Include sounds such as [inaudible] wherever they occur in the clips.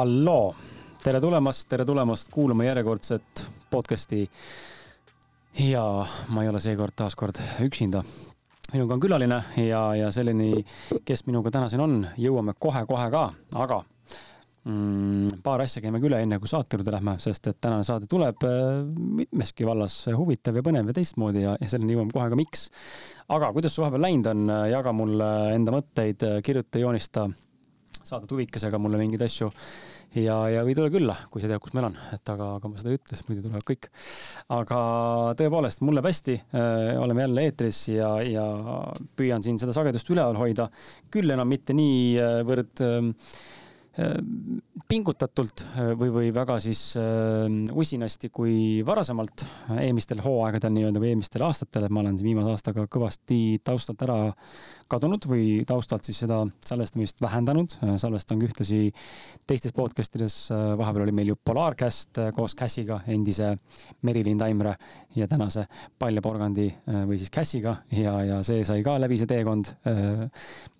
halloo, tere tulemast, tere tulemast kuulama järjekordset podcast'i. ja ma ei ole seekord taaskord üksinda. minuga on külaline ja, ja selleni, kes minuga täna siin on, jõuame kohe-kohe ka, aga mm, paar asja käime üle, enne kui saate juurde lähme, sest et tänane saade tuleb äh, mitmeski vallas huvitav ja põnev ja teistmoodi ja, ja selleni jõuame kohe ka, miks. aga kuidas su vahepeal läinud on, jaga mulle enda mõtteid, kirjuta, joonista saada tuvikesega mulle mingeid asju ja, ja või tule külla, kui sa tead, kus ma elan, et aga, aga ma seda ei ütle, sest muidu tulevad kõik. aga tõepoolest, mul läheb hästi äh,, oleme jälle eetris ja, ja püüan siin seda sagedust üleval hoida. küll enam mitte niivõrd äh, pingutatult äh, või, või väga siis äh, usinasti kui varasemalt eelmistel hooaegadel nii-öelda või eelmistel aastatel, et ma olen viimase aastaga kõvasti taustalt ära kadunud või taustalt siis seda salvestamist vähendanud. salvestan ühtlasi teistes podcast ides, vahepeal oli meil ju Polaarcast koos Cassiga, endise Merilin Taimre ja tänase Palja Porgandi või siis Cassiga ja, ja see sai ka läbi, see teekond.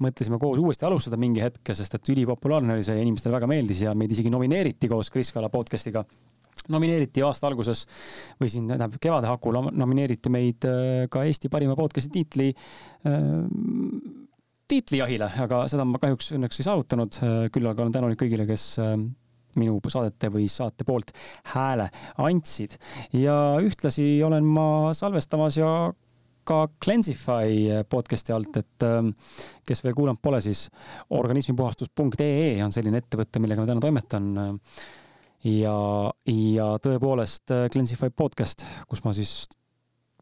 mõtlesime koos uuesti alustada mingi hetk, sest et ülipopulaarne oli see ja inimestele väga meeldis ja meid isegi nomineeriti koos Kris Kala podcast'iga nomineeriti aasta alguses või siin tähendab kevade hakul nomineeriti meid äh, ka Eesti parima podcast'i tiitli äh, tiitlijahile, aga seda ma kahjuks õnneks ei saavutanud. Äh, küll aga olen tänulik kõigile, kes minu saadete või saate poolt hääle andsid ja ühtlasi olen ma salvestamas ja ka Cleansify podcast'i alt, et kes veel kuulanud pole, siis organismipuhastus.ee on selline ettevõte, millega ma täna toimetan ja, ja tõepoolest äh, Cleansify podcast, kus ma siis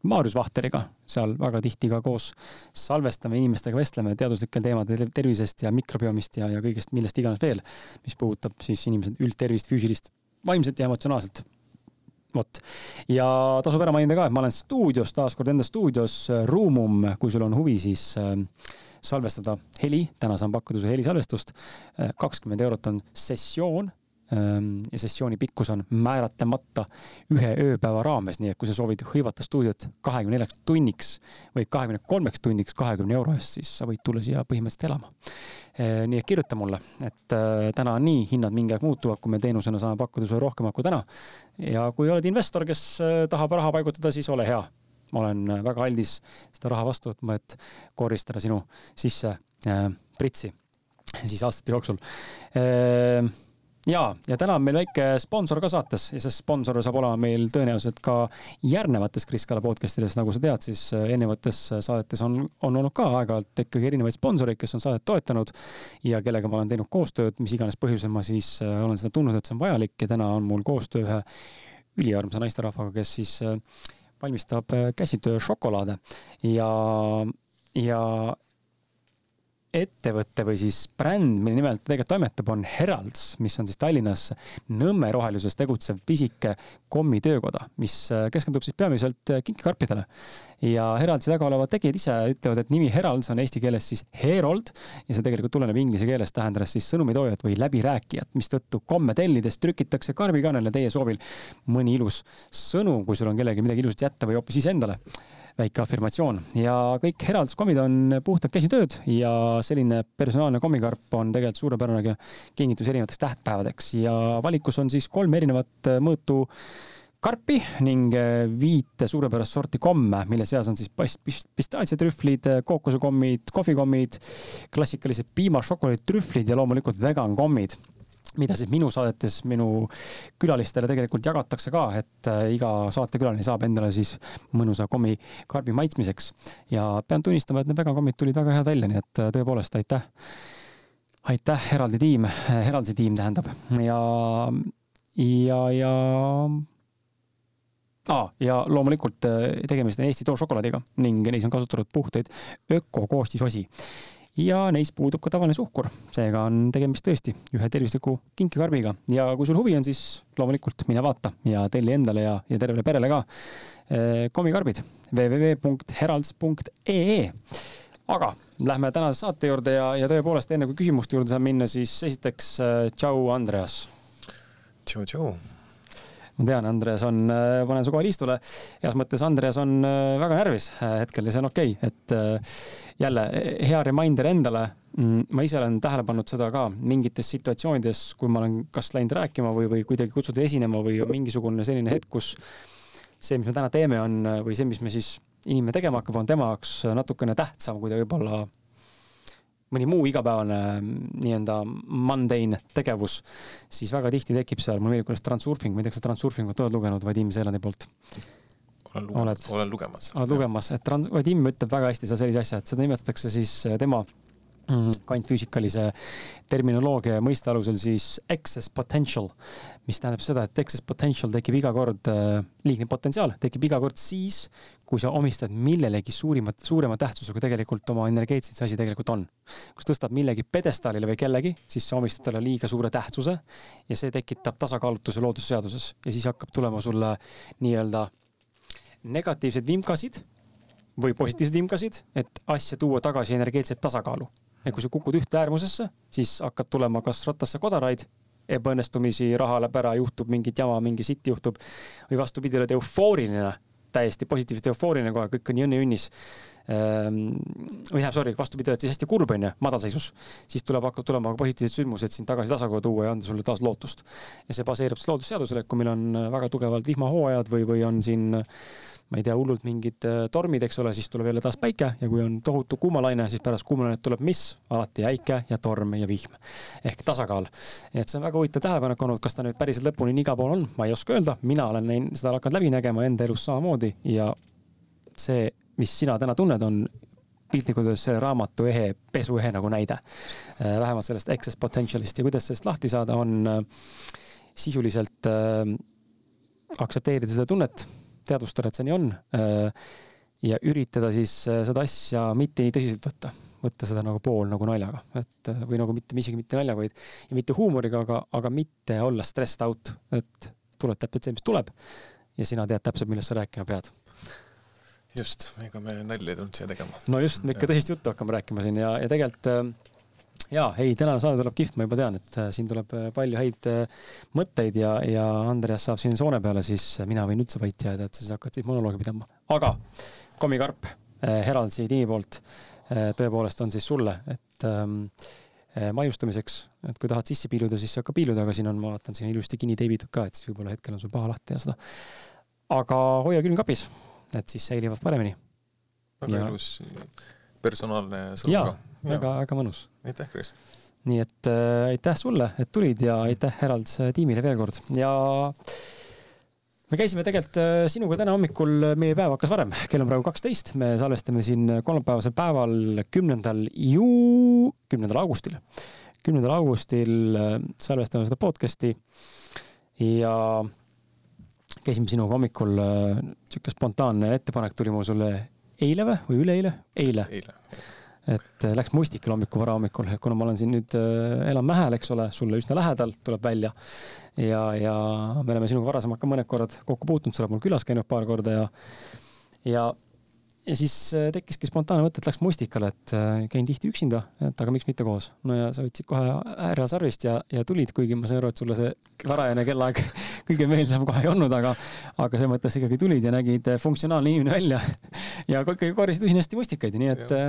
Maarjus Vahteriga seal väga tihti ka koos salvestame, inimestega vestleme teaduslikel teemadel tervisest ja mikrobiomist ja, ja kõigest, millest iganes veel, mis puudutab siis inimese üldtervist, füüsilist, vaimset ja emotsionaalselt. Vot, ja tasub ära mainida ka, et ma olen stuudios, taaskord enda stuudios, Ruumum, kui sul on huvi, siis äh, salvestada heli, täna saan pakkuda sulle helisalvestust. Äh, kakskümmend eurot on sessioon ja sessiooni pikkus on määratlemata ühe ööpäeva raames, nii et kui sa soovid hõivata stuudiot kahekümne neljaks tunniks või kahekümne kolmeks tunniks kahekümne euro eest, siis sa võid tulla siia põhimõtteliselt elama. Ehm, nii et kirjuta mulle, et äh, täna on nii, hinnad mingi aeg muutuvad, kui me teenusena saame pakkuda sulle rohkem kui täna. ja kui oled investor, kes äh, tahab raha paigutada, siis ole hea. ma olen äh, väga aldis seda raha vastu võtma, et koristada sinu sisse pritsi siis aastate jooksul äh, ja, ja täna on meil väike sponsor ka saates ja see sponsor saab olema meil tõenäoliselt ka järgnevates Kris Kala podcast ides, nagu sa tead, siis äh, eelnevates äh, saadetes on, on olnud ka aeg-ajalt ikkagi erinevaid sponsoreid, kes on saadet toetanud ja kellega ma olen teinud koostööd, mis iganes põhjusel ma siis äh, olen seda tundnud, et see on vajalik ja täna on mul koostöö ühe üliarmsa naisterahvaga, kes siis valmistab käsitöö šokolaade ja, ja ettevõte või siis bränd, mille nimel ta tegelikult toimetab, on Heralds, mis on siis Tallinnas Nõmme roheluses tegutsev pisike kommitöökoda, mis äh, keskendub siis peamiselt äh, kinkikarpidele. ja Heraldsi taga olevad tegijad ise ütlevad, et nimi Heralds on eesti keeles siis herold ja see tegelikult tuleneb inglise keelest, tähendades siis sõnumitoojat või läbirääkijat, mistõttu komme tellides trükitakse karbikaanele teie soovil mõni ilus sõnum, kui sul on kellelegi midagi ilusat jätta või hoopis iseendale väike afirmatsioon. Ja kõik Heralds kommid on puhtad käsitööd ja selline personaalne kommikarp on tegelikult suurepärane kingitus erinevateks tähtpäevadeks. Ja valikus on siis kolm erinevat mõõtu karpi ning viite suurepärast sorti komme, mille seas on siis pistaatsiatrühvlid, kookosekommid, kohvikommid, klassikalised piimašokolaaditrühvlid ja loomulikult vegan kommid mida siis minu saadetes minu külalistele tegelikult jagatakse ka, et äh, iga saatekülaline saab endale siis mõnusa kommikarbi maitsmiseks. ja pean tunnistama, et need vegankommid tulid väga head välja, nii et äh, tõepoolest aitäh. aitäh, Heraldi tiim, Heraldi tiim tähendab ja, ja, ja ah,. ja loomulikult äh, tegemist on Eesti tooršokolaadiga ning neis on kasutatud puhtaid ökokoostisosi ja neis puudub ka tavaline suhkur. seega on tegemist tõesti ühe tervisliku kinkikarbiga ja kui sul huvi on, siis loomulikult mine vaata ja telli endale ja, ja tervele perele ka eh, kommikarbid www.heralds.ee aga lähme tänase saate juurde ja, ja tõepoolest enne kui küsimuste juurde saab minna, siis esiteks äh, tšau, Andreas. tšau, tšau ma tean, Andreas on, panen su kohal istule. heas mõttes Andreas on väga närvis hetkel ja see on okei okay., et jälle hea reminder endale. Mm, ma ise olen tähele pannud seda ka mingites situatsioonides, kui ma olen kas läinud rääkima või, või kuidagi kutsutud esinema või mingisugune selline hetk, kus see, mis me täna teeme, on või see, mis me siis inimene tegema hakkab, on tema jaoks natukene tähtsam, kui ta võib-olla mõni muu igapäevane nii-öelda mundane tegevus, siis väga tihti tekib seal, mul meeldib, kuidas transurfing, ma ei tea, kas sa transurfingut oled lugenud Vadim Seelandi poolt? olen lugenud, olen lugemas. oled lugemas, et trans-, Vadim ütleb väga hästi seal sellise asja, et seda nimetatakse siis tema Mhm. kvantfüüsikalise terminoloogia ja mõiste alusel siis excess potential, mis tähendab seda, et excess potential tekib iga kord äh,, liigne potentsiaal tekib iga kord siis, kui sa omistad millelegi suurimat, suurema tähtsusega tegelikult oma energeetiliselt see asi tegelikult on. kui sa tõstad millegi pjedestaalile või kellegi, siis sa omistad talle liiga suure tähtsuse ja see tekitab tasakaalutuse loodusseaduses ja siis hakkab tulema sulle nii-öelda negatiivseid vimkasid või positiivseid vimkasid, et asja tuua tagasi energeetset tasakaalu ja kui sa kukud ühte äärmusesse, siis hakkab tulema kas rattasse kodaraid, ebaõnnestumisi, raha läheb ära, juhtub mingit jama, mingi sitt juhtub. või vastupidi, oled eufooriline, täiesti positiivselt eufooriline kohe, kõik on. Ehm, või tähendab, sorry, vastupidi, oled siis hästi kurb onju, madalseisus, siis tuleb, hakkab tulema positiivsed sündmused sind tagasi tasakaalu tuua ja anda sulle taas lootust. ja see baseerub siis loodusseadusele, kui meil on väga tugevalt vihmahooajad või, või on siin ma ei tea, hullult mingid äh, tormid, eks ole, siis tuleb jälle taas päike ja kui on tohutu kuumalaine, siis pärast kuumalainet tuleb mis? alati äike ja torm ja vihm ehk tasakaal. et see on väga huvitav tähelepanek olnud, kas ta nüüd päriselt lõpuni nii igal pool on, ma ei oska öelda, mina olen näinud, seda hakanud läbi nägema enda elus samamoodi ja see, mis sina täna tunned, on piltlikult öeldes raamatu ehe, pesuehe nagu näide. Äh, vähemalt sellest excess potential'ist ja kuidas sellest lahti saada, on äh, sisuliselt äh, aktsepteerida seda tunnet teadvustada, et see nii on. Ja üritada siis seda asja mitte nii tõsiselt võtta, võtta seda nagu pool nagu naljaga, et või nagu mitte, isegi mitte naljaga, vaid ja mitte huumoriga, aga, aga mitte olla stressed out, et tuleb täpselt see, mis tuleb. ja sina tead täpselt, millest sa rääkima pead just, ega me nalja ei tulnud siia tegema. no just, me ikka tõsist juttu hakkame rääkima siin ja, ja tegelikult ja ei, tänane saade tuleb kihvt, ma juba tean, et äh, siin tuleb äh, palju häid äh, mõtteid ja, ja Andreas saab siin soone peale, siis mina võin üldse vait jääda, et siis hakkad siis monoloogi pidama. aga kommikarp Heraldsi tiimi poolt tõepoolest on siis sulle, et ähm, maiustamiseks, et kui tahad sisse piiluda, siis sa ka piiluda, aga siin on, ma vaatan, siin ilusti kinni teibitud ka, et siis võib-olla hetkel on sul paha lahti ja seda. aga hoia külmkapis, et siis säilivad paremini. väga ja... ilus personaalne sõnum ka. väga-väga mõnus. aitäh, Kris! nii et äh, aitäh sulle, et tulid ja aitäh Heralds tiimile veel kord ja me käisime tegelikult äh, sinuga täna hommikul, meie päev hakkas varem, kell on praegu kaksteist, me salvestame siin kolmapäevasel päeval, kümnendal ju-, kümnendal augustil. kümnendal augustil äh, salvestame seda podcast'i ja käisime sinuga hommikul, sihuke spontaanne ettepanek tuli mul sulle eile või, või üleeile? eile, eile et äh, läks mustikal hommikul, varahommikul, kuna ma olen siin nüüd, äh, elan Mähel, eks ole, sulle üsna lähedal, tuleb välja. ja, ja me oleme sinuga varasemalt ka mõned korrad kokku puutunud, sa oled mul külas käinud paar korda ja, ja, ja siis äh, tekkiski spontaanne mõte, et läks mustikale, et käin tihti üksinda, et aga miks mitte koos. no ja sa võtsid kohe äärasarvist ja, ja tulid, kuigi ma sain aru, et sulle see varajane kellaaeg [laughs] kõige meeldivam kohe ei olnud, aga, aga selles mõttes ikkagi tulid ja nägid funktsionaalne inimene välja. [laughs] Ja ikkagi korjasid usinasti mustikaid, nii et ja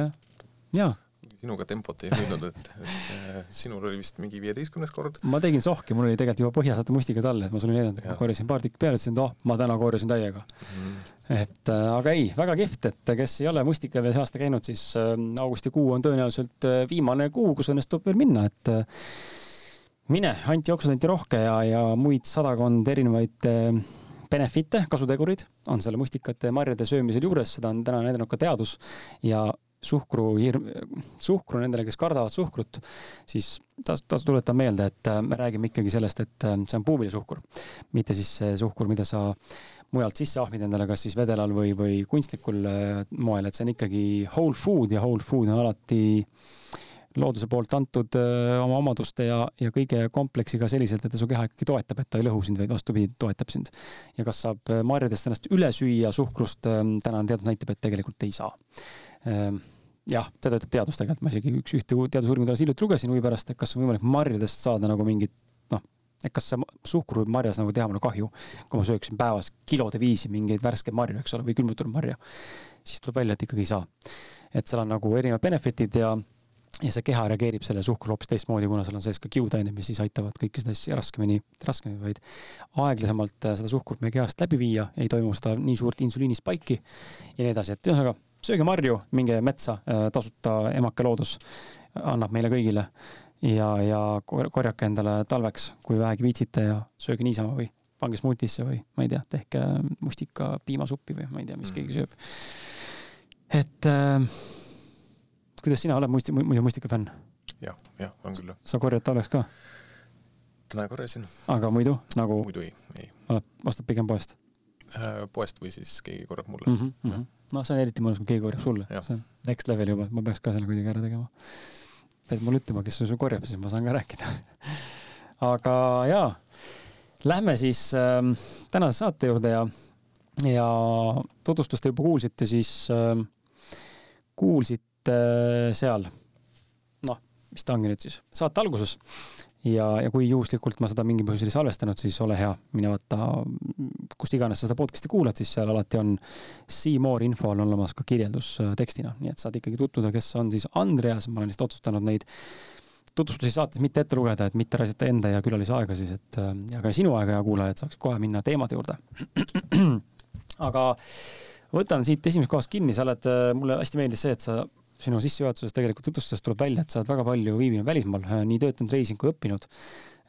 jaa sinuga tempot ei hoidnud, et, et sinul oli vist mingi viieteistkümnes kord. ma tegin sohki, mul oli tegelikult juba põhjas vaata mustikad all, et ma sulle ma korjasin paar tükki peale, ütlesin, et oh, ma täna korjasin täiega. Mm.. et äh, aga ei, väga kihvt, et kes ei ole mustika veel see aasta käinud, siis äh, augustikuu on tõenäoliselt äh, viimane kuu, kus õnnestub veel minna, et mine, antioksidanti rohke ja, ja muid sadakond erinevaid benefit'e, kasutegurid on selle mustikate marjade söömisel juures, seda on täna näidanud ka teadus ja suhkru hirm, suhkru nendele, kes kardavad suhkrut, siis tas-, tasu tuletada meelde, et äh, me räägime ikkagi sellest, et äh, see on puuviljasuhkur. mitte siis see suhkur, mida sa mujalt sisse ahmid endale, kas siis vedelal või, või kunstlikul äh, moel, et see on ikkagi whole food ja whole food on alati looduse poolt antud oma omaduste ja, ja kõige kompleksiga selliselt, et ta su keha ikkagi toetab, et ta ei lõhu sind, vaid vastupidi, toetab sind. ja kas saab marjadest ennast üle süüa suhkrust, tänane teadus näitab, et tegelikult ei saa jah, seda ütleb teadus tegelikult, ma isegi üks, ühte teadusuuringut alles hiljuti lugesin huvi pärast, et kas on võimalik marjadest saada nagu mingit noh, et kas see suhkur võib marjas nagu teha mulle kahju, kui ma sööksin päevas kilode viisi mingeid värskeid marju, eks ole, või külmutatud marja, siis tuleb välja, et ikkagi ei saa. et seal on nagu erinevad benefit'id ja, ja see keha reageerib sellele suhkrule hoopis teistmoodi, kuna seal on sees ka kiudaineid, mis siis aitavad kõiki seda asja raskemini, raskemini, vaid aeglasemalt äh, seda suhkrut meie kehast läbi viia, ei toimu seda nii suurt insuliinispaiki ja nii edasi, et ühesõnaga sööge marju, minge metsa, äh, tasuta emake loodus annab meile kõigile ja, ja korjake endale talveks, kui vähegi viitsite ja sööge niisama või pange smuutisse või ma ei tea, tehke mustika piimasuppi või ma ei tea, mis mm. keegi sööb. et äh, kuidas sina oled musti, muidu mustika fänn? jah, jah, on küll. sa korjad talveks ka? täna korjasin. aga muidu nagu? muidu ei, ei. ostad pigem poest äh,? poest või siis keegi korjab mulle mm. -hmm, mm -hmm. noh, see on eriti mõnus, kui keegi korjab sulle. see on next level juba, ma peaks ka selle kuidagi ära tegema pead mulle ütlema, kes sul korjab, siis ma saan ka rääkida. [laughs] aga jaa, lähme siis äh, tänase saate juurde ja, ja tutvustust te juba kuulsite, siis äh, kuulsite äh, seal, noh, mis ta ongi nüüd siis, saate alguses ja, ja kui juhuslikult ma seda mingil põhjusel ei salvestanud, siis ole hea, mine vaata, kust iganes sa seda podcast'i kuulad, siis seal alati on see more info on olemas ka kirjeldus äh, tekstina, nii et saad ikkagi tutvuda, kes on siis Andreas, ma olen lihtsalt otsustanud neid tutvustusi saates mitte ette lugeda, et mitte raisata enda ja külalise aega siis, et äh, ja ka sinu aega, hea kuulaja, et saaks kohe minna teemade juurde. [clears throat] aga võtan siit esimesest kohast kinni, sa oled, mulle hästi meeldis see, et sa sinu sissejuhatuses tegelikult tutvustusest tuleb välja, et sa oled väga palju viibinud välismaal, äh, nii töötanud, reisinud kui õppinud.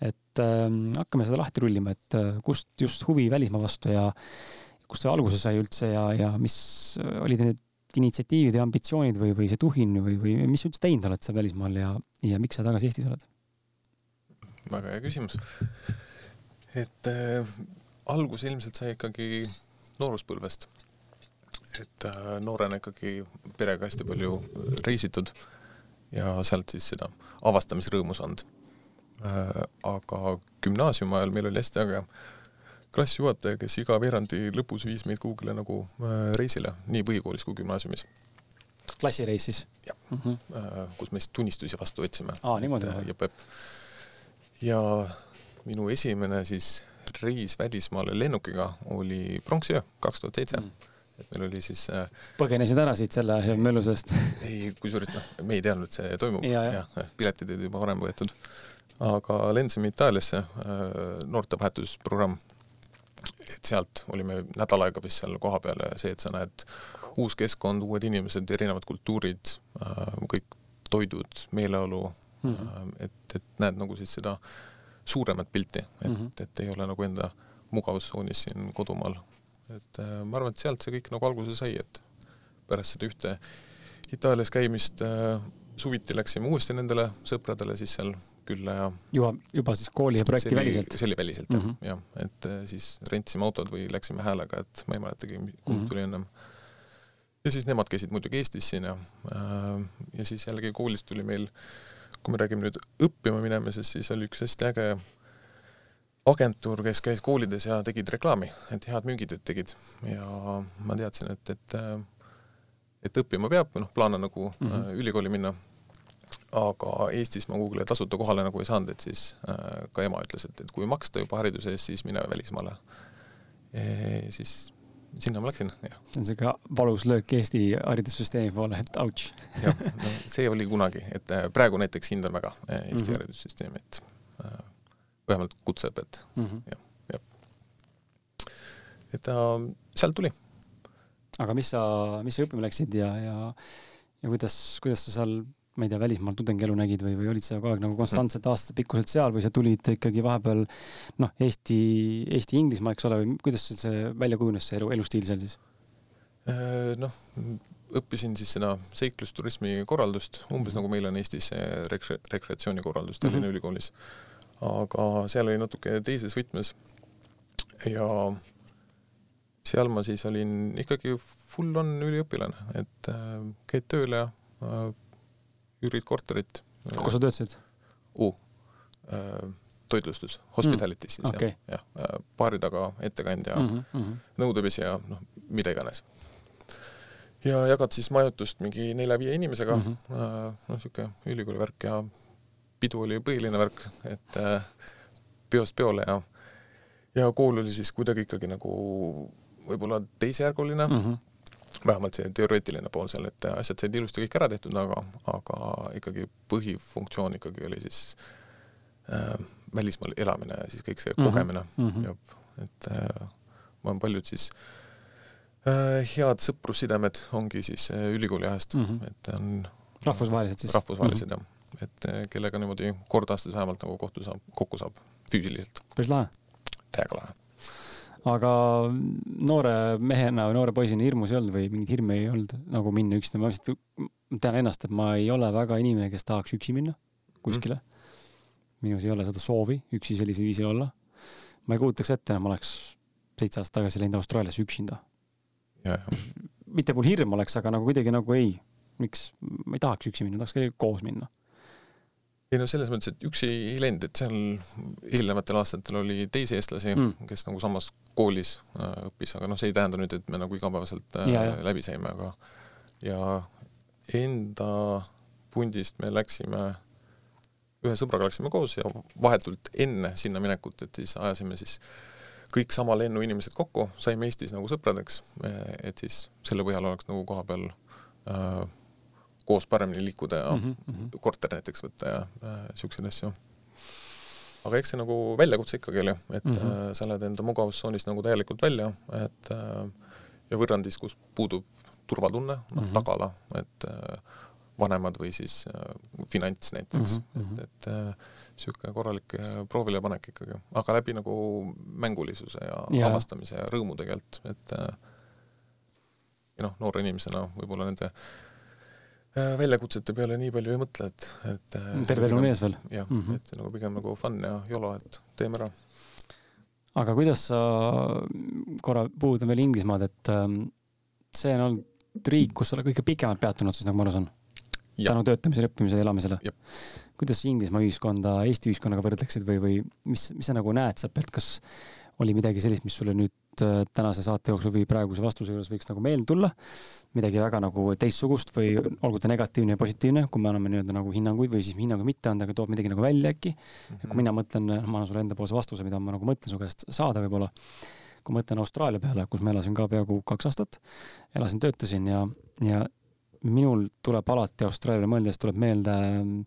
et äh, hakkame seda lahti rullima, et äh, kust just huvi välismaa vastu ja kust see alguse sai üldse ja, ja mis olid need initsiatiivid ja ambitsioonid või, või see tuhin või, või mis üldse teinud oled sa välismaal ja, ja miks sa tagasi Eestis oled? väga hea küsimus. et äh, algus ilmselt sai ikkagi nooruspõlvest et äh, noorena ikkagi perega hästi palju reisitud ja sealt siis seda avastamisrõõmu saanud. Äh, aga gümnaasiumi ajal meil oli hästi äge klassijuhataja, kes iga veerandi lõpus viis meid kuhugile nagu äh, reisile, nii põhikoolis kui gümnaasiumis. klassireis siis? jah mm, -hmm. kus me siis tunnistusi vastu võtsime. aa, niimoodi või? ja minu esimene siis reis välismaale lennukiga oli pronksiöö kaks tuhat seitse mm et meil oli siis äh, põgenesid ära siit selle möllu seest? [laughs] ei, kusjuures noh, me ei teadnud, et see toimub ja,. jah, piletid olid juba varem võetud. aga lendasime Itaaliasse äh,, noortevahetusprogramm. et sealt olime nädal aega vist seal kohapeal ja see, et sa näed uus keskkond, uued inimesed, erinevad kultuurid äh,, kõik toidud, meeleolu mm, -hmm. et, et näed nagu siis seda suuremat pilti, et mm, -hmm. et ei ole nagu enda mugavustsoonis siin kodumaal et äh, ma arvan, et sealt see kõik nagu alguse sai, et pärast seda ühte Itaalias käimist äh, suviti läksime uuesti nendele sõpradele siis seal külla ja juba, juba siis kooli ja projekti väliselt? see oli väliselt mm -hmm. jah, jah, et äh, siis rentisime autod või läksime häälega, et ma ei mäletagi, kumb mm -hmm. tuli ennem. ja siis nemad käisid muidugi Eestis siin ja, ja siis jällegi koolist tuli meil, kui me räägime nüüd õppima minemisest, siis oli üks hästi äge agentuur, kes käis koolides ja tegid reklaami, et head müügitööd tegid ja ma teadsin, et, et et õppima peab, noh, plaan on nagu mm -hmm. ülikooli minna. aga Eestis ma kuhugile tasuta kohale nagu ei saanud, et siis äh, ka ema ütles, et, et kui maksta juba hariduse eest, siis mine välismaale. siis sinna ma läksin, jah. see on siuke valus löök Eesti haridussüsteemi poole, et auts. jah, no see oli kunagi, et äh, praegu näiteks hindan väga äh, Eesti mm -hmm. haridussüsteemi, et vähemalt kutseõpet mm, -hmm. jah, jah. et ta sealt tuli. aga mis sa, mis sa õppima läksid ja, ja, ja kuidas, kuidas sa seal, ma ei tea, välismaal tudengielu nägid või, või olid sa kogu aeg nagu konstantselt aastapikkuselt seal või sa tulid ikkagi vahepeal noh, Eesti, Eesti-Inglismaa, eks ole, või kuidas see välja kujunes, see elu, elustiil seal siis? Äh, noh, õppisin siis seda seiklusturismi korraldust, umbes mm -hmm. nagu meil on Eestis rekre-, rekreatsioonikorraldus Tallinna mm -hmm. Ülikoolis aga seal oli natuke teises võtmes. ja seal ma siis olin ikkagi full on üliõpilane, et äh, käid tööl ja äh, üürid korterit. kus sa töötasid uh,? Toitlustus, hospitality's siis mm, okay. jah, jah, baari taga ettekandja mm, -hmm. nõudepesija, noh, mida iganes. ja jagad siis majutust mingi nelja-viie inimesega mm, -hmm. noh, niisugune ülikooli värk ja pidu oli põhiline värk, et äh, peost peole ja ja kool oli siis kuidagi ikkagi nagu võib-olla teisejärguline mm, -hmm. vähemalt see teoreetiline pool seal, et asjad said ilusti kõik ära tehtud, aga, aga ikkagi põhifunktsioon ikkagi oli siis äh, välismaal elamine ja siis kõik see -hmm. kogemine mm -hmm. ja et äh, ma olen paljud siis äh, head sõprussidemed ongi siis äh, ülikooli ajast mm, -hmm. et on rahvusvahelised siis? rahvusvahelised mm -hmm. jah, et äh, kellega niimoodi kord aastas vähemalt nagu kohtu saab, kokku saab füüsiliselt. päris lahe täiega lahe. aga noore mehena või noore poisina hirmus ei olnud või mingeid hirme ei olnud nagu minna üksinda, ma lihtsalt tean ennast, et ma ei ole väga inimene, kes tahaks üksi minna kuskile mm.. minus ei ole seda soovi üksi sellisel viisil olla. ma ei kujutaks ette, et ma oleks seitse aastat tagasi läinud Austraaliasse üksinda. mitte mul hirm oleks, aga nagu kuidagi nagu ei, miks, ma ei tahaks üksi minna, tahaks kellegagi koos minna ei no selles mõttes, et üksi ei läinud, et seal eelnevatel aastatel oli teisi eestlasi mm., kes nagu samas koolis äh, õppis, aga noh, see ei tähenda nüüd, et me nagu igapäevaselt äh, ja, ja. läbi saime, aga ja enda pundist me läksime, ühe sõbraga läksime koos ja vahetult enne sinna minekut, et siis ajasime siis kõik sama lennu inimesed kokku, saime Eestis nagu sõpradeks, et siis selle põhjal oleks nagu koha peal äh, koos paremini liikuda ja mm -hmm. korter näiteks võtta ja äh, siukseid asju. aga eks see nagu väljakutse ikkagi oli, et mm -hmm. äh, sa lähed enda mugavustsoonist nagu täielikult välja, et äh, ja võrrandis, kus puudub turvatunne, noh mm -hmm. tagala, et äh, vanemad või siis äh, finants näiteks mm, -hmm. et, et äh, niisugune korralik äh, proovilepanek ikkagi, aga läbi nagu mängulisuse ja, ja avastamise ja rõõmu tegelikult, et äh, ja noh, noore inimesena võib-olla nende äh, Äh, väljakutsete peale nii palju ei mõtle, et, et äh, terve elu on ees veel? jah mm, -hmm. et nagu pigem nagu fun ja YOLO, et teeme ära. aga kuidas sa, korra puudutan veel Inglismaad, et ähm, see on olnud riik, kus sa oled kõige pikemalt peatunud siis, nagu ma aru saan? tänu töötamisele, õppimisele, elamisele. kuidas sa Inglismaa ühiskonda Eesti ühiskonnaga võrdleksid või, või mis, mis sa nagu näed sealt pealt, kas oli midagi sellist, mis sulle nüüd äh, tänase saate jooksul või praeguse vastuse juures võiks nagu meelde tulla? midagi väga nagu teistsugust või olgu ta negatiivne ja positiivne, kui me anname nii-öelda nagu hinnanguid või siis hinnanguid mitte anda, aga toob midagi nagu välja äkki mm. -hmm. kui mina mõtlen, ma annan sulle endapoolse vastuse, mida ma nagu mõtlen su käest saada võib-olla. kui mõtlen Austraalia peale, kus ma elasin ka peaaegu kaks aastat, elasin, töötasin ja, ja minul tuleb alati Austraaliale mõeldes tuleb meelde mm,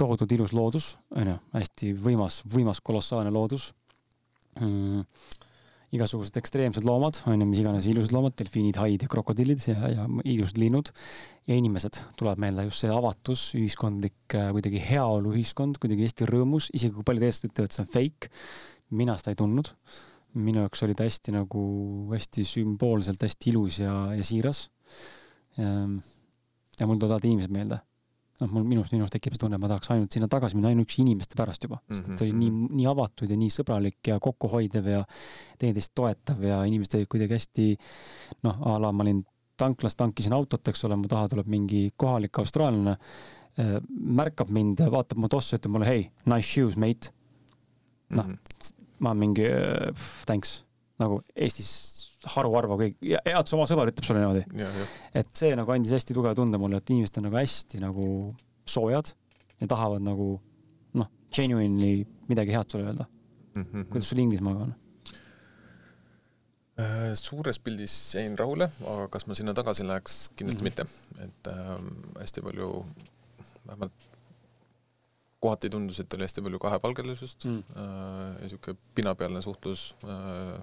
tohutult ilus loodus, onju, hästi võimas, võimas kolossaalne loodus mm, igasugused ekstreemsed loomad, on ju, mis iganes ilusad loomad, delfiinid, haid ja krokodillid ja, ja ilusad linnud. ja inimesed, tuleb meelde just see avatus, ühiskondlik äh, kuidagi heaoluühiskond, kuidagi hästi rõõmus, isegi kui paljud eestlased ütlevad, et see on fake. mina seda ei tundnud. minu jaoks oli ta hästi nagu, hästi sümboolselt hästi ilus ja, ja siiras. ja mul tulevad inimesed meelde noh, mul minus, minus tekib see tunne, et ma tahaks ainult sinna tagasi minna ainuüksi inimeste pärast juba, sest et see oli nii, mhm. nii avatud ja nii sõbralik ja kokkuhoidev ja teineteist toetav ja inimesed olid kuidagi hästi noh, a la ma olin tanklas, tankisin autot, eks ole, mu taha tuleb mingi kohalik austraallane, äh, märkab mind vaatab mu tosse, ütleb mulle hei, nice shoes, mate. noh mm -hmm., ma mingi thanks, nagu Eestis haruharva kõik, head su oma sõber ütleb sulle niimoodi. et see nagu andis hästi tugeva tunde mulle, et inimesed on nagu hästi nagu soojad ja tahavad nagu noh, genuinely midagi head sulle öelda mm. -hmm. kuidas sul Inglismaaga on? Äh, suures pildis jäin rahule, aga kas ma sinna tagasi läheks, kindlasti mm -hmm. mitte, et äh, hästi palju, vähemalt kohati tundus, et oli hästi palju kahepalgelisust mm. äh, ja sihuke pinnapealne suhtlus äh,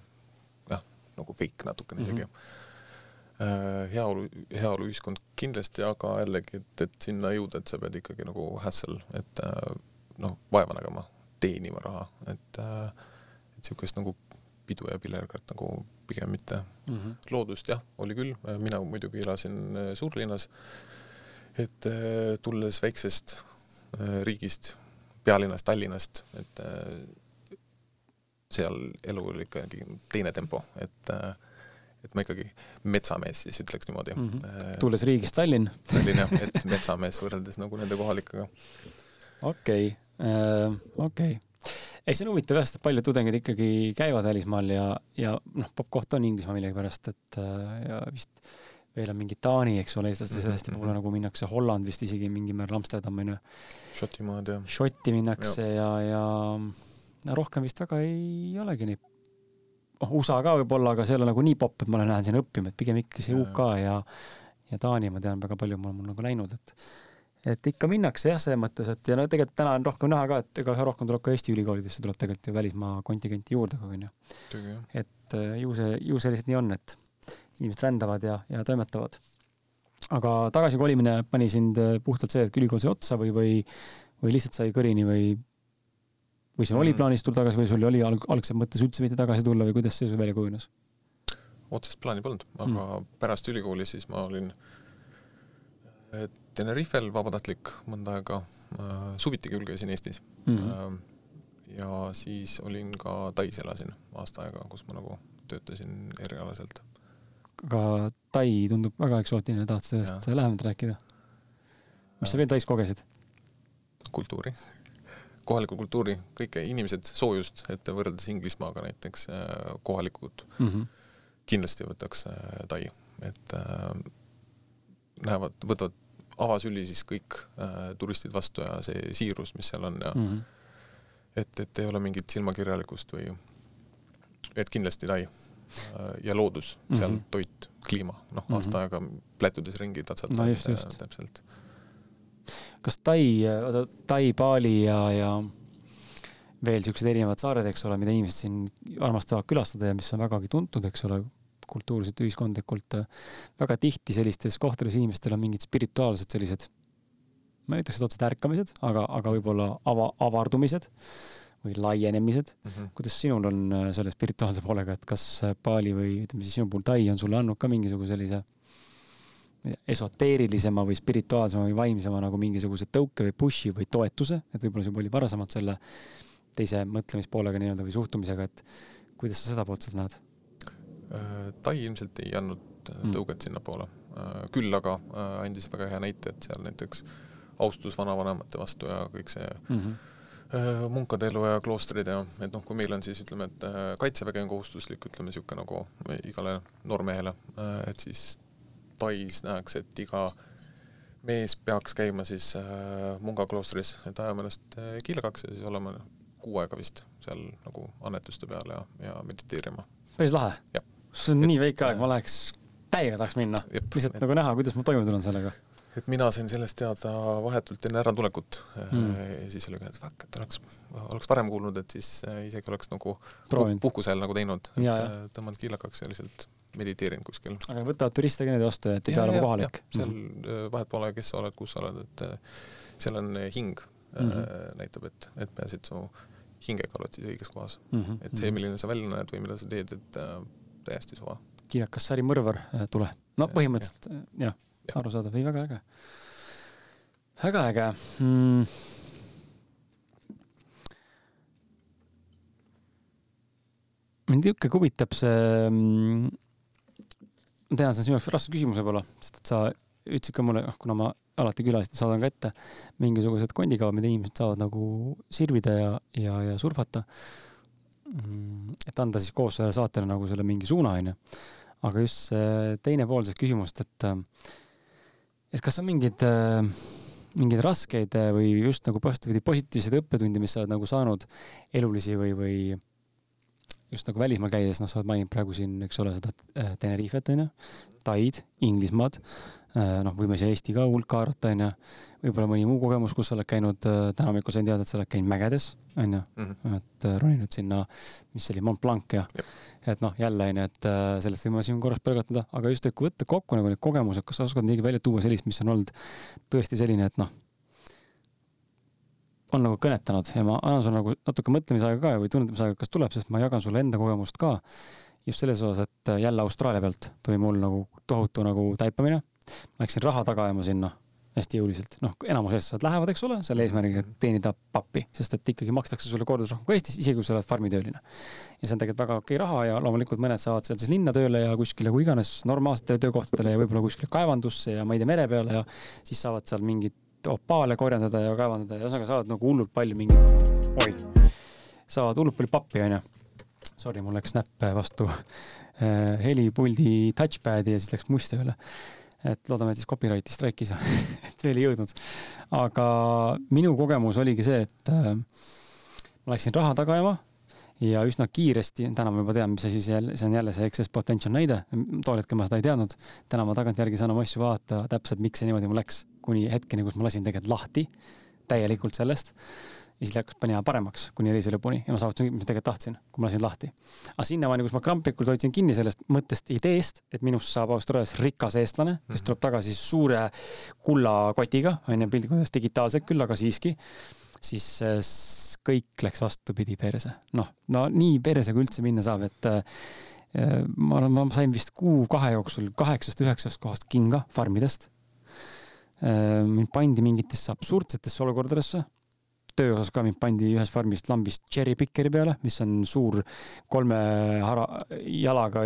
nagu fake natukene isegi mm. -hmm. heaolu, heaoluühiskond kindlasti, aga jällegi, et, et sinna jõuda, et sa pead ikkagi nagu hassle, et äh, noh, vaeva nägema, teenima raha, et äh, et niisugust nagu pidu ja pillerkart nagu pigem mitte mm. -hmm. loodust jah, oli küll, mina muidugi elasin suurlinnas, et tulles väiksest riigist, pealinnast, Tallinnast, et seal elu oli ikkagi teine tempo, et et ma ikkagi metsamees siis ütleks niimoodi mm. -hmm. tulles riigist Tallinn. Tallinn jah, et metsamees võrreldes nagu nende kohalikega. okei okay., okei ei, see on huvitav jah, sest paljud tudengid ikkagi käivad välismaal ja, ja noh, popp-koht on Inglismaa millegipärast, et ja vist veel on mingi Taani, eks ole, eestlaste seast ja võib-olla nagu minnakse Holland vist isegi mingil määral Amsterdam on ju. Šotimaad jah. Šotti minnakse ja, ja, ja rohkem vist väga ei olegi neid. oh, USA ka võib-olla, aga see ei ole nagu nii popp, et ma lähen sinna õppima, et pigem ikkagi see UK ja, ja Taani ma tean väga palju, ma olen nagu näinud, et et ikka minnakse jah, selles mõttes, et ja no tegelikult täna on rohkem näha ka, et ega rohkem tuleb ka Eesti ülikoolidesse tuleb tegelikult ju välismaa kontingenti juurde aeg onju. et äh, ju see, ju see lihtsalt nii on, et inimesed rändavad ja, ja toimetavad. aga tagasikolimine pani sind äh, puhtalt see, et ülikool sai otsa või, või, või lihtsalt sai kõrini või, või sul oli mm. plaanis tulla tagasi või sul oli alg algses mõttes üldse mitte tagasi tulla või kuidas see välja kujunes? otsest plaani polnud, aga mm. pärast ülikooli siis ma olin Tenerifel vabatahtlik mõnda aega, äh, suviti küll käisin Eestis mm. ja siis olin ka Tais elasin aasta aega, kus ma nagu töötasin erialaselt. aga Tai tundub väga eksootiline, tahad sellest lähemalt rääkida? mis sa veel Tais kogesid? kultuuri, kohalikku kultuuri, kõike, inimesed, soojust, et võrreldes Inglismaaga näiteks äh, kohalikud mm -hmm. kindlasti võtaks Tai, et äh, lähevad, võtavad avasüli siis kõik äh, turistid vastu ja see siirus, mis seal on ja mm -hmm. et, et ei ole mingit silmakirjalikkust või et kindlasti Tai äh, ja loodus mm, -hmm. seal mhm. toit, kliima, noh -hmm. aasta aega plätudes ringi tatsata no, just, just. täpselt. Kas Tai, oota Tai, Bali ja, ja veel siuksed erinevad saared, eks ole, mida inimesed siin armastavad külastada ja mis on vägagi tuntud, eks ole, kultuuriliselt, ühiskondlikult väga tihti sellistes kohtades inimestel on mingid spirituaalsed sellised, ma ei ütleks, et otseselt ärkamised, aga, aga võib-olla ava, avardumised või laienemised mm. -hmm. kuidas sinul on äh, selle spirituaalse poolega, et kas äh, Bali või ütleme siis sinu puhul Tai on sulle andnud ka mingisuguse sellise esoteerilisema või spirituaalsema või vaimsema nagu mingisuguse tõuke või push'i või toetuse, et võib-olla sul oli varasemalt selle teise mõtlemispoolega nii-öelda või suhtumisega, et kuidas sa seda poolt sealt näed? Äh, Tai ilmselt ei andnud äh, mm. tõuget sinnapoole, äh, küll aga andis väga hea näite, et seal näiteks austus vanavanemate vastu ja kõik see mm -hmm munkade elu ja kloostrid ja et noh, kui meil on siis ütleme, et kaitsevägi on kohustuslik, ütleme niisugune nagu igale noormehele, et siis Tais nähakse, et iga mees peaks käima siis munga kloostris, et ajama ennast kilgaks ja siis olema kuu aega vist seal nagu annetuste peal ja, ja mediteerima. päris lahe. see on et, nii väike aeg, ma läheks, täiega tahaks minna, lihtsalt et, nagu näha, kuidas ma toime tulen sellega. et mina sain sellest teada vahetult enne äratulekut mm. ja siis oli ka, et fuck, et oleks, oleks varem kuulnud, et siis äh, isegi oleks nagu puhkusel nagu teinud, et äh, tõmmanud kiilakaks ja lihtsalt mediteerin kuskil. aga võtavad turiste ka neid vastu, et ei pea olema kohalik? seal mm. vahet pole, kes sa oled, kus sa oled, et seal on hing mm -hmm. näitab, et, et peaasi, et su hingega oled siis õiges kohas mm. -hmm. et see, milline sa välja näed või mida sa teed, et äh, täiesti suva. kiirakas sari mõrvar äh, tule. no põhimõtteliselt jah ja. ja., arusaadav, ei väga äge. väga äge mm.. mind ikkagi huvitab see mm,, ma tean, see on sinu jaoks raske küsimus võib-olla, sest et sa ütlesid ka mulle, noh, kuna ma alati külalisi saadan ka ette mingisugused kondikavad, mida inimesed saavad nagu sirvida ja, ja, ja surfata Mm, et anda siis koos saatele nagu selle mingi suuna, onju. aga just see teine pool sellest küsimust, et, et kas on mingeid, mingeid raskeid või just nagu vastupidi positiivseid õppetundi, mis sa oled nagu saanud elulisi või, või just nagu välismaal käies, noh, sa oled maininud praegu siin, eks ole, seda äh, Tenerifet onju, Taid, Inglismaad Äh, noh, võime siia Eesti ka hulka haarata, onju. võib-olla mõni muu kogemus, kus sa oled käinud, äh, täna hommikul sain teada, et sa oled käinud mägedes, onju. Mhm. et roninud sinna, mis see oli, Mont Blanc ja, et noh, jälle onju, et sellest võime siin korraks põrgatada, aga just, et kui võtta kokku nagu need kogemused, kas sa oskad midagi välja tuua sellist, mis on olnud tõesti selline, et noh, on nagu kõnetanud ja ma annan sulle nagu natuke mõtlemisaega ka või tunnetamisaega, kas tuleb, sest ma jagan sulle enda kogemust ka. Just selles osas, et jälle Austraalia pealt tuli mul nagu tohutu nagu taipamine Läksin raha taga ajama sinna hästi jõuliselt, noh, enamus eestlased lähevad, eks ole, selle eesmärgiga teenida pappi, sest et ikkagi makstakse sulle kordades rohkem kui Eestis, isegi kui sa oled farmitööline. ja see on tegelikult väga okei raha ja loomulikult mõned saavad seal siis linna tööle ja kuskile kui iganes normaalsetele töökohtadele ja võib-olla kuskile kaevandusse ja ma ei tea, mere peale ja siis saavad seal mingit opaale korjandada ja kaevandada ja ühesõnaga saavad nagu hullult palju mingit, oi, saavad hullult palju pappi, onju. Sorry, mul läks näpp vastu äh, helipuldi touchpad'i ja siis läks must üle et loodame, et siis copyrighti strike ei saa [laughs] et veel ei jõudnud. aga minu kogemus oligi see, et äh, ma läksin raha taga ajama ja üsna kiiresti, täna ma juba tean, mis asi see jälle, see on jälle see excess potential näide. tol hetkel ma seda ei teadnud. täna ma tagantjärgi saan oma asju vaadata täpselt, miks see niimoodi mul läks, kuni hetkeni, kus ma lasin tegelikult lahti täielikult sellest. ja siis hakkas pani paremaks kuni reisi lõpuni ja ma saavutasin, mis ma tegelikult tahtsin, kui ma lasin lahti. aga sinnamaani, kus ma kramplikult hoidsin kinni sellest mõttest, ideest, et minust saab Austraalias rikas eestlane, kes mhm. tuleb tagasi suure kullakotiga, onju, piltlikult öeldes digitaalselt küll, aga siiski siis äh, kõik läks vastupidi perse. noh, no nii perse kui üldse minna saab, et äh, ma arvan, ma sain vist kuu-kahe jooksul kaheksast-üheksast kohast kinga farmidest. Äh, mind pandi mingitesse absurdsetesse olukordadesse. töö osas ka mind pandi ühest farmist lambist cherry pickeri peale, mis on suur kolme hara, jalaga,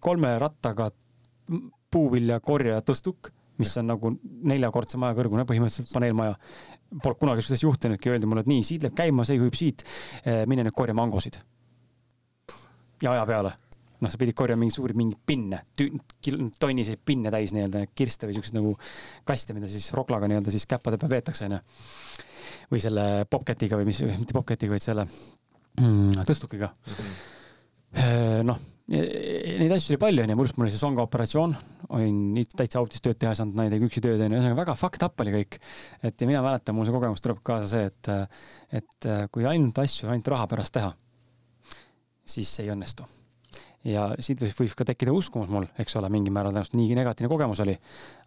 kolme rattaga puuviljakorjaja tõstuk mis on nagu neljakordse maja kõrgune, põhimõtteliselt paneelmaja. Polnud kunagi sellist juhtunudki, öeldi mulle, et nii, siit läheb käima, see juhib siit. Eh, mine nüüd korja mangosid. ja aja peale. Noh, sa pidid korjama mingi suuri, mingeid pinne, tonniseid pinne täis nii-öelda, kirste või siukseid nagu kaste, mida siis roklaga nii-öelda siis käppade peal veetakse, onju. või selle popcatiga või mis, mitte popcatiga, vaid selle mm, tõstukiga mm. -hmm noh, neid asju oli palju, onju, mul just mul oli see songa operatsioon, olin täitsa autis tööd teha ei saanud, naine tegi üksi tööd, onju, ühesõnaga väga fucked up oli kõik. et ja mina mäletan, mul see kogemus tuleb kaasa see, et, et kui ainult asju ainult raha pärast teha, siis see ei õnnestu. Ja siit võib, ka tekkida uskumus mul, eks ole, mingil määral tõenäoliselt nii negatiivne kogemus oli.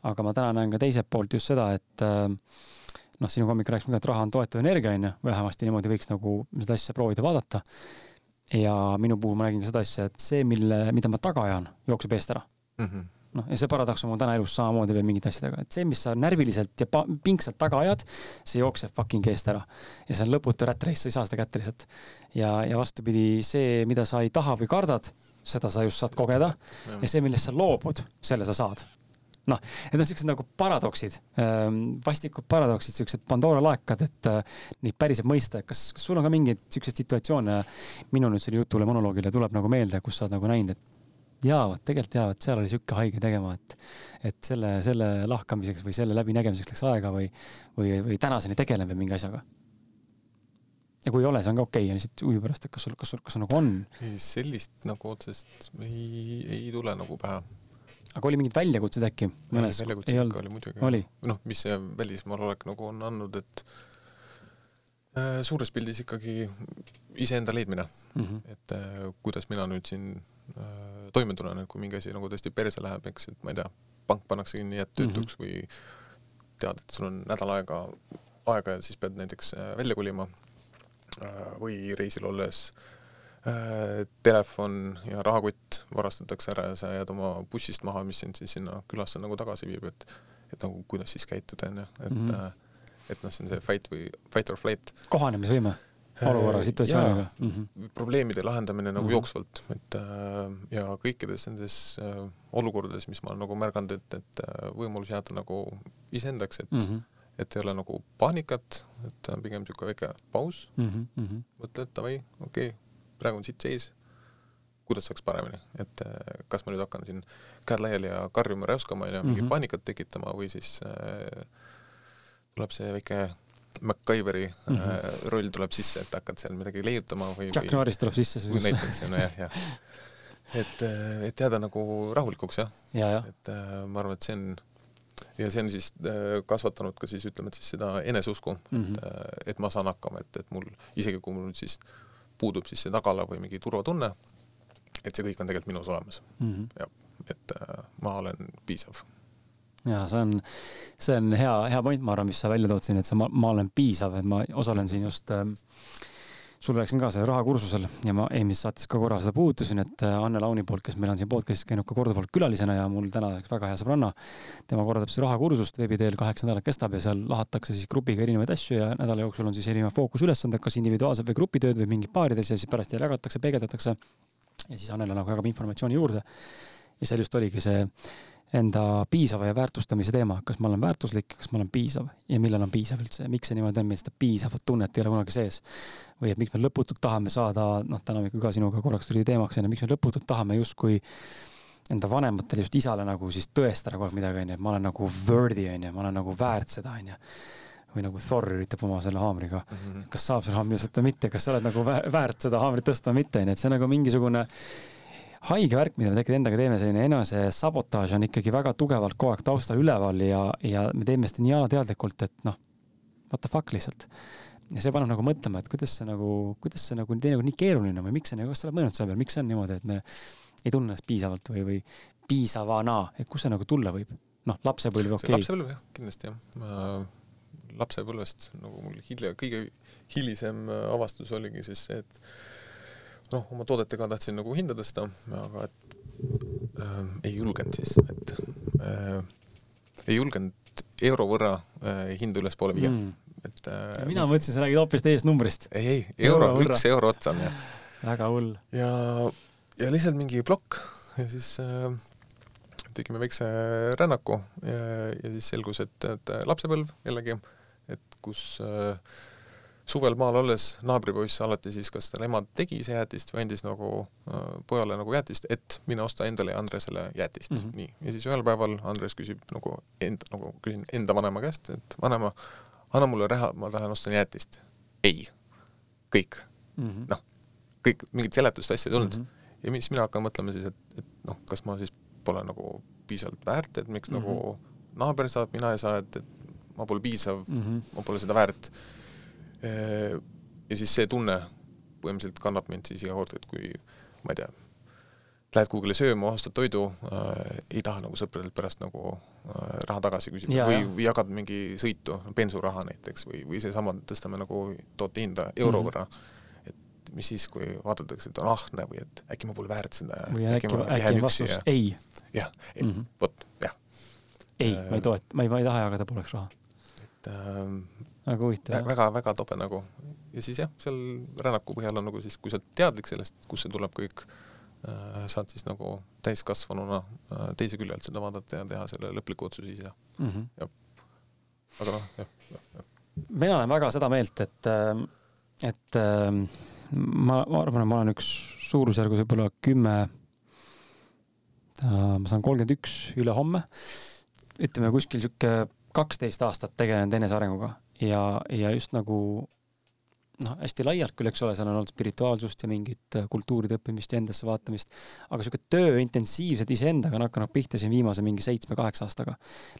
aga ma täna näen ka teiselt poolt just seda, et noh, sinu hommikul rääkisime ka, et raha on toetav energia, onju, vähemasti niimoodi võiks nagu seda asja proovida vaadata ja minu puhul ma nägin seda asja, et see, mille, mida ma taga ajan, jookseb eest ära mm. -hmm noh, ja see paradoks on mul täna elus samamoodi veel mingite asjadega, et see, mis sa närviliselt ja pingsalt taga ajad, see jookseb fucking eest ära. ja see on lõputu rat race, sa ei saa seda kätte lihtsalt. ja, ja vastupidi, see, mida sa ei taha või kardad, seda sa just saad kogeda. ja see, millest sa loobud, selle sa saad. Noh, need on siuksed nagu paradoksid, ähm, vastikud paradoksid, siuksed Pandora laekad, et äh, neid päriselt mõista, et kas, kas sul on ka mingeid siukseid situatsioone, minul nüüd selle jutule, monoloogile tuleb nagu meelde, kus sa oled nagu näinud, et jaa, vot tegelikult jaa, vot seal oli sihuke haige tegema, et, et selle, selle lahkamiseks või selle läbinägemiseks läks aega või, või, või tänaseni tegelen veel mingi asjaga ja kui ei ole, see on ka okei okay. ja lihtsalt huvi pärast, et kas sul, kas sul, kas sul nagu on? sellist nagu otsest ei, ei tule nagu pähe aga oli mingeid väljakutseid äkki väljakutseid ikka oli muidugi. noh, mis see välismaal olek nagu on andnud, et äh, suures pildis ikkagi iseenda leidmine mm. -hmm. et äh, kuidas mina nüüd siin äh, toime tulen, et kui mingi asi nagu tõesti perse läheb, eks, et ma ei tea, pank pannakse kinni, jääd töötuks mm -hmm. või tead, et sul on nädal aega, aega ja siis pead näiteks äh, välja kolima või reisil olles äh, Äh, telefon ja rahakott varastatakse ära ja sa jääd oma bussist maha, mis sind siis sinna külasse nagu tagasi viib, et et nagu kuidas siis käituda, onju, et mm -hmm. et noh, see on see fight või fight or flight. kohanemisvõime olukorra, situatsiooniga mm. -hmm. probleemide lahendamine nagu mm -hmm. jooksvalt, et ja kõikides nendes olukordades, mis ma olen nagu märganud, et, et võimalus jääda nagu iseendaks, et mm -hmm. Et ei ole nagu paanikat, et on pigem niisugune väike paus mm, -hmm. mõtle, et davai, okei okay,, praegu on sitt seis, kuidas saaks paremini, et äh, kas ma nüüd hakkan siin käed laiali ja karjuma, räuskama ja mingit mm -hmm. paanikat tekitama või siis äh, tuleb see väike MacGyveri mm -hmm. äh, roll tuleb sisse, et hakkad seal midagi leiutama või Jack Norris tuleb sisse siis. näiteks, nojah, jah. [laughs] et, äh, et jääda nagu rahulikuks jah ja,. Ja. et äh, ma arvan, et see on ja see on siis äh, kasvatanud ka siis ütleme, et siis seda eneseusku mm, -hmm. et, äh, et ma saan hakkama, et, et mul isegi kui mul siis puudub siis see tagala või mingi turvatunne, et see kõik on tegelikult minus olemas mm. -hmm. ja et äh, ma olen piisav. ja see on, see on hea, hea point, ma arvan, mis sa välja tood siin, et see ma, ma olen piisav, et ma osalen siin just äh, sul rääkisin ka sellel rahakursusel ja ma eelmises saates ka korra seda puudutasin, et äh, Anne Launi poolt, kes meil on siin podcast'is käinud ka korduvalt külalisena ja mul täna üks väga hea sõbranna, tema korraldab siis rahakursust veebi teel, kaheksa nädalat kestab ja seal lahatakse siis grupiga erinevaid asju ja nädala jooksul on siis erinevad fookusülesanded, kas individuaalsed või grupitööd või mingi paarides ja siis pärast jagatakse, peegeldatakse. ja siis Annela nagu jagab informatsiooni juurde. ja seal just oligi see enda piisava ja väärtustamise teema, kas ma olen väärtuslik, kas ma olen piisav ja millal on piisav üldse ja miks see niimoodi on, meil seda piisavat tunnet ei ole kunagi sees. või et miks me lõputult tahame saada, noh, täna hommikul ka sinuga korraks tuli teemaks, onju, miks me lõputult tahame justkui enda vanematele, just isale nagu siis tõestada kogu aeg midagi, onju, et ma olen nagu worthy, onju, ma olen nagu väärt seda, onju. või nagu Thor üritab oma selle haamriga mm. -hmm. kas saab selle haamri tõsta või mitte, kas sa oled nagu vä- väärt seda haamrit tõsta või mitte, onju, et see on nagu mingisugune haige värk, mida me tegelikult endaga teeme, selline enesesabotaaž on ikkagi väga tugevalt kogu aeg taustal üleval ja, ja me teeme seda nii alateadlikult, et noh, what the fuck lihtsalt. ja see paneb nagu mõtlema, et kuidas see nagu, kuidas see nagu teinekord nii keeruline on või miks see nagu, kas sa oled mõelnud selle peale, miks see on niimoodi, et me ei tunne ennast piisavalt või, või piisavana, et kust see nagu tulla võib? noh, lapsepõlv, okei okay.. lapsepõlv jah, kindlasti jah. lapsepõlvest nagu mul hilja, kõige hilisem avastus oligi siis see, et noh, oma toodetega tahtsin nagu hinda tõsta, aga et äh, ei julgenud siis, et äh, ei julgenud euro võrra äh, hindu ülespoole viia mm., et äh, mina mõtlesin, sa räägid hoopis teisest numbrist. ei, ei, euro Euro, üks euro otsa on jah. väga hull. ja, ja lihtsalt mingi plokk ja siis äh, tegime väikse rännaku ja, ja siis selgus, et, et lapsepõlv jällegi, et kus äh, suvel maal olles naabripoiss alati siis kas tal ema tegi ise jäätist või andis nagu äh, pojale nagu jäätist, et mine osta endale ja Andresele jäätist mm. -hmm. nii. ja siis ühel päeval Andres küsib nagu enda, nagu küsin enda vanema käest, et vanema, anna mulle raha, ma tahan osta jäätist. ei, kõik, Mhm. Noh, kõik mingit seletust asja ei tulnud mm. -hmm. ja siis mina hakkan mõtlema siis, et, et noh, kas ma siis pole nagu piisavalt väärt, et miks mm. -hmm. nagu naaber saab, mina ei saa, et, et ma pole piisav mm. -hmm. ma pole seda väärt. Ja siis see tunne põhimõtteliselt kannab mind siis iga kord, et kui ma ei tea, lähed kuhugile sööma, ostad toidu äh,, ei taha nagu sõpradelt pärast nagu äh, raha tagasi küsida Ja, või või jagad mingi sõitu, bensuraha näiteks või, või seesama, tõstame nagu toote hinda euro Mhm. võrra mm. -hmm. et mis siis, kui vaadatakse, et on ahne või et äkki ma pole väärt seda. või äkki, äkki on vastus ja, ei, jah, Mhm. vot jah, ei, ma ei toeta, ma ei, ma ei taha jagada pooleks raha. et ähm, väga huvitav. väga-väga tobe nagu ja siis jah, seal rännaku põhjal on nagu siis, kui sa oled teadlik sellest, kust see tuleb kõik äh,, saad siis nagu täiskasvanuna äh, teise külje alt seda vaadata ja teha selle lõpliku otsuse ise. Mhm. aga noh, jah, jah, jah. mina olen väga seda meelt, et, et ähm, ma, ma arvan, et ma olen üks suurusjärgus võib-olla kümme, ma saan kolmkümmend üks ülehomme. ütleme kuskil sihuke kaksteist aastat tegelenud enesearenguga ja, ja just nagu noh, hästi laialt küll, eks ole, seal on olnud spirituaalsust ja mingit äh, kultuuride õppimist ja endasse vaatamist, aga sihuke töö intensiivselt iseendaga on hakanud pihta siin viimase mingi seitsme-kaheksa aastaga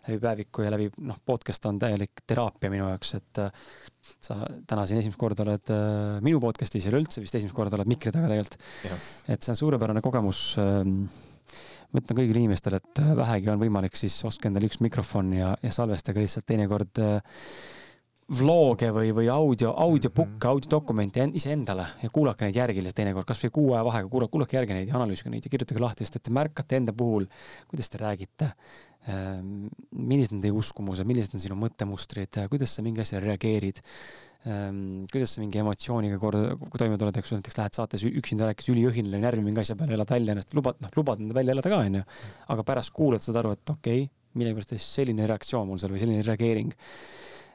läbi päeviku ja läbi noh, podcast on täielik teraapia minu jaoks, et äh, sa täna siin esimest korda oled äh, minu podcast'is ja üleüldse vist esimest korda oled mikri taga tegelikult. Et see on suurepärane kogemus ähm, ma ütlen kõigile inimestele, et äh, vähegi on võimalik, siis ostke endale üks mikrofon ja, ja salvestage lihtsalt teinekord äh, vloge või, või audio, audiobook'e, Mhm. audiodokumente en- iseendale ja kuulake neid järgi teinekord, kasvõi kuu aja vahega kuulake, kuulake järgi neid ja analüüsige neid ja kirjutage lahti, sest et te märkate enda puhul, kuidas te räägite. millised on teie uskumused, millised on sinu mõttemustrid, kuidas sa mingi asjale reageerid. kuidas sa mingi emotsiooniga korda, toime tuled, eks ju, näiteks lähed saates üksinda rääkides üliõhinal ja närvi mingi asja peale, elad välja ennast, lubad, noh, lubad enda välja elada ka, onju. aga pärast kuulad, saad aru, et okei okay,, mille pärast siis selline reaktsioon mul seal või selline reageering.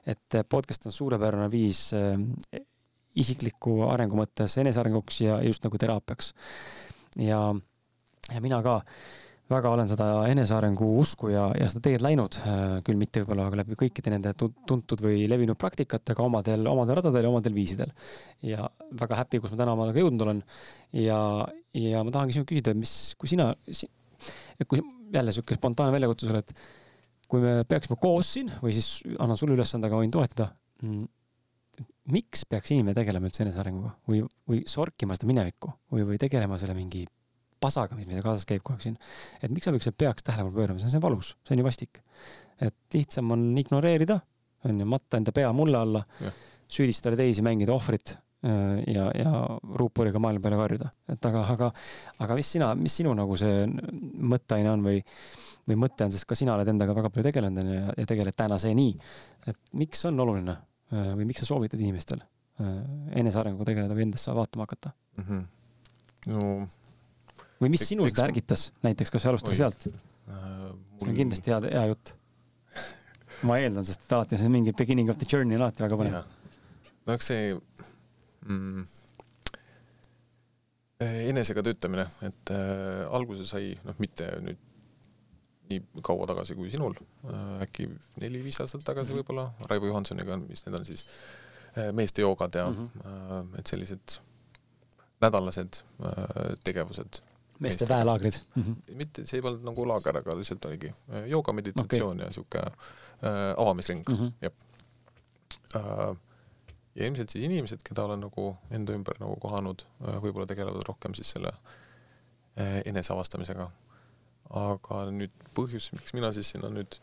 Et podcast on suurepärane viis äh, isikliku arengu mõttes enesearenguks ja just nagu teraapiaks. ja, ja mina ka väga olen seda enesearengu usku ja, ja seda teed läinud, küll mitte võib-olla läbi kõikide nende tu- tuntud või levinud praktikatega omadel, omadel radadel ja omadel viisidel. ja väga happy, kus ma täna omadega jõudnud olen. ja, ja ma tahangi sinult küsida, mis, kui sina, et kui jälle sihuke spontaanne väljakutse sulle, et kui me peaksime koos siin või siis annan sulle ülesande, aga võin toetada mm, miks peaks inimene tegelema üldse enesearenguga või, või sorkima seda minevikku või, või tegelema selle mingi pasaga, mis meile kaasas käib kogu aeg siin. et miks sa üldse peaks tähelepanu pöörama, see on, valus, see on ju vastik. et lihtsam on ignoreerida, on ju, matta enda pea mulle alla süüdistada teisi, mängida ohvrit ja, ja ruuporiga maailma peale karjuda, et aga, aga, aga mis sina, mis sinu nagu see mõtteaine on või, või mõte on, sest ka sina oled endaga väga palju tegelenud ja, ja tegeled tänaseni. et miks on oluline äh, või miks sa soovitad inimestel äh, enesearenguga tegeleda või endasse vaatama hakata? mm. -hmm. no või mis sinu seda ärgitas, näiteks, kas alustame Oi. sealt? äh, see on kindlasti hea, hea jutt. [laughs] ma eeldan, sest alati see mingi beginning of the journey on alati väga põnev. no eks see mm, enesega töötamine, et äh, alguse sai noh, mitte nüüd nii kaua tagasi kui sinul, äkki neli-viis aastat tagasi -hmm. võib-olla, Raivo Johansoniga, mis need on siis, meeste joogad ja mm -hmm. et sellised nädalased tegevused meeste väelaagrid mm? -hmm. mitte, see ei olnud nagu laager, aga lihtsalt oligi jooga, meditatsioon okay. ja sihuke äh, avamisring mm, -hmm. jah äh,. Ja ilmselt siis inimesed, keda olen nagu enda ümber nagu kohanud äh,, võib-olla tegelevad rohkem siis selle äh, eneseavastamisega. aga nüüd põhjus, miks mina siis sinna nüüd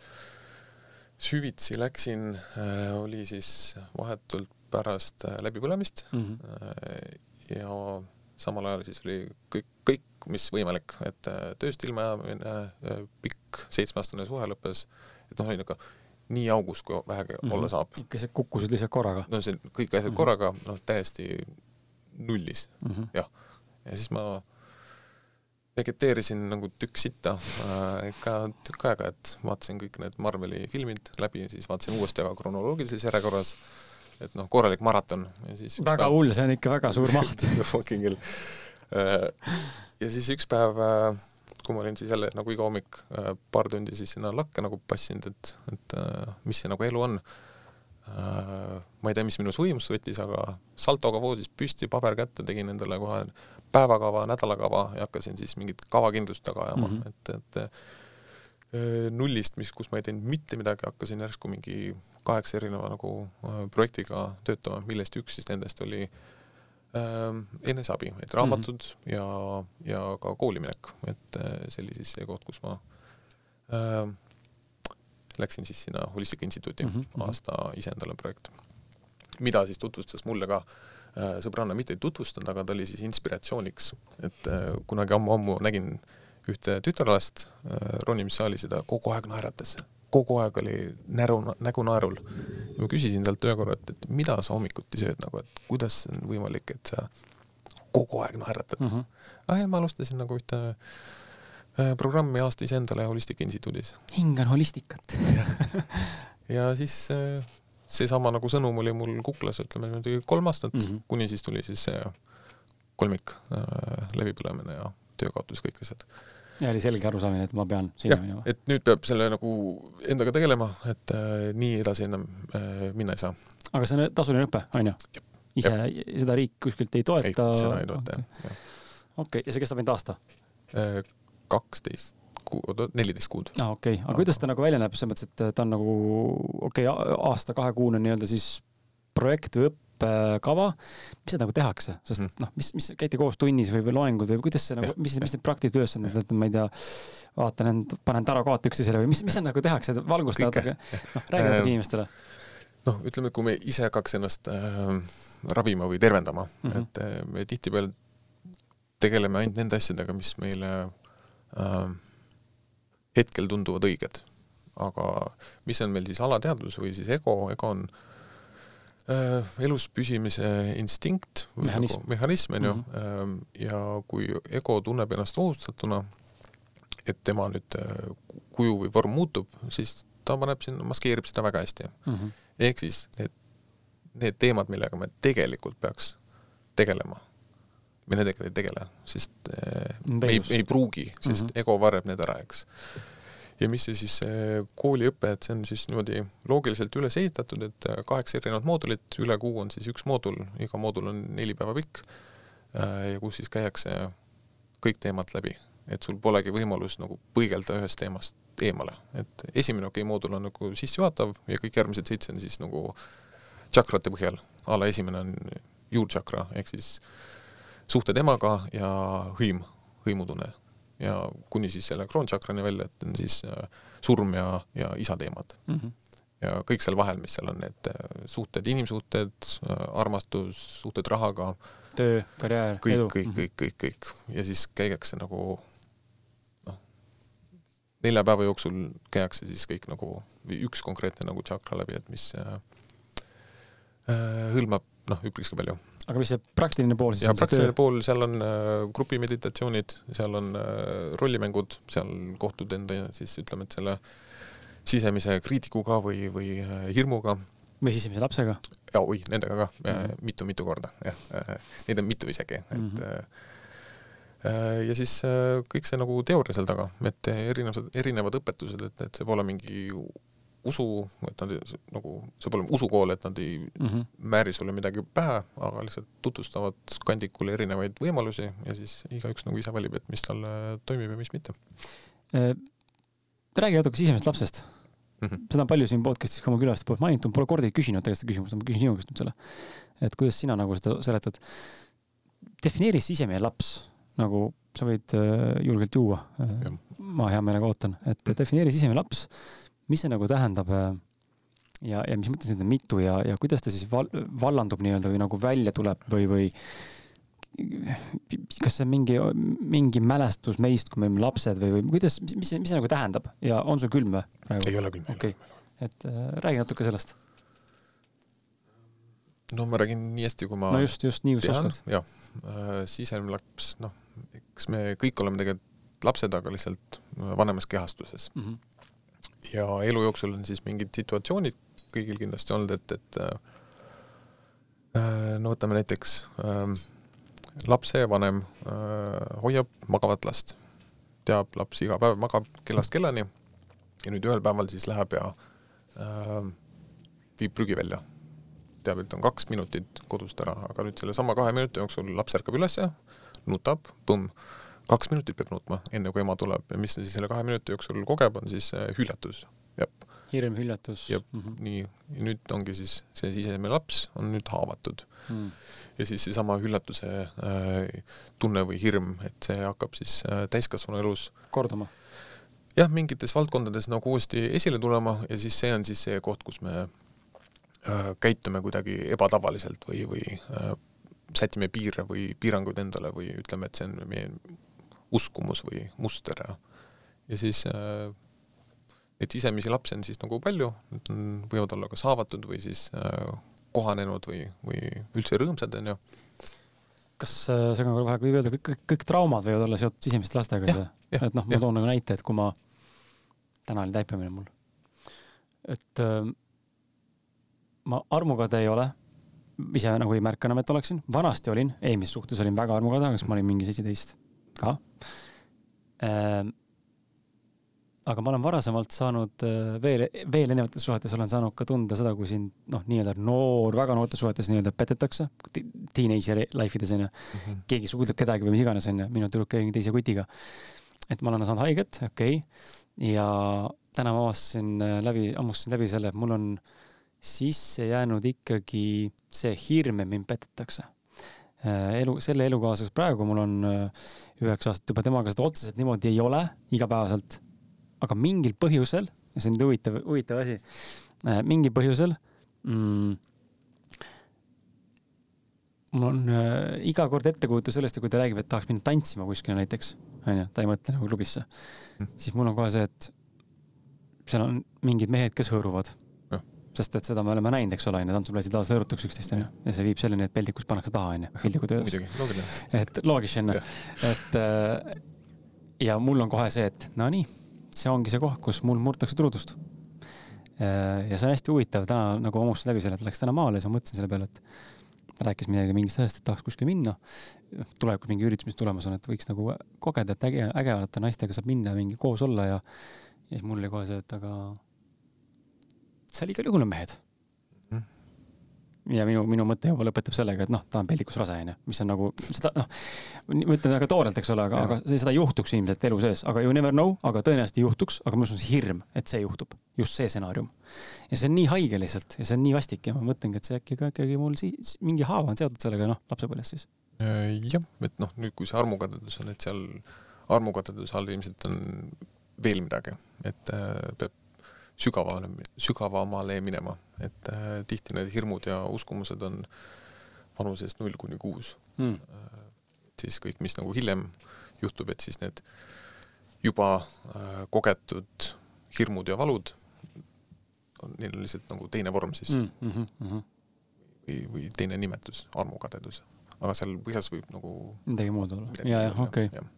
süvitsi läksin äh,, oli siis vahetult pärast läbipõlemist mm -hmm. ja samal ajal siis oli kõik, kõik, mis võimalik, et tööst ilmajäämine, äh, pikk seitsmeaastane suhe lõppes, et noh, oli nagu nii augus, kui vähegi mm -hmm. olla saab. ikka sa kukkusid lihtsalt korraga? no see kõik asjad mm -hmm. korraga, noh täiesti nullis mm, -hmm. jah. ja siis ma vegeteerisin nagu tükk sitta äh, ikka tükk aega, et vaatasin kõik need Marveli filmid läbi, siis vaatasin uuesti aga kronoloogilises järjekorras et noh, korralik maraton ja siis väga päev... hull, see on ikka väga suur maht [laughs] fucking hell. Äh, ja siis üks päev, äh, kui ma olin siis jälle nagu iga hommik äh, paar tundi siis sinna lakke nagu passinud, et, et mis see nagu elu on. ma ei tea, mis minus võimust võttis, aga saltoga voodist püsti, paber kätte, tegin endale kohe päevakava, nädalakava ja hakkasin siis mingit kavakindlust taga ajama mm, -hmm. et, et Äh, nullist, mis, kus ma ei teinud mitte midagi, hakkasin järsku mingi kaheksa erineva nagu äh, projektiga töötama, millest üks siis nendest oli äh, eneseabi, et raamatud mm -hmm. ja, ja ka kooli minek, et äh, see oli siis see koht, kus ma äh, läksin siis sinna Holistika Instituuti mm -hmm. aasta iseendale projekt, mida siis tutvustas mulle ka äh, sõbranna, mitte ei tutvustanud, aga ta oli siis inspiratsiooniks, et äh, kunagi ammu-ammu nägin ühte tütarlast äh, ronimissaalis ja ta kogu aeg naeratas, kogu aeg oli näru, nägu naerul. ja ma küsisin talt ühe korra, et, et mida sa hommikuti sööd nagu, et kuidas on võimalik, et sa kogu aeg naeratad mm. -hmm. ah ja ma alustasin nagu ühte äh, programmi aasta iseendale Holistika Instituudis. hingan holistikat ja siis äh, seesama nagu sõnum oli mul kuklas, ütleme niimoodi kolm aastat mm, -hmm. kuni siis tuli siis see kolmik äh, läbipõlemine ja töökaotus, kõik asjad. Ja oli selge arusaamine, et ma pean sinna minema. et nüüd peab selle nagu endaga tegelema, et äh, nii edasi enam äh, minna ei saa. aga see on tasuline õpe, on ju? ise, seda riik kuskilt ei toeta? ei, seda ei toeta okay. jah. okei okay., ja see kestab ainult aasta? Äh, kaksteist kuud, neliteist kuud. aa ah,, okei okay., aga kuidas ta nagu välja näeb, selles mõttes, et ta on nagu okei okay,, aasta-kahekuune nii-öelda siis projekt või õpe õppekava, mis seda nagu tehakse, sest mm. noh, mis, mis käite koos tunnis või, või loengud või kuidas see nagu, mis, mis need praktilised ülesanded, et ma ei tea, vaatan end, panen tarokaate üksteisele või mis, mis seal nagu tehakse, valgusta natuke, noh, räägi natuke äh, inimestele. noh, ütleme, et kui me ise hakkaks ennast äh, ravima või tervendama mm, -hmm. et äh, me tihtipeale tegeleme ainult nende asjadega, mis meile äh, hetkel tunduvad õiged. aga mis on meil siis alateadvus või siis ego, ego on Äh, elus püsimise instinkt või mehhanism, nagu mehhanism on ju mm, -hmm. ja kui ego tunneb ennast ohustatuna, et tema nüüd äh, kuju või vorm muutub, siis ta paneb sinna, maskeerib seda väga hästi mm. -hmm. ehk siis need, need teemad, millega me tegelikult peaks tegelema, me nendega ei tegele, sest me ei, ei pruugi, sest mm -hmm. ego varjab need ära, eks ja mis see siis kooliõpe, et see on siis niimoodi loogiliselt üles ehitatud, et äh, kaheksa erinevat moodulit, üle kuu on siis üks moodul, iga moodul on neli päeva pikk. Äh, ja kus siis käiakse kõik teemad läbi, et sul polegi võimalus nagu põigelda ühest teemast eemale, et esimene okei okay, moodul on nagu sissejuhatav ja kõik järgmised seitse on siis nagu tšakrate põhjal, a la esimene on juurtšakra ehk siis suhted emaga ja hõim, hõimutunne ja kuni siis selle kroontšakrani välja, et on siis äh, surm ja, ja isa teemad mm. -hmm. ja kõik seal vahel, mis seal on, need äh, suhted, inimsuhted, äh, armastus, suhted rahaga. töö, karjäär, edu. kõik, kõik, kõik, kõik, kõik ja siis käiakse nagu noh, nelja päeva jooksul käiakse siis kõik nagu, üks konkreetne nagu tšakra läbi, et mis äh, hõlmab noh, üpriski palju aga mis see praktiline pool siis ja on? praktiline pool, seal on äh, grupimeditatsioonid, seal on äh, rollimängud, seal kohtud enda siis ütleme, et selle sisemise kriitikuga või, või äh, hirmuga. või sisemise lapsega? ja oi, nendega ka mitu-mitu mm -hmm. korda, jah. Neid on mitu isegi, et mm -hmm. Äh, ja siis äh, kõik see nagu teooria seal taga, et erinevad, erinevad õpetused, et, et see pole mingi usu, et nad nagu, see pole usukool, et nad ei mm -hmm. määri sulle midagi pähe, aga lihtsalt tutvustavad kandikule erinevaid võimalusi ja siis igaüks nagu ise valib, et mis talle toimib ja mis mitte. Äh, räägi natuke sisemisest lapsest mm. -hmm. seda on palju siin podcast'is ka oma külaliste poolt mainitud, pole kordagi küsinud tegelikult seda küsimust, ma küsin sinu käest nüüd selle. et kuidas sina nagu seda seletad? defineeri sisemine laps nagu sa võid äh, julgelt juua. ma hea meelega ootan, et defineeri sisemine laps mis see nagu tähendab äh, ja, ja mis mõttes neid on mitu ja, ja kuidas ta siis val, vallandub nii-öelda või nagu välja tuleb või, või kas see on mingi, mingi mälestus meist, kui me olime lapsed või, või kuidas, mis, mis see nagu tähendab ja on sul külm või praegu? ei ole külm. okei okay., et äh, räägi natuke sellest. no ma räägin nii hästi, kui ma no just, just nii, kui sa oskad. jah äh,, sisemine laps, noh, eks me kõik oleme tegelikult lapsed, aga lihtsalt vanemas kehastuses mm. -hmm ja elu jooksul on siis mingid situatsioonid kõigil kindlasti olnud, et, et äh, no võtame näiteks äh, lapsevanem äh, hoiab magavat last, teab, laps iga päev magab kellast kellani ja nüüd ühel päeval siis läheb ja äh, viib prügi välja. teab, et on kaks minutit kodust ära, aga nüüd sellesama kahe minuti jooksul laps ärkab üles, nutab, põmm kaks minutit peab nutma, enne kui ema tuleb ja mis ta siis selle kahe minuti jooksul kogeb, on siis äh, hüljatus, jah. hirm, hüljatus. jah mm -hmm., nii, ja nüüd ongi siis see sisemine laps on nüüd haavatud mm.. ja siis seesama hüllatuse äh, tunne või hirm, et see hakkab siis äh, täiskasvanu elus korduma. jah, mingites valdkondades nagu uuesti esile tulema ja siis see on siis see koht, kus me äh, käitume kuidagi ebatavaliselt või, või äh, sätime piire või piiranguid endale või ütleme, et see on meie uskumus või muster ja, ja siis äh, neid sisemisi lapsi on siis nagu palju, nad on, võivad olla kas haavatud või siis äh, kohanenud või, või üldse rõõmsad, onju. kas äh, segan korra vahele, võib öelda, kõik, kõik, kõik traumad võivad olla seotud sisemiste lastega, et noh, ma toon nagu näite, et kui ma, täna oli täipamine mul, et äh, ma armukade ei ole, ise nagu ei märka enam, et oleksin, vanasti olin, eelmises suhtes olin väga armukade, kas ma olin mingi seitseteist ka ähm,. aga ma olen varasemalt saanud äh, veel, veel erinevates suhetes olen saanud ka tunda seda, kui sind noh, nii-öelda noor, väga noortes suhetes nii-öelda petetakse, teenager life ides onju mm. -hmm. keegi suudleb kedagi või mis iganes onju, minu tüdruk käib teise kutiga. et ma olen saanud haiget, okei okay., ja täna ma avastasin äh, läbi, hammustasin läbi selle, et mul on sisse jäänud ikkagi see hirm, et mind petetakse elu, selle elukaaslasega praegu mul on äh, üheksa aastat juba temaga seda otseselt niimoodi ei ole igapäevaselt. aga mingil põhjusel, ja see on nüüd huvitav, huvitav asi, äh, mingil põhjusel mm, mul on äh, iga kord ettekujutus sellest, kui ta räägib, et tahaks minna tantsima kuskile näiteks, onju, ta ei mõtle nagu klubisse mm., siis mul on kohe see, et seal on mingid mehed, kes hõõruvad sest et seda me oleme näinud, eks ole, onju, tantsuplatsid lausa hõõrutakse üksteist, onju. ja see viib selleni, et peldikus pannakse taha, onju, loogiline. et loogiline, onju. et äh, ja mul on kohe see, et no nii, see ongi see koht, kus mul murtakse truudust. Äh, ja see on hästi huvitav, täna nagu hammustasin läbi selle, et läks täna maale ja siis ma mõtlesin selle peale, et ta rääkis midagi mingist asjast, et tahaks kuskile minna. tulevikus mingi üritus, mis tulemas on, et võiks nagu kogeda, et äge, ägedate naistega saab minna mingi koos olla ja, ja siis mul oli kohe see, et aga seal igal juhul on mehed mm.. ja minu, minu mõte juba lõpetab sellega, et noh, ta on peldikus rase onju, mis on nagu seda noh, ma ütlen väga toorelt, eks ole, aga, aga seda juhtuks ilmselt elu sees, aga you never know, aga tõenäoliselt juhtuks, aga mul on hirm, et see juhtub, just see stsenaarium. ja see on nii haige lihtsalt ja see on nii vastik ja ma mõtlengi, et see äkki ka ikkagi mul siis mingi haav on seotud sellega, noh, lapsepõlves siis. Äh, jah, et noh, nüüd kui see armukadedus on, et seal armukadeduse all ilmselt on veel midagi, et äh, peab sügavale, sügavamale minema, et äh, tihti need hirmud ja uskumused on vanusest null kuni kuus mm.. Siis kõik, mis nagu hiljem juhtub, et siis need juba äh, kogetud hirmud ja valud on, neil on lihtsalt nagu teine vorm siis mm. -hmm. või, või teine nimetus, armukadedus. aga seal põhjas võib nagu midagi muud olla. ja, ja okei okay..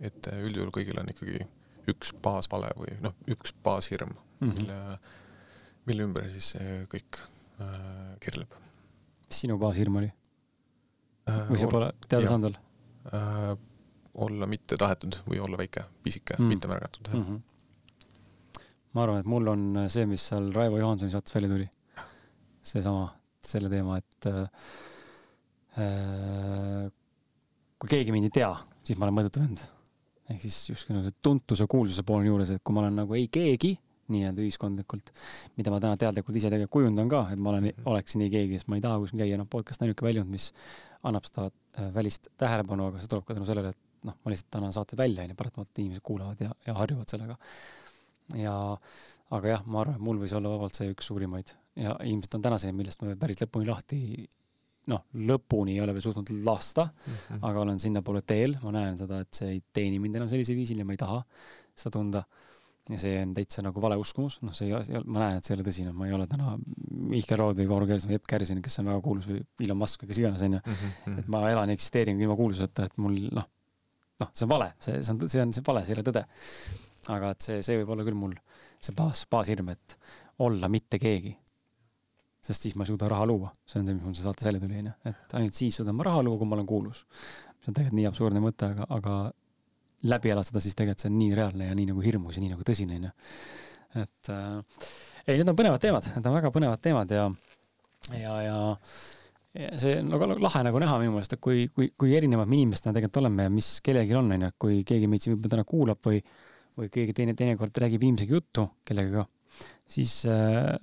et üldjuhul kõigil on ikkagi üks baasvale või noh, üks baashirm mm, -hmm. mille, mille ümber siis see kõik äh, kirleb. mis sinu baashirm oli või see pole teada saanud veel äh,? olla mitte tahetud või olla väike, pisike mm., mitte märgatud mm. -hmm. ma arvan, et mul on see, mis seal Raivo Johansoni saates välja tuli. seesama, selle teema, et äh, kui keegi mind ei tea, siis ma olen mõõdetu vend. Ehk siis justkui nagu tuntuse, kuulsuse pool on juures, et kui ma olen nagu ei keegi nii-öelda ühiskondlikult, mida ma täna teadlikult ise tegelikult kujundan ka, et ma olen, mhm. oleksin ei keegi, sest ma ei taha kuskil käia, noh, podcast on niisugune väljund, mis annab seda äh, välist tähelepanu, aga see tuleb ka tänu sellele, et noh, ma lihtsalt annan saate välja, onju, paratamatult inimesed kuulavad ja, ja harjuvad sellega. ja, aga jah, ma arvan, et mul võis olla vabalt see üks suurimaid ja ilmselt on tänaseni, millest ma päris lõpuni lahti noh, lõpuni ei ole veel suutnud lasta mm, -hmm. aga olen sinnapoole teel, ma näen seda, et see ei teeni mind enam sellisel viisil ja ma ei taha seda tunda ja see on täitsa nagu vale uskumus, noh, see ei ole, ma näen, et see ei ole tõsine, ma ei ole täna Mihkel Rood või Vaur Kersna või Epp Kärsin, kes on väga kuulus või Elon Musk või kes iganes, onju. Mhm, et ma elan ja eksisteerin ilma kuulsuseta, et mul noh, noh, see on vale, see, see on, see on, see vale, see ei ole tõde. aga et see, see võib olla küll mul see baas, baashirm, et olla mitte keegi. Sest siis ma ei suuda raha luua, see on see, mis mul see saates välja tuli, onju, et ainult siis suudan ma raha luua, kui ma olen kuulus. see on tegelikult nii absurdne mõte, aga, aga läbi elastada, siis tegelikult see on nii reaalne ja nii nagu hirmus ja nii nagu tõsine, onju. et äh, ei, need on põnevad teemad, need on väga põnevad teemad ja, ja, ja, ja see on nagu lahe nagu näha minu meelest, et kui, kui, kui erinevad me inimestena tegelikult oleme ja mis kellelgi on, onju, kui keegi meid siin võib-olla täna kuulab või, või keegi teine teinekord räägib inimesega juttu kellegagi, siis äh,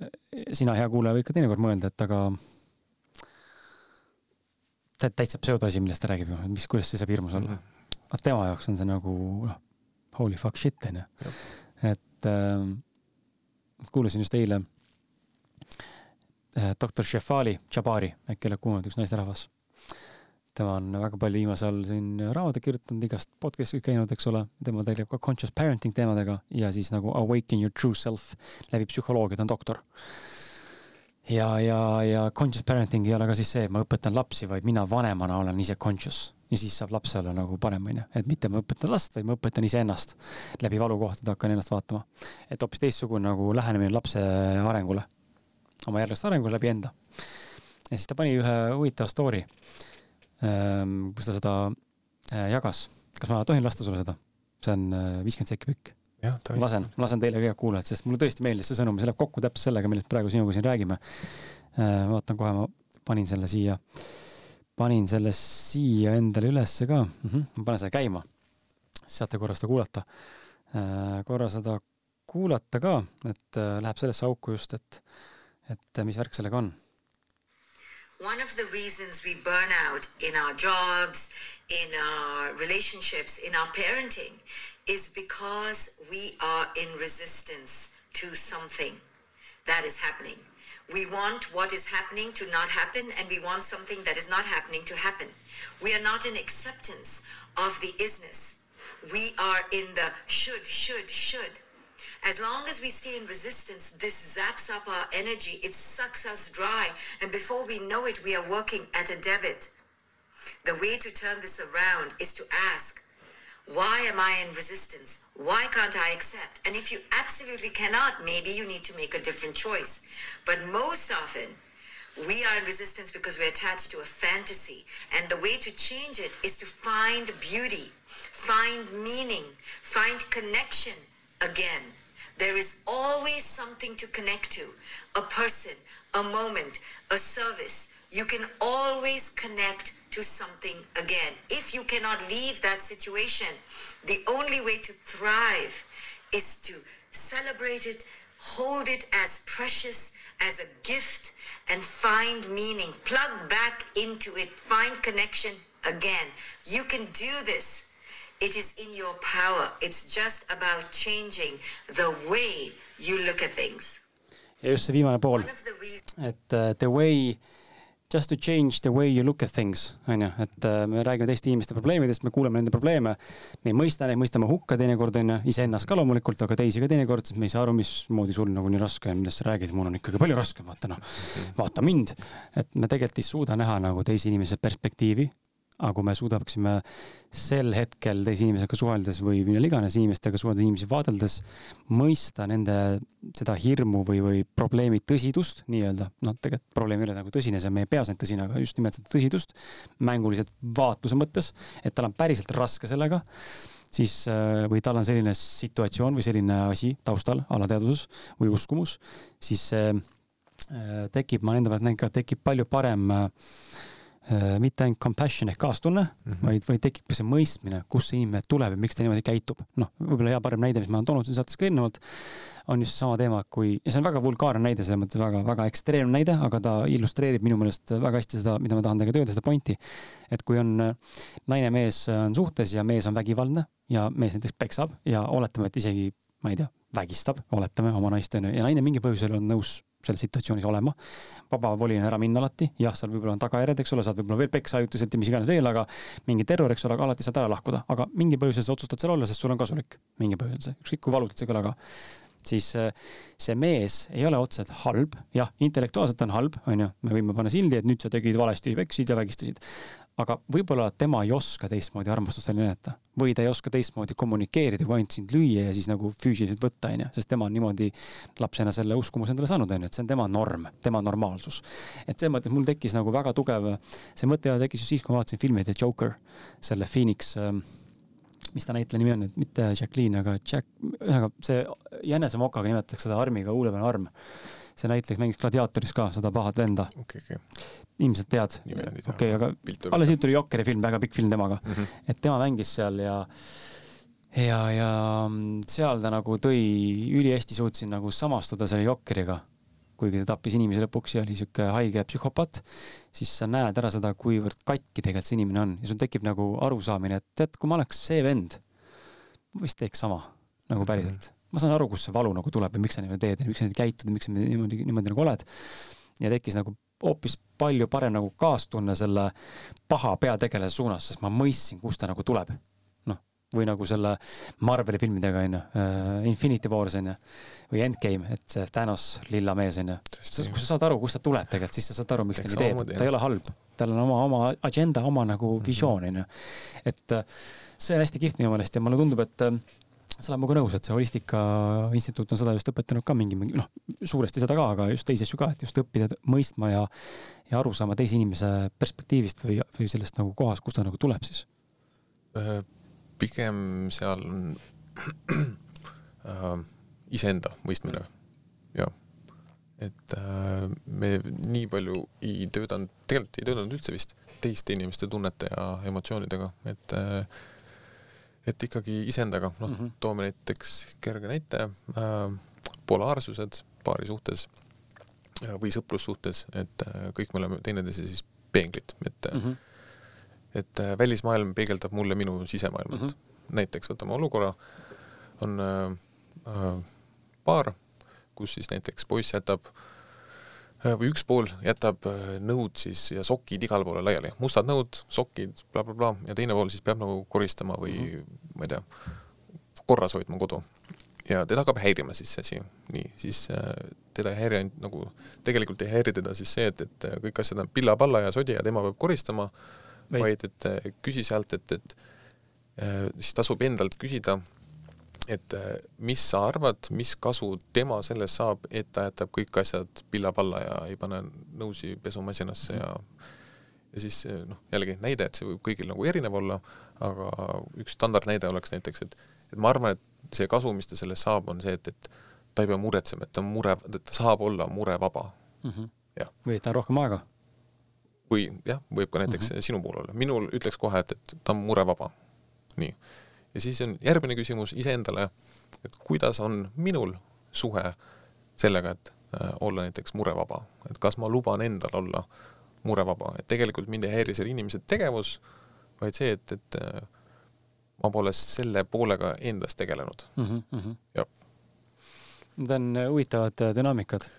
sina, hea kuulaja, võid ka teinekord mõelda, et aga täitsa pseudoasi, millest ta räägib ju, mis, kuidas see saab hirmus olla mm. -hmm aga tema jaoks on see nagu noh, holy fuck shit onju. et äh, kuulasin just eile äh, doktor Shefali Jabari, äkki oled kuulnud, üks naisterahvas. Tema on väga palju viimasel ajal siin raamatuid kirjutanud, igast podcast'i käinud, eks ole, tema tegeleb ka conscious parenting teemadega ja siis nagu awaken your true self läbi psühholoogia, ta on doktor ja, ja, ja conscious parenting ei ole ka siis see, et ma õpetan lapsi, vaid mina vanemana olen ise conscious ja siis saab laps olla nagu parem, onju. et mitte ma õpetan last, vaid ma õpetan iseennast. läbi valukohtade hakkan ennast vaatama. et hoopis teistsugune nagu lähenemine lapse arengule, oma järglast arengule läbi enda. ja siis ta pani ühe huvitava story, kus ta seda äh, jagas. kas ma tohin lasta sulle seda? see on äh, viiskümmend sekki pikk. ma lasen, ma lasen teile kõik kuulajad, sest mulle tõesti meeldis see sõnum see läheb kokku täpselt sellega, millest praegu sinuga siin räägime. Äh, vaatan kohe, ma panin selle siia panin selle siia endale ülesse ka mm. -hmm. ma panen selle käima. saate korra seda kuulata. Korra seda kuulata ka, et äh, läheb sellesse auku just, et, et mis värk sellega on. One of the reasons we burn out in our jobs, in our relationships, in our parenting is because we are in resistance to something that is happening. We want what is happening to not happen, and we want something that is not happening to happen. We are not in acceptance of the isness. We are in the should, should, should. As long as we stay in resistance, this zaps up our energy, it sucks us dry, and before we know it, we are working at a debit. The way to turn this around is to ask, why am I in resistance? Why can't I accept? And if you absolutely cannot, maybe you need to make a different choice. But most often, we are in resistance because we're attached to a fantasy. And the way to change it is to find beauty, find meaning, find connection again. There is always something to connect to a person, a moment, a service. You can always connect to something again. If you cannot leave that situation, the only way to thrive is to celebrate it, hold it as precious, as a gift, and find meaning. Plug back into it, find connection again. You can do this. It is in your power. It's just about changing the way you look at things. ja just see viimane pool, et uh, the way just to change the way you look at things, on ju, et äh, me räägime teiste inimeste probleemidest, me kuuleme nende probleeme, me ei mõista neid, mõistame hukka teinekord, on ju, iseennast ka loomulikult, aga teisi ka teinekord, sest me ei saa aru, mismoodi sul nagu nii raske on, millest sa räägid, mul on ikkagi palju raskem, vaata noh, vaata mind. et me tegelikult ei suuda näha nagu teise inimese perspektiivi, aga kui me suudaksime sel hetkel teise inimesega suheldes või millal iganes inimestega suheldes, inimesi vaadeldes, mõista nende seda hirmu või, või probleemi tõsidust nii-öelda, noh, tegelikult probleem ei ole nagu tõsine, see on meie peas ainult tõsine, aga just nimelt seda tõsidust mänguliselt vaatluse mõttes, et tal on päriselt raske sellega siis äh, või tal on selline situatsioon või selline asi taustal, alateadvuses või uskumus, siis äh, tekib, ma enda pealt näen ka, tekib palju parem äh, mitte ainult compassion ehk kaastunne mm, -hmm. vaid, vaid tekib ka see mõistmine, kust see inimene tuleb ja miks ta niimoodi käitub. noh, võib-olla hea parem näide, mis ma olen toonud siin saates ka eelnevalt, on just seesama teema, kui, ja see on väga vulgaarne näide, selles mõttes väga, väga ekstreemne näide, aga ta illustreerib minu meelest väga hästi seda, mida ma tahan teiega öelda, seda pointi. et kui on naine-mees on suhtes ja mees on vägivaldne ja mees näiteks peksab ja oletame, et isegi, ma ei tea, vägistab, oletame oma naist onju, ja naine mingil põhjusel on nõus selles situatsioonis olema. vaba voli on ära minna alati, jah, seal võib-olla on tagajärjed, eks ole, saad võib-olla veel peksa ajutiselt ja mis iganes veel, aga mingi terror, eks ole, aga alati saad ära lahkuda, aga mingi põhjusel sa otsustad seal olla, sest sul on kasulik. mingi põhjusel ükskõik kui valusalt see ei kõla ka. siis äh, see mees ei ole otseselt halb, jah, intellektuaalselt on halb, onju, me võime panna sildi, et nüüd sa tegid valesti, peksid ja vägistasid aga võib-olla tema ei oska teistmoodi armastust välja näidata või ta ei oska teistmoodi kommunikeerida, kui ainult sind lüüa ja siis nagu füüsiliselt võtta, onju, sest tema on niimoodi lapsena selle uskumuse endale saanud, onju, et see on tema norm, tema normaalsus. et selles mõttes mul tekkis nagu väga tugev, see mõte tekkis just siis, kui ma vaatasin filmi The Joker, selle Phoenix ähm, mis ta näitleja nimi on nüüd, mitte Jacqueline, aga Jack, ühesõnaga see Jänese mokaga nimetatakse seda armiga huulepeal arm see näiteks mängis Gladiatoris ka seda pahat venda okay,. Okay. Ilmselt tead. okei aga alles hiljuti tuli Jokeri film, väga pikk film temaga mm. -hmm. et tema mängis seal ja ja, ja seal ta nagu tõi, ülihästi suutsin nagu samastuda selle Jokeriga. kuigi ta tappis inimesi lõpuks ja oli sihuke haige psühhopaat, siis sa näed ära seda, kuivõrd katki tegelikult see inimene on ja sul tekib nagu arusaamine, et tead, kui ma oleks see vend, ma vist teeks sama nagu päriselt mm. -hmm ma saan aru, kust see valu nagu tuleb ja miks sa niimoodi teed ja miks sa niimoodi käitud ja miks sa niimoodi, niimoodi nagu oled. ja tekkis nagu hoopis palju parem nagu kaastunne selle paha peategelase suunas, sest ma mõistsin, kust ta nagu tuleb. noh, või nagu selle Marveli filmidega onju, äh, Infinity Wars onju või Endgame, et see Thanos, lilla mees onju. kui sa saad aru, kust ta tuleb tegelikult, siis sa saad aru, miks ta nii teeb, ta ei ole halb, tal on oma, oma agenda, oma nagu mhm. visioon onju. et äh, see on hästi kihvt minu meelest ja mulle tundub, et äh, sa oled minuga nõus, et see Holistika Instituut on seda just õpetanud ka mingi, mingi noh, suuresti seda ka, aga just teisi asju ka, et just õppida mõistma ja, ja aru saama teise inimese perspektiivist või, või sellest nagu kohast, kust ta nagu tuleb siis? Pigem seal on [clears throat] äh, iseenda mõistmine, jah. et äh, me nii palju ei töötanud, tegelikult ei töötanud üldse vist teiste inimeste tunnete ja emotsioonidega, et äh, et ikkagi iseendaga, noh mm -hmm., toome näiteks kerge näite äh,, polaarsused paari suhtes äh, või sõprussuhtes, et äh, kõik me oleme teineteise siis peeglid, et mm, -hmm. et välismaailm peegeldab mulle minu sisemaailmat mm. -hmm. näiteks võtame olukorra, on äh, paar, kus siis näiteks poiss jätab Äh, või üks pool jätab äh, nõud siis ja sokid igale poole laiali, mustad nõud, sokid bla,, blablabla, ja teine pool siis peab nagu koristama või mm -hmm. ma ei tea, korras hoidma kodu. ja teda hakkab häirima siis see asi, nii, siis äh, teda ei häiri ainult nagu, tegelikult ei häiri teda siis see, et, et kõik asjad on pilla-palla ja sodi ja tema peab koristama, vaid et küsi sealt, et, et siis tasub endalt küsida et äh, mis sa arvad, mis kasu tema sellest saab, et ta jätab kõik asjad pilla-palla ja ei pane nõusi pesumasinasse ja ja siis äh, noh, jällegi näide, et see võib kõigil nagu erinev olla, aga üks standardnäide oleks näiteks, et et ma arvan, et see kasu, mis ta sellest saab, on see, et, et ta ei pea muretsema, et ta on mure, et ta saab olla murevaba mm. -hmm. jah. või et ta on rohkem aega. või jah, võib ka näiteks mm -hmm. sinu puhul olla, minul ütleks kohe, et, et ta on murevaba. nii ja siis on järgmine küsimus iseendale, et kuidas on minul suhe sellega, et äh, olla näiteks murevaba, et kas ma luban endal olla murevaba, et tegelikult mind ei häiri seal inimese tegevus, vaid see, et, et äh, ma pole selle poolega endas tegelenud mm. -hmm. jah. Need on äh, huvitavad dünaamikad.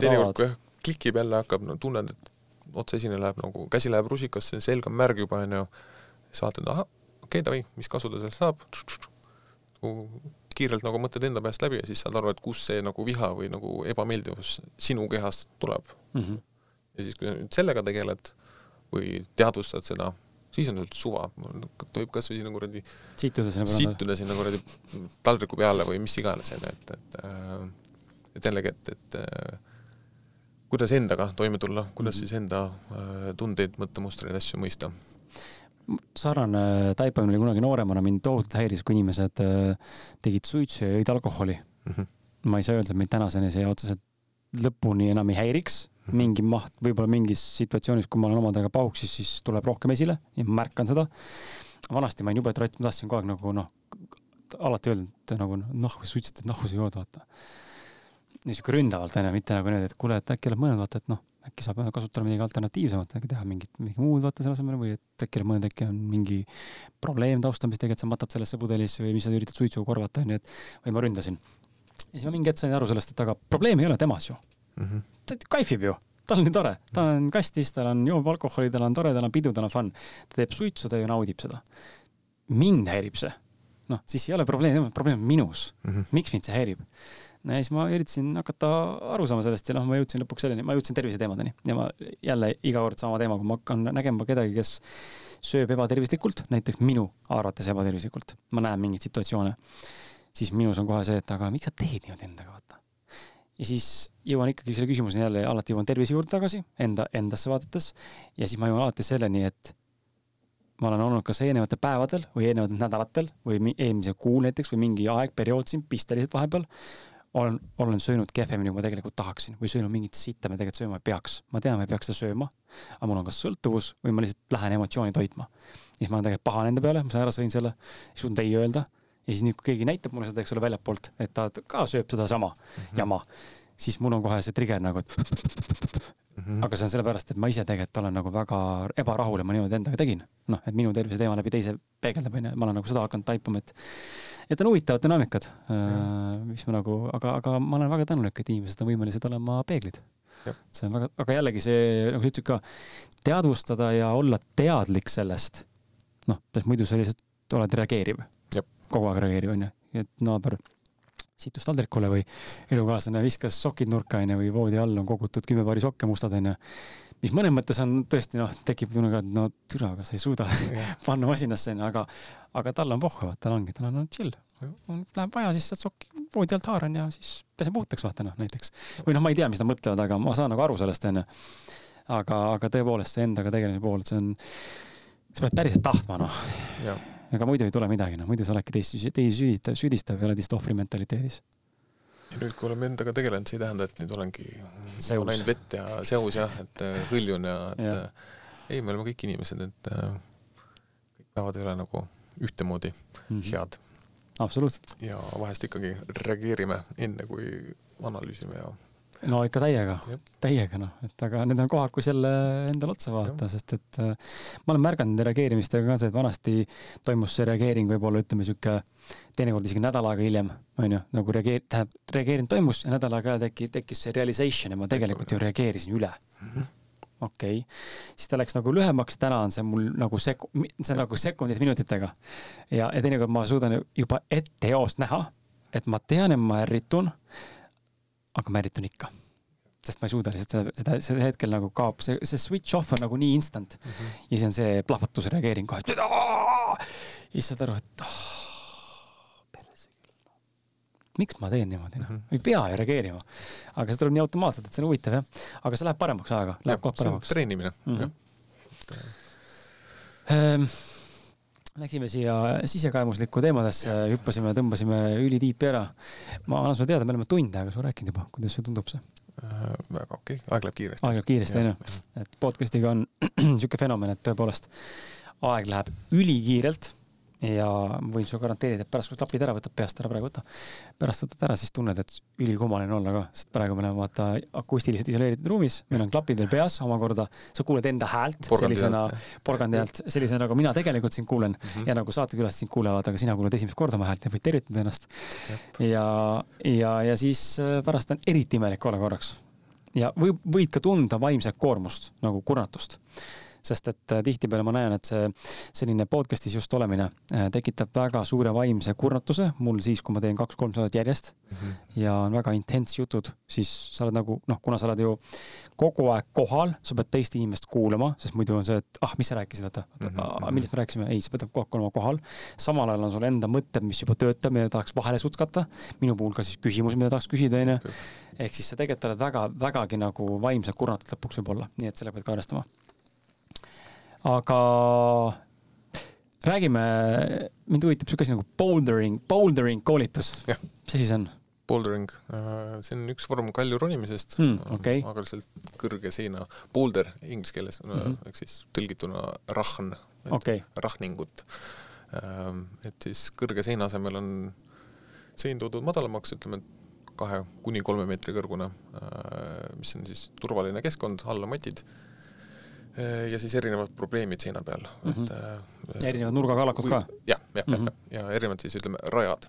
teinekord, kui klikib jälle, hakkab, no tunned, et otsaesine läheb nagu, käsi läheb rusikasse, selg on märg juba onju, siis vaatad, ahah okei okay,, davai, mis kasu ta sellest saab, kiirelt nagu mõtled enda peast läbi ja siis saad aru, et kust see nagu viha või nagu ebameeldivus sinu kehast tuleb mm. -hmm. ja siis, kui sa nüüd sellega tegeled või teadvustad seda, siis on täpselt suva, võib kasvõi sinna kuradi situda sinna peale. situda sinna kuradi taldriku peale või mis iganes, onju, et, et äh, et jällegi, et, et äh, kuidas endaga toime tulla, kuidas mm -hmm. siis enda äh, tundeid, mõttemustreid, asju mõista sarnane taipamine oli kunagi nooremana, mind tohutult häiris, kui inimesed tegid suitsu ja jõid alkoholi mm. -hmm. ma ei saa öelda, et mind tänaseni see otseselt lõpuni enam ei häiriks, Mhm. mingi maht, võib-olla mingis situatsioonis, kui ma olen omadega pauksis, siis tuleb rohkem esile ja ma märkan seda. vanasti ma olin jube trott, ma tahtsin kogu aeg nagu noh, alati et nagu nahku suitsetad, nahku sa jood, vaata. niisugune ründavalt onju, mitte nagu niimoodi, et kuule, et äkki oled mõelnud, vaata, et noh, äkki saab kasutada midagi alternatiivsemat, äkki teha mingit, midagi muud vaata selle asemel või et äkki mõelnud, äkki on mingi probleem taustal, mis tegelikult sa matad sellesse pudelisse või mis sa üritad suitsuga korvata onju, et või ma ründasin. ja siis ma mingi hetk sain aru sellest, et aga probleem ei ole temas ju mm. -hmm. ta kaifib ju, tal on nii tore, ta on kastis, tal on, joob alkoholi, tal on tore, tal on pidu, tal on fun. ta teeb suitsu, ta ju naudib seda. mind häirib see. noh, siis ei ole probleem, probleem on minus mm. -hmm. miks mind see häirib? No ja siis ma üritasin hakata aru saama sellest ja noh, ma jõudsin lõpuks selleni, ma jõudsin terviseteemadeni ja ma jälle iga kord sama teema, kui ma hakkan nägema kedagi, kes sööb ebatervislikult, näiteks minu arvates ebatervislikult, ma näen mingeid situatsioone, siis minus on kohe see, et aga miks sa teed niimoodi endaga, vaata ja siis jõuan ikkagi selle küsimuseni jälle, alati jõuan tervise juurde tagasi, enda, endasse vaadates. ja siis ma jõuan alati selleni, et ma olen olnud kas eelnevatel päevadel või eelnevatel nädalatel või eelmisel kuul näiteks või mingi aeg, periood siin pisteliselt vahepeal. Olen, olen söönud kehvemini, kui ma tegelikult tahaksin või söönud mingit sitta, mida tegelikult sööma ei peaks. ma tean, ma ei peaks seda sööma, aga mul on kas sõltuvus või ma lihtsalt lähen emotsiooni toitma. siis ma olen tegelikult pahane enda peale, ma ära sõin selle, suudan ei öelda ja siis nüüd, kui keegi näitab mulle seda, eks ole, väljapoolt, et ta ka sööb sedasama mm -hmm. jama, siis mul on kohe see trigger nagu, et mm -hmm. aga see on sellepärast, et ma ise tegelikult olen nagu väga ebarahul ja ma niimoodi endaga tegin. noh, et minu tervise teema läbi teise peegeldab, onju, ma olen nagu seda hakanud taipama, et et on huvitavad dünaamikad, äh, mis ma nagu, aga, aga ma olen väga tänulik, et inimesed on võimelised olema peeglid. see on väga, aga jällegi see, nagu sa ütlesid ka, teadvustada ja olla teadlik sellest, noh, sest muidu sa lihtsalt oled reageeriv kogu aeg reageerib, onju. et naaber situs taldrikule või elukaaslane viskas sokid nurka, onju, või voodi all on kogutud kümme paari sokke mustad, onju. mis mõnes mõttes on tõesti, noh, tekib tunne ka, et no türa, aga sa ei suuda [laughs] panna masinasse, onju, aga, aga tal on pohhu, tal ongi, tal on chill. Läheb vaja, siis sealt sokki voodi alt haaran ja siis pesen puhtaks, vaata noh, näiteks. või noh, ma ei tea, mis nad mõtlevad, aga ma saan nagu aru sellest, onju. aga, aga tõepoolest see endaga tegemise pool, see on, sa pead päriselt tahtma, noh ega muidu ei tule midagi, noh muidu sa oledki teisi, teisi süüditav, süüdistav ja oled lihtsalt ohvri mentaliteedis. ja nüüd, kui oleme endaga tegelenud, see ei tähenda, et nüüd olengi, olen ainult vett ja seos jah, et äh, hõljun ja et ja. Äh, ei, me oleme kõik inimesed, et äh, kõik päevad ei ole nagu ühtemoodi mm -hmm. head. absoluutselt. ja vahest ikkagi reageerime enne, kui analüüsime ja no ikka täiega, täiega noh, et aga need on kohad, kus jälle endale otsa vaadata, sest et äh, ma olen märganud reageerimistega ka see, et vanasti toimus see reageering võib-olla ütleme sihuke teinekord isegi nädal aega hiljem, onju, nagu reageer-, tähendab, reageering toimus ja nädal aega teki-, tekkis see realization ja ma tegelikult ju reageerisin üle mm. -hmm okei okay., siis ta läks nagu lühemaks, täna on see mul nagu sek-, see on nagu sekundid minutitega. ja, ja teinekord ma suudan juba ette eost näha, et ma tean, et ma ärritun aga ma ärritun ikka. sest ma ei suuda lihtsalt seda, seda, sel hetkel nagu kaob, see, see switch off on nagu nii instant mm. -hmm. ja siis on see plahvatusreageering kohe. ja siis saad aru, et oh, perse küll. miks ma teen niimoodi, noh mm -hmm., ei pea ju reageerima. aga see tuleb nii automaatselt, et see on huvitav jah. aga see läheb paremaks ajaga, läheb kohe paremaks. treenimine mm, -hmm. jah ehm, Läksime siia sisekaemuslikku teemadesse, hüppasime, tõmbasime ülitiipi ära. ma annan sulle teada, me oleme tund aega sulle rääkinud juba, kuidas sulle tundub see äh,? väga okei okay., aeg läheb kiiresti. aeg läheb kiiresti, onju. et podcast'iga on [clears throat] sihuke fenomen, et tõepoolest aeg läheb ülikiirelt ja võin sulle garanteerida, et pärast kui klapid ära võtad, peast ära praegu võta. pärast võtad ära, siis tunned, et ülikummaline olla ka, sest praegu me oleme vaata akustiliselt isoleeritud ruumis, meil on klapid veel peas, omakorda sa kuuled enda häält porgandi sellisena, porgandi häält, sellisena nagu mina tegelikult sind kuulen mm -hmm. ja nagu saatekülalised sind kuulevad, aga sina kuuled esimest korda oma häält ja võid tervitada ennast. ja, ja, ja siis äh, pärast on eriti imelik olla korraks. ja võib, võid ka tunda vaimset koormust nagu kurnatust sest et äh, tihtipeale ma näen, et see selline podcast'is just olemine äh, tekitab väga suure vaimse kurnatuse mul siis, kui ma teen kaks-kolm saadet järjest mm -hmm. ja on väga intens jutud, siis sa oled nagu noh, kuna sa oled ju kogu aeg kohal, sa pead teist inimest kuulama, sest muidu on see, et ah, mis sa rääkisid, vaata mm -hmm., millest me rääkisime, ei, sa pead kogu aeg olema kohal. samal ajal on sul enda mõtted, mis juba töötab, mida tahaks vahele sutkata. minu puhul ka siis küsimusi, mida tahaks küsida, onju. ehk siis sa tegelikult oled väga, vägagi nagu vaimselt kurnatud lõpuks võib-olla, nii et sellega pead ka arvestama aga räägime, mind huvitab sihuke asi nagu bouldering, bouldering koolitus. mis asi see on? Bouldering, äh, see on üks vorm kalju ronimisest hmm,, okay. aga lihtsalt kõrge seina, boulder inglise keeles mm -hmm. ehk siis tõlgituna rahn okay., rahningut. Ähm, et siis kõrge seina asemel on sein toodud madalamaks, ütleme, et kahe kuni kolme meetri kõrgune, äh, mis on siis turvaline keskkond, alla matid ja siis erinevad probleemid seina peal mm, -hmm. et äh, erinevad nurgakallakud ka? jah, jah, jah, jah, ja erinevad siis ütleme rajad.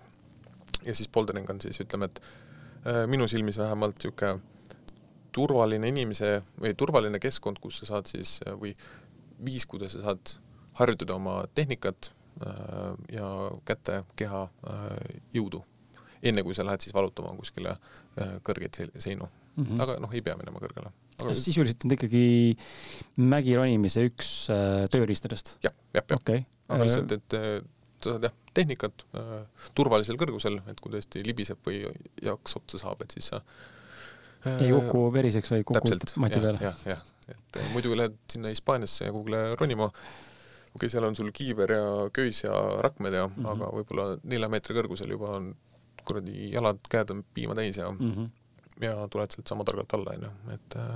ja siis bouldering on siis ütleme, et äh, minu silmis vähemalt niisugune turvaline inimese või turvaline keskkond, kus sa saad siis või viis, kuidas sa saad harjutada oma tehnikat äh, ja käte, keha äh, jõudu, enne kui sa lähed siis valutama kuskile äh, kõrgeid seinu mm. -hmm. aga noh, ei pea minema kõrgele aga.... sisuliselt on ta ikkagi mägi ronimise üks äh, tööriistadest? jah, jah, jah okay.. aga lihtsalt, et äh, sa saad jah, tehnikat äh, turvalisel kõrgusel, et kui tõesti libiseb või jaks otsa saab, et siis sa äh, ei kuku veriseks, vaid kukud mati peale. jah, jah, et äh, muidu lähed sinna Hispaaniasse ja kuhugile ronima, okei okay,, seal on sul kiiver ja köis ja rakmed ja mm, -hmm. aga võib-olla nelja meetri kõrgusel juba on kuradi jalad-käed on piima täis ja mm -hmm ja tuled sealt sama targalt alla, onju, et äh,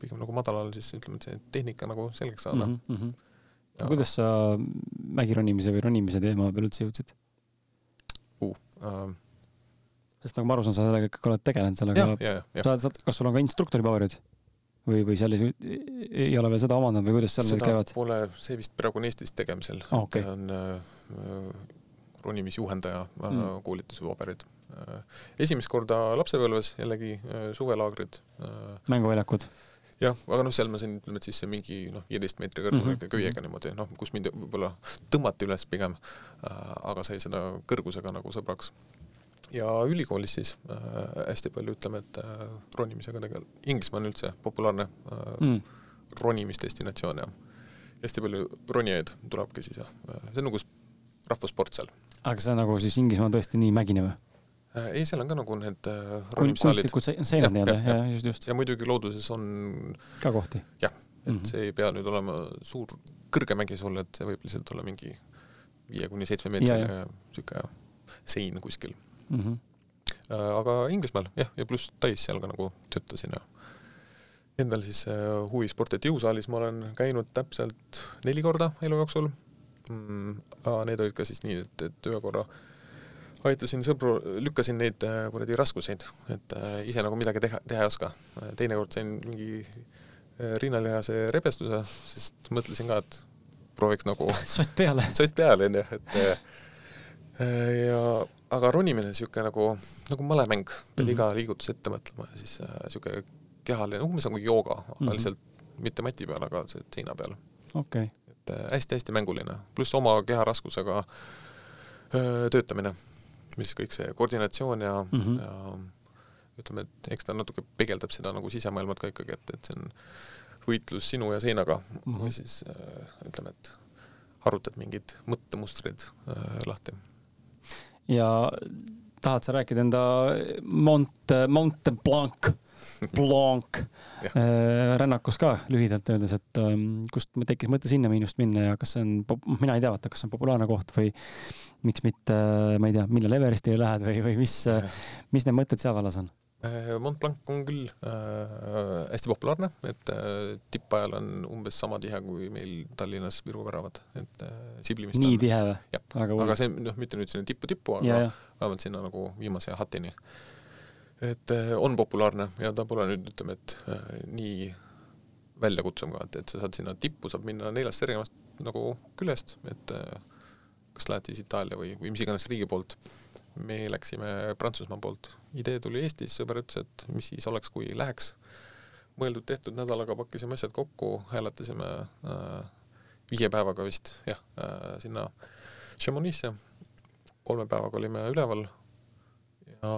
pigem nagu madalal siis ütleme, et see tehnika nagu selgeks saada mm. -hmm. Ja... kuidas sa mägironimise või ronimise teema peale üldse jõudsid uh,? Uh... sest nagu ma aru saan, sa sellega ikkagi oled tegelenud sellega. sa oled, kas sul on ka instruktori paberid? või, või seal ei, ei ole veel seda omandanud või kuidas seal seda käivad? Pole, see vist praegu on Eestis tegemisel ah,. Okay. on äh, ronimisjuhendaja äh, mm. koolituse paberid Äh, esimest korda lapsepõlves jällegi äh, suvelaagrid. Äh, mänguväljakud? jah, aga noh, seal ma sain, ütleme, et siis mingi noh, viieteist meetri kõrgune mm -hmm. köiega niimoodi, noh, kus mind võib-olla tõmmati üles pigem, aga sai seda kõrgusega nagu sõbraks. ja ülikoolis siis äh, hästi palju ütleme, et äh, ronimisega tegel-, Inglismaa on üldse populaarne äh, mm. ronimisdestinatsioon ja hästi palju ronijaid tulebki siis ja see on nagu rahvussport seal. aga see on nagu siis Inglismaa tõesti nii mägine või? Äh, ei, seal on ka nagu need äh, kunstlikud seinad nii-öelda, ja just, just. ja muidugi looduses on ka kohti. jah, et mm -hmm. see ei pea nüüd olema suur kõrge mägi sul, et see võib lihtsalt olla mingi viie kuni seitsme meetrine sihuke sein kuskil mm. -hmm. aga Inglismaal jah, ja pluss Tais seal ka nagu töötasin ja endal siis huvisport, et jõusaalis ma olen käinud täpselt neli korda elu jooksul mm,. Need olid ka siis nii, et, et ühe korra äh, aitasin sõpru, lükkasin neid äh, kuradi raskuseid, et äh, ise nagu midagi teha, teha ei oska. teinekord sain mingi äh, rinnalihase rebestuse, sest mõtlesin ka, et prooviks nagu [laughs] sott peale. [laughs] sott peale, onju, et ja aga ronimine on niisugune nagu, nagu malemäng, pead mm -hmm. iga liigutus ette mõtlema ja siis niisugune kehaline, umbes nagu jooga, aga mm -hmm. lihtsalt mitte mati peal, aga seina peal. okei okay.. et hästi-hästi mänguline, pluss oma keharaskusega öö, töötamine mis kõik see koordinatsioon ja mm, -hmm. ja ütleme, et eks ta natuke peegeldab seda nagu sisemaailmat ka ikkagi, et, et see on võitlus sinu ja seinaga mm -hmm. või siis äh, ütleme, et harutad mingid mõttemustrid äh, lahti. ja tahad sa rääkida enda Mont, Mountain Blanc Blanc äh, rännakus ka lühidalt öeldes, et ähm, kust tekkis mõte sinna miinust minna ja kas see on, mina ei tea, vaata, kas see on populaarne koht või miks mitte, ma ei tea, millal Everestile lähed või, või mis, mis need mõtted seal vallas on? Äh, Mont Blanc on küll äh, hästi populaarne, et äh, tippajal on umbes sama tihe kui meil Tallinnas Viru väravad, et äh, Siblimist nii on, tihe või? jah, aga see noh, mitte nüüd sinna tippu-tippu, aga vähemalt sinna nagu viimase hatini. Et äh, on populaarne ja ta pole nüüd ütleme, et äh, nii väljakutsuv ka, et, et sa saad sinna tippu, saab minna neljast erinevast nagu küljest, et äh, kas lähed siis Itaalia või, või mis iganes riigi poolt. me läksime Prantsusmaa poolt, idee tuli Eestis, sõber ütles, et mis siis oleks, kui läheks. mõeldud-tehtud nädalaga pakkisime asjad kokku, hääletasime äh, viie päevaga vist jah äh,, sinna Chamonix'e. kolme päevaga olime üleval ja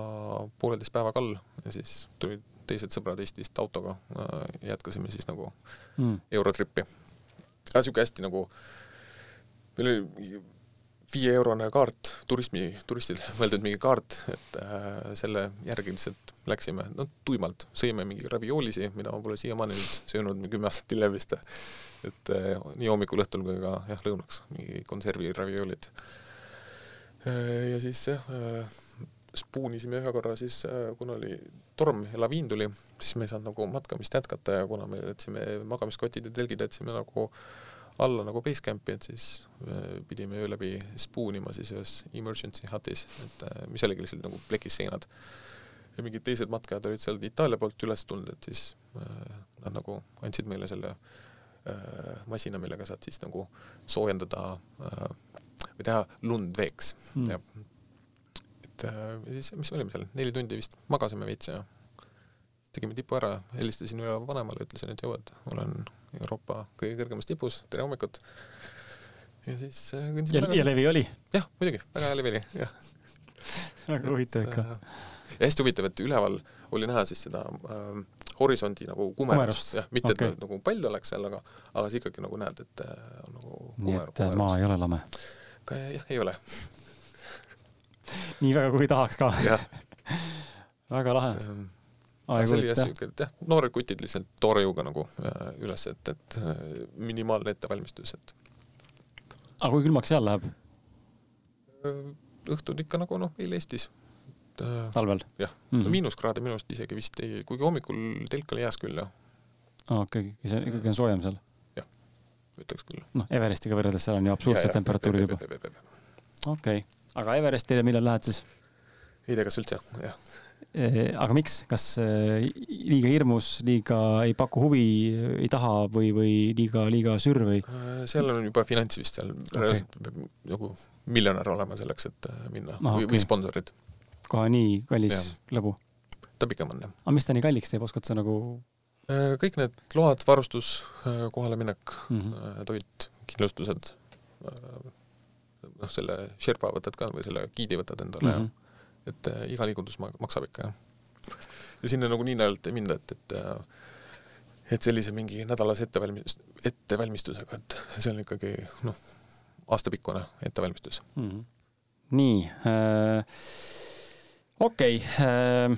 pooleteist päevaga all ja siis tulid teised sõbrad Eestist autoga äh,, jätkasime siis nagu mm. Eurotripi. sihuke hästi nagu, meil oli viieeurone kaart turismi, turistile [laughs] mõeldud mingi kaart, et äh, selle järgi lihtsalt läksime, no tuimalt, sõime mingi raviolisi, mida ma pole siiamaani nüüd söönud kümme aastat hiljem vist. et äh, nii hommikul, õhtul kui ka jah, lõunaks mingi konservi raviolid äh,. ja siis jah äh,, spuunisime ühe korra siis äh,, kuna oli torm ja laviin tuli, siis me ei saanud nagu matkamist jätkata ja kuna me jätsime magamiskotid ja telgid jätsime nagu alla nagu Basecampi, et siis äh, pidime öö läbi spoonima siis ühes emergency hut'is, et äh, mis oligi lihtsalt nagu plekis seinad. ja mingid teised matkajad olid seal Itaalia poolt üles tulnud, et siis äh, nad nagu andsid meile selle äh, masina, millega saad siis nagu soojendada äh, või teha lund veeks mm. Et äh, siis, mis me olime seal, neli tundi vist magasime veits ja tegime tipu ära, helistasin üle vanemale, ütlesin, et jõu, et olen Euroopa kõige kõrgemas tipus, tere hommikut. ja siis äh, kõndisime ja, ja levi oli? jah, muidugi, väga hea levi oli, jah. [laughs] väga huvitav ikka. ja hästi huvitav, et üleval oli näha siis seda äh, horisondi nagu kumerust, jah, mitte okay. et nagu pall oleks seal, aga, aga sa ikkagi nagu näed, et äh, on nagu kumer, nii et kumerus. maa ei ole lame? jah, ei ole nii väga, kui tahaks ka väga lahe see oli jah siuke, et jah, noored kutid lihtsalt toore jõuga nagu äh, üles, et, et äh, minimaalne ettevalmistus, et. aga kui külmaks seal läheb? Äh, õhtud ikka nagu noh, meil Eestis. talvel? jah mm -hmm., no miinuskraade minu arust isegi vist ei, kuigi hommikul telk oli jääs küll jah. aa, okei, see ikkagi on soojem seal? jah, ütleks küll. noh, Everestiga võrreldes seal on ju absurdsed temperatuurid juba. okei, aga Everestile millal lähed siis? ei tea, kas üldse, jah Eh, aga miks, kas eh, liiga hirmus, liiga ei paku huvi, ei taha või, või liiga, liiga sür või? Äh, seal on juba finants vist seal okay., reaalselt peab nagu miljonär olema selleks, et äh, minna ah, või, okay. või sponsorid. kohe nii kallis ja. lõbu? ta pigem on jah. aga mis ta nii kalliks teeb, oskad sa nagu? Äh, kõik need load, varustus, kohaleminek mm, -hmm. toit, kindlustused, noh, selle Sherpa võtad ka või selle giidi võtad endale mm -hmm. ja et äh, iga liigutus maksab ikka, jah. ja sinna nagu nii näolilt ei minda, et, et äh, et sellise mingi nädalase ettevalmist-, ettevalmistusega, et see on ikkagi noh, aastapikkune ettevalmistus mm. -hmm. nii äh,, okei okay, äh,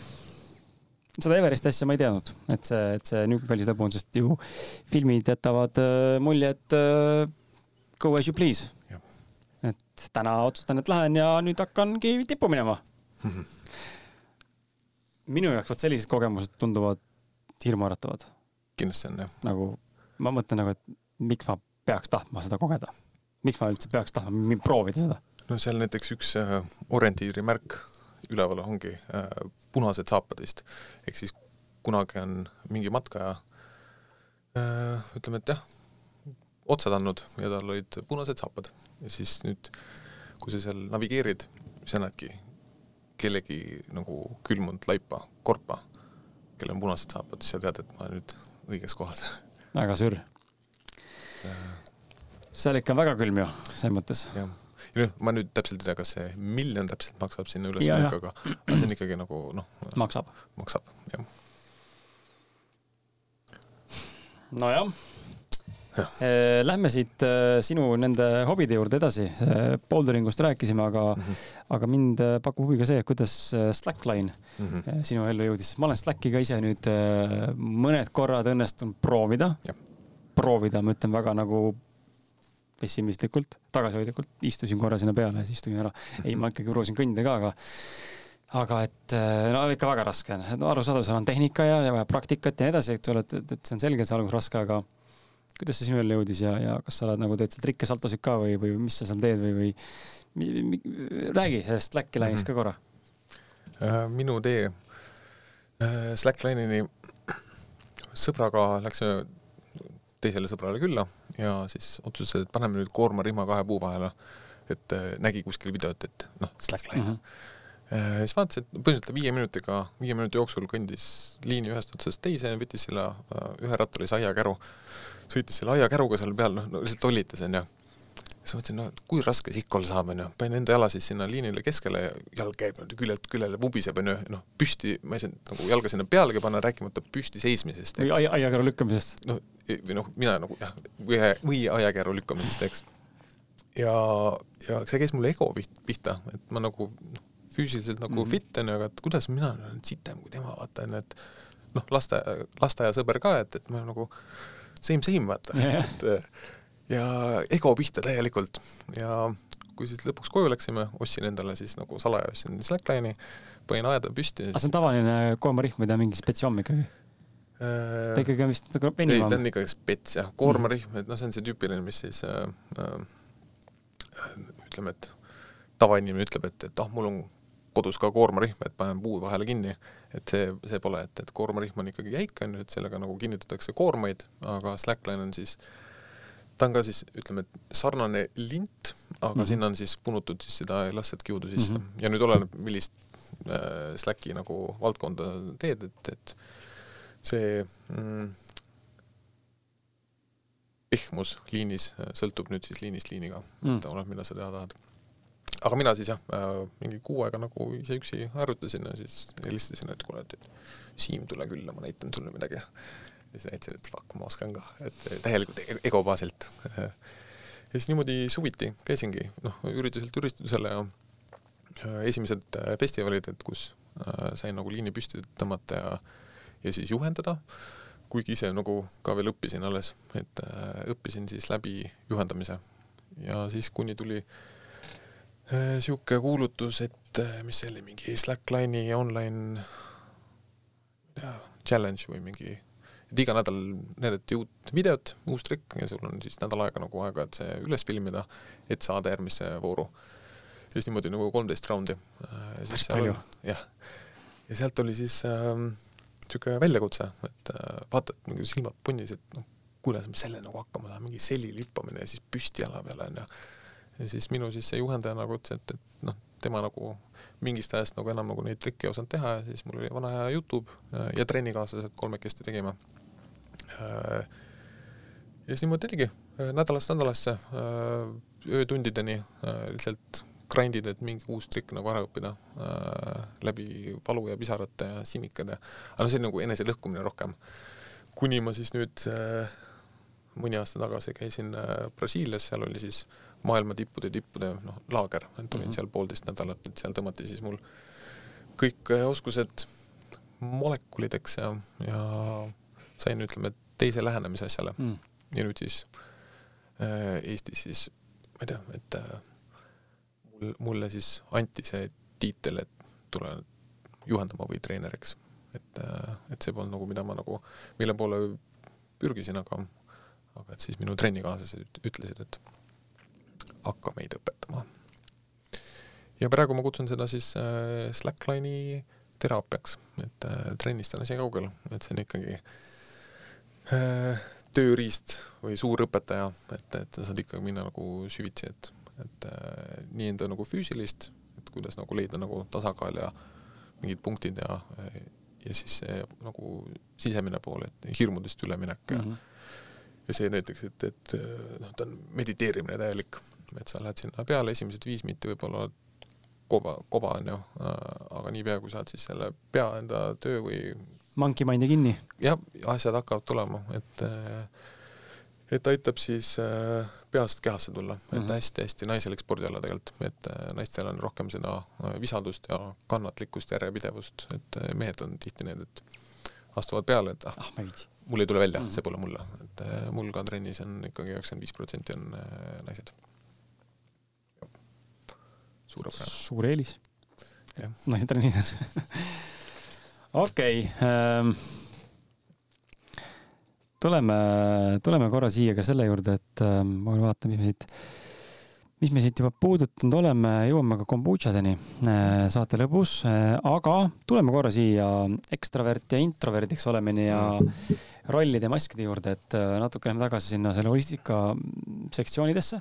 seda Everesti asja ma ei teadnud, et see, et see niisugune kallis lõbu on, sest ju filmid jätavad äh, mulje, et äh, go as you please. Et täna otsustan, et lähen ja nüüd hakkangi tippu minema minu jaoks vot sellised kogemused tunduvad hirmuäratavad. kindlasti on jah. nagu ma mõtlen nagu, et miks ma peaks tahtma seda kogeda, miks ma üldse peaks tahtma proovida seda? no seal näiteks üks äh, orientiirimärk üleval ongi äh, punased saapad vist, ehk siis kunagi on mingi matkaja äh, ütleme, et jah, otsad andnud ja tal olid punased saapad ja siis nüüd, kui sa seal navigeerid, siis sa näedki kellegi nagu külmunud laipa, korpa, kellel on punased saapad, siis sa tead, et ma olen nüüd õiges kohas. [laughs] väga sür. seal ikka on väga külm ju, selles mõttes. jah, ja noh, ma nüüd täpselt ei tea, kas see miljon täpselt maksab sinna ülesminek, aga, see on ikkagi nagu noh. maksab. maksab, jah. nojah lähme siit eh, sinu nende hobide juurde edasi. Boulderingust rääkisime, aga mm, -hmm. aga mind pakub huvi ka see, kuidas Slackline mm -hmm. sinu ellu jõudis. ma olen Slacki ka ise nüüd mõned korrad õnnestunud proovida. proovida, ma ütlen väga nagu pessimistlikult, tagasihoidlikult, istusin korra sinna peale ja siis tulin ära. ei, ma ikkagi proovisin kõndida ka, aga aga et no ikka väga raske on, no arusaadav, seal on tehnika ja, ja vaja praktikat ja nii edasi, eks ole, et, et, see on selge, et see alguses raske, aga kuidas see sinu ellu jõudis ja, ja kas sa oled nagu teed sealt rikke saltosid ka või, või mis sa seal teed või, või mi, mi, räägi sellest Slackline'ist mm -hmm. ka korra äh,. minu tee äh, Slackline'ini sõbraga läksime teisele sõbrale külla ja siis otsustasid, et paneme nüüd koorma rihma kahe puu vahele. et äh, nägi kuskil videot, et noh, Slackline mm. -hmm. Äh, siis vaatas, et põhimõtteliselt viie minutiga, viie minuti jooksul kõndis liini ühest otsast teise, võttis selle äh, ühe rattarise aiakäru, sõitis selle aiakäruga seal peal, noh, no lihtsalt tollitas, onju. siis mõtlesin, no kui raske see ikka olla saab, onju. panin enda jala siis sinna liinile keskele ja jalg käib niimoodi küljelt küljele, vubiseb, onju, noh, püsti, ma ei saanud nagu jalga sinna pealegi panna, rääkimata püsti seismisest. või aia, aiakäru lükkamisest. noh, või noh, mina nagu jah, või, või aiakäru lükkamisest, eks. ja, ja see käis mulle ego pihta, et ma nagu noh, füüsiliselt nagu mm -hmm. fit onju, aga et kuidas mina olen sitem kui tema, vaata onju, et noh, laste, lasteaiasõber ka, et, et ma nagu same same vaata yeah., et ja ego pihta täielikult ja kui siis lõpuks koju läksime, ostsin endale siis nagu salaja ostsin slackline'i, panin aeda püsti. aga see on tavaline koomarihm või ta on mingi spetsiom ikkagi? ta ikkagi on vist nagu venivam? ei, ta on ikkagi spets jah, koormarihm, et noh, see on see tüüpiline, mis siis äh, äh, ütleme, et tavainimene ütleb, et, et ah mul on kodus ka koormarihm, et panen puu vahele kinni, et see, see pole, et, et koormarihm on ikkagi jäik, on ju, et sellega nagu kinnitatakse koormaid, aga slackline on siis, ta on ka siis, ütleme, et sarnane lint, aga mm -hmm. sinna on siis punutud siis seda elasset kiudu sisse mm -hmm. ja nüüd oleneb, millist äh, Slacki nagu valdkonda teed, et, et see mm, pehmus liinis sõltub nüüd siis liinist liiniga mm., et oleneb, mida sa teha tahad aga mina siis jah, äh, mingi kuu aega nagu ise üksi harjutasin ja siis helistasin, et kuule, et Siim, tule külla, ma näitan sulle midagi. ja siis näitasin, et fuck, ma oskan ka, et täielikult e-, ego baasilt. [laughs] ja siis niimoodi suviti käisingi, noh, ürituselt üritusele ja esimesed äh, festivalid, et kus äh, sain nagu liini püsti tõmmata ja, ja siis juhendada, kuigi ise nagu ka veel õppisin alles, et õppisin siis läbi juhendamise ja siis kuni tuli äh, niisugune äh, kuulutus, et äh, mis see oli, mingi Slackline'i online ja, challenge või mingi, et iga nädal näidati uut videot, uus trikk ja sul on siis nädal aega nagu aega, et see üles filmida, et saada järgmisse vooru. ja siis niimoodi nagu kolmteist raundi. Äh, jah, ja sealt oli siis niisugune äh, väljakutse, et äh, vaata, et mingi silmad punnis, et noh, kuidas ma selle nagu hakkama saan, mingi selili hüppamine ja siis püsti jala peale onju ja siis minu siis see juhendaja nagu ütles, et, et noh, tema nagu mingist ajast nagu enam nagu neid trikke ei osanud teha ja siis mul oli vana hea Youtube äh, ja trennikaaslased kolmekesti tegime. Äh, ja siis niimoodi oligi, äh, nädalast nädalasse, öötundideni lihtsalt grind'id, et mingi uus trikk nagu ära õppida läbi valu ja pisarate ja sinikad ja, aga see oli nagu eneselõhkumine rohkem. kuni ma siis nüüd mõni aasta tagasi käisin Brasiilias, seal oli siis äh, maailma tippude tippude noh, laager, et olin mm -hmm. seal poolteist nädalat, et seal tõmmati siis mul kõik äh, oskused molekulideks ja, ja sain, ütleme, teise lähenemise asjale mm.. ja nüüd siis äh, Eestis siis, ma ei tea, et äh, mul, mulle siis anti see tiitel, et tule juhendama või treeneriks. et äh,, et see polnud nagu, mida ma nagu, mille poole pürgisin, aga, aga et siis minu trennikaaslased ütlesid, et hakka meid õpetama. ja praegu ma kutsun seda siis äh, Slackline'i teraapiaks, et äh, trennist on asi kaugel, et see on ikkagi äh, tööriist või suur õpetaja, et, et sa saad ikkagi minna nagu süvitsi, et, et nii enda nagu füüsilist, et kuidas nagu leida nagu tasakaal ja mingid punktid ja, ja siis see nagu sisemine pool, et hirmudest üleminek ja mm -hmm ja see näiteks, et, et noh, ta on mediteerimine täielik, et sa lähed sinna peale, esimesed viis minti võib-olla koba, koba on ju, aga niipea, kui saad siis selle pea enda töö või Monkey mind'i kinni. jah, asjad hakkavad tulema, et et aitab siis äh, peast kehasse tulla, et mhm. hästi-hästi naiselik spordiala tegelikult, et äh, naistel on rohkem seda visadust ja kannatlikkust, järjepidevust, et mehed on tihti need, et astuvad peale, et ah, ah, mul ei tule välja mm, -hmm. see pole mulle, et mul ka trennis on ikkagi üheksakümmend viis protsenti on naised suurepärane. suur eelis. naised trennis okei ähm,. tuleme, tuleme korra siia ka selle juurde, et ähm, ma vaatan, mis me siit, mis me siit juba puudutanud oleme, jõuame ka kombutšadeni äh, saate lõpus äh,, aga tuleme korra siia ekstravert ja introverdiks olemine ja mm rollide ja maskide juurde, et äh, natuke lähme tagasi sinna selle holistika sektsioonidesse.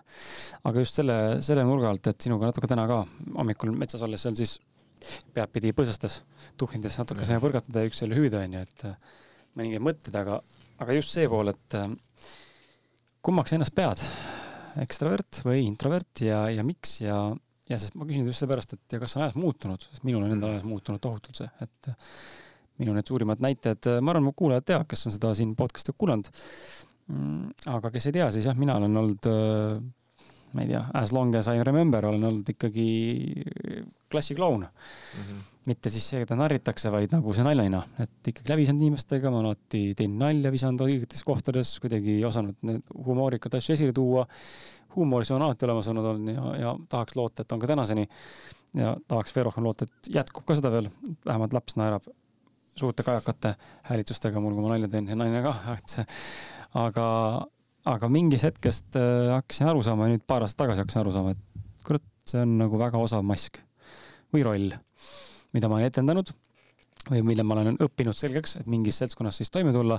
aga just selle, selle nurga alt, et sinuga natuke täna ka hommikul metsas olles seal siis peadpidi põõsastes, tuhnides natuke saime põrgatada ja üks oli hüüda onju, et äh, mõningaid mõtteid, aga, aga just see pool, et äh, kummaks ennast pead, ekstravert või introvert ja, ja miks? Ja, ja sest ma küsin just seepärast, et ja kas on ajas muutunud, sest minul on endal ajas muutunud tohutult see, et minu need suurimad näited, ma arvan, mu kuulajad teavad, kes on seda siin podcast'i kuulanud. Mm, aga kes ei tea, siis jah, mina olen olnud ma ei tea, as long as I remember olen olnud ikkagi klassikloun mm. -hmm. mitte siis see, keda narritakse, vaid nagu see naljanina, et ikkagi läbi saanud inimestega, ma alati teen nalja, visanud õigetes kohtades, kuidagi osanud need humoorikad asju esile tuua. huumoris on alati olemas olnud, olnud ja, ja tahaks loota, et on ka tänaseni. ja tahaks veel rohkem loota, et jätkub ka seda veel, vähemalt laps naerab suurte kajakate häälitsustega mul, kui ma nalja teen ja naine ka, [laughs] et see, aga aga mingist hetkest äh, hakkasin aru saama, nüüd paar aastat tagasi hakkasin aru saama, et kurat, see on nagu väga osav mask või roll, mida ma olen etendanud või mille ma olen õppinud selgeks, et mingis seltskonnas siis toime tulla.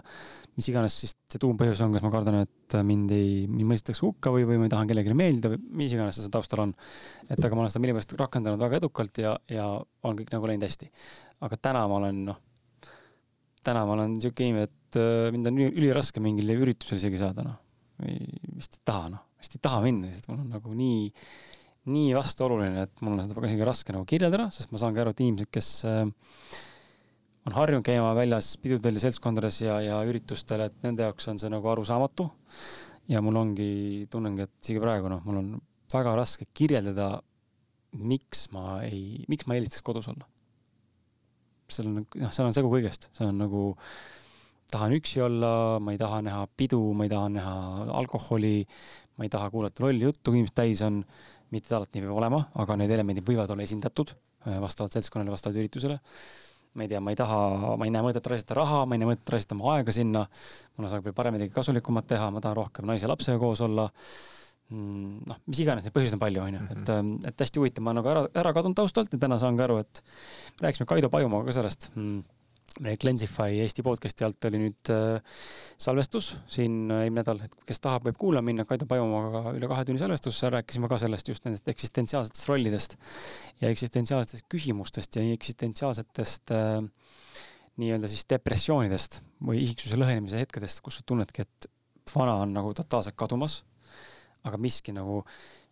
mis iganes siis see tuumpõhjus on, kas ma kardan, et mind ei, mind mõistetakse hukka või, või ma tahan kellelegi meeldida või mis iganes see taustal on. et aga ma olen seda millegipärast rakendanud väga edukalt ja, ja on kõik nagu läinud hästi. aga täna ma olen noh, täna ma olen siuke inimene, et äh, mind on üliraske mingil üritusel isegi saada, noh vist ei taha, noh, vist ei taha minna, sest mul on nagu nii, nii vastuoluline, et mul on seda isegi raske nagu kirjeldada, sest ma saangi aru, et inimesed, kes äh, on harjunud käima väljas pidudel ja seltskondades ja, ja üritustel, et nende jaoks on see nagu arusaamatu. ja mul ongi, tunnengi, et isegi praegu noh, mul on väga raske kirjeldada, miks ma ei, miks ma eelistaks kodus olla. Seal on, noh, seal on segu kõigest, see on nagu äh, tahan üksi olla, ma ei taha näha pidu, ma ei taha näha alkoholi, ma ei taha kuulata lolli juttu, kui inimesed täis on. mitte alati nii peab olema, aga need elemendid võivad olla esindatud äh, vastavalt seltskonnale, vastavalt üritusele. ma ei tea, ma ei taha, ma ei näe mõtet raisata raha, ma ei näe mõtet raisata oma aega sinna. mul saab veel parem midagi kasulikumat teha, ma tahan rohkem naise ja lapsega koos olla mm, noh, mis iganes, neid põhjuseid on palju, onju, et, ähm, et hästi huvitav, ma olen nagu ära, ära kadunud taustalt ja täna saan ka aru, et rääkisime Kaido Pajumaaga ka sellest. Mm. Meie Cleansify Eesti podcast'i alt oli nüüd äh, salvestus siin äh, eelmine nädal, et kes tahab, võib kuulama minna, Kaido Pajumaaga üle kahe tunni salvestus, seal rääkisime ka sellest just nendest eksistentsiaalsetest rollidest ja eksistentsiaalsetest küsimustest ja eksistentsiaalsetest äh, nii-öelda siis depressioonidest või isiksuse lõhenemise hetkedest, kus sa tunnedki, et vana on nagu totaalselt kadumas. Aga miski nagu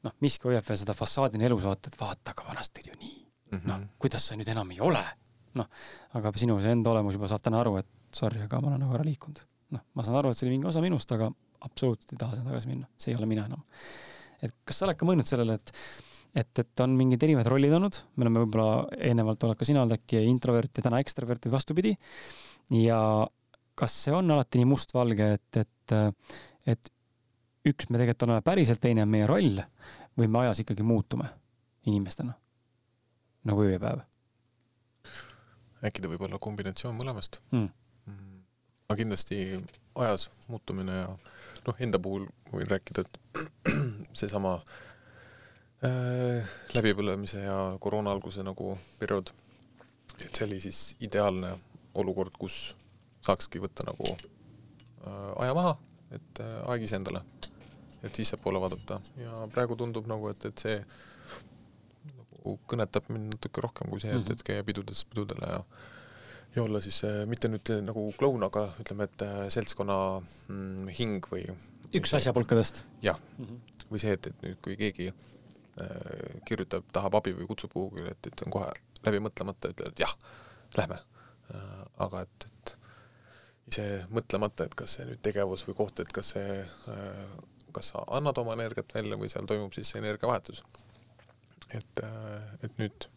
noh, miski hoiab veel seda fassaadini elus, vaata, et vaata, aga vanasti oli ju nii mm -hmm.. noh, kuidas see nüüd enam ei ole noh, aga sinu see enda olemus juba saab täna aru, et sorry, aga ma olen nagu ära liikunud. noh, ma saan aru, et see oli mingi osa minust, aga absoluutselt ei taha sinna tagasi minna, see ei ole mina enam. et kas sa oled ka mõelnud sellele, et, et, et on mingid erinevad rollid olnud, me oleme võib-olla eelnevalt oled ka sina olnud äkki introvert ja täna ekstravert või vastupidi. ja kas see on alati nii mustvalge, et, et, et üks, me tegelikult oleme päriselt, teine on meie roll või me ajas ikkagi muutume inimestena. nagu öö ja päev äkki ta võib olla kombinatsioon mõlemast? Hmm. mm.. aga kindlasti ajas muutumine ja noh, enda puhul võin rääkida, et [clears throat] seesama äh, läbipõlemise ja koroona alguse nagu periood, et see oli siis ideaalne olukord, kus saakski võtta nagu äh, aja maha, et äh, aeg iseendale, et sissepoole vaadata ja praegu tundub nagu, et, et see nagu kõnetab mind natuke rohkem kui see, et, mhm. et käia pidudest pidudele ja ja olla siis äh, mitte nüüd äh, nagu kloun, aga ütleme, et äh, seltskonna mm, hing või üks asjapulkadest. jah -hmm. või see, et, et nüüd, kui keegi äh, kirjutab, tahab abi või kutsub kuhugi, et, et on kohe läbi mõtlemata, ütled, jah, lähme äh,. aga et, et ise mõtlemata, et kas see nüüd tegevus või koht, et kas see äh,, kas sa annad oma energiat välja või seal toimub siis energiavahetus et, äh, et nüüd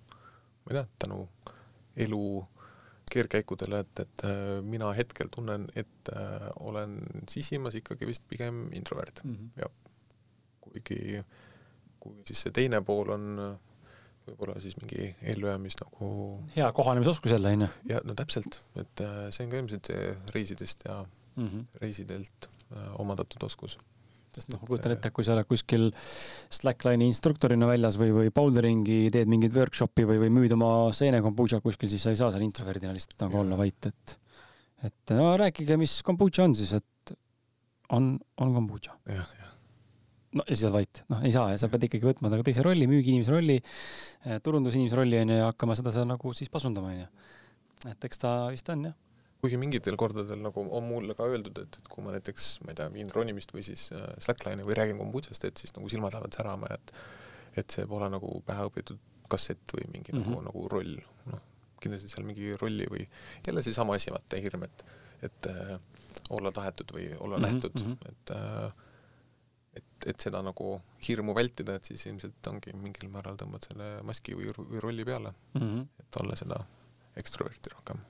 ma ei tea, tänu elu keerdkäikudele, et, et äh, mina hetkel tunnen, et äh, olen sisimas ikkagi vist pigem introvert mm -hmm. ja kuigi, kui siis see teine pool on võib-olla siis mingi ellujäämis nagu hea kohanemisoskus jälle, on ju? ja no täpselt, et see on ka ilmselt see reisidest ja mm -hmm. reisidelt omandatud oskus sest noh, ma kujutan ette, kui sa oled kuskil Slackline'i instruktorina väljas või, või boulderingi teed mingit workshop'i või, või müüd oma seenekombutšat kuskil, siis sa ei saa seal introverdina lihtsalt nagu olla vait, et et no rääkige, mis kombutša on siis, et on, on kombutša. no ja siis oled vait, noh, ei saa ja sa pead ikkagi võtma nagu teise rolli, müügiinimese rolli, turundusinimese rolli onju ja hakkama seda seal nagu siis pasundama onju. et eks ta vist on jah kuigi mingitel kordadel nagu on mulle ka öeldud, et, et kui ma näiteks, ma ei tea, viin ronimist või siis äh, slackline'i või räägin kombutšast, et siis nagu silmad lähevad särama ja et et see pole nagu pähe õpitud kassett või mingi mm -hmm. nagu, nagu roll, noh, kindlasti seal mingi rolli või jälle seesama asi, vaata hirm, et et äh, olla tahetud või olla mm -hmm. nähtud mm, -hmm. et äh, et, et seda nagu hirmu vältida, et siis ilmselt ongi mingil määral tõmbad selle maski või, või rolli peale mm, -hmm. et olla seda ekstroverti rohkem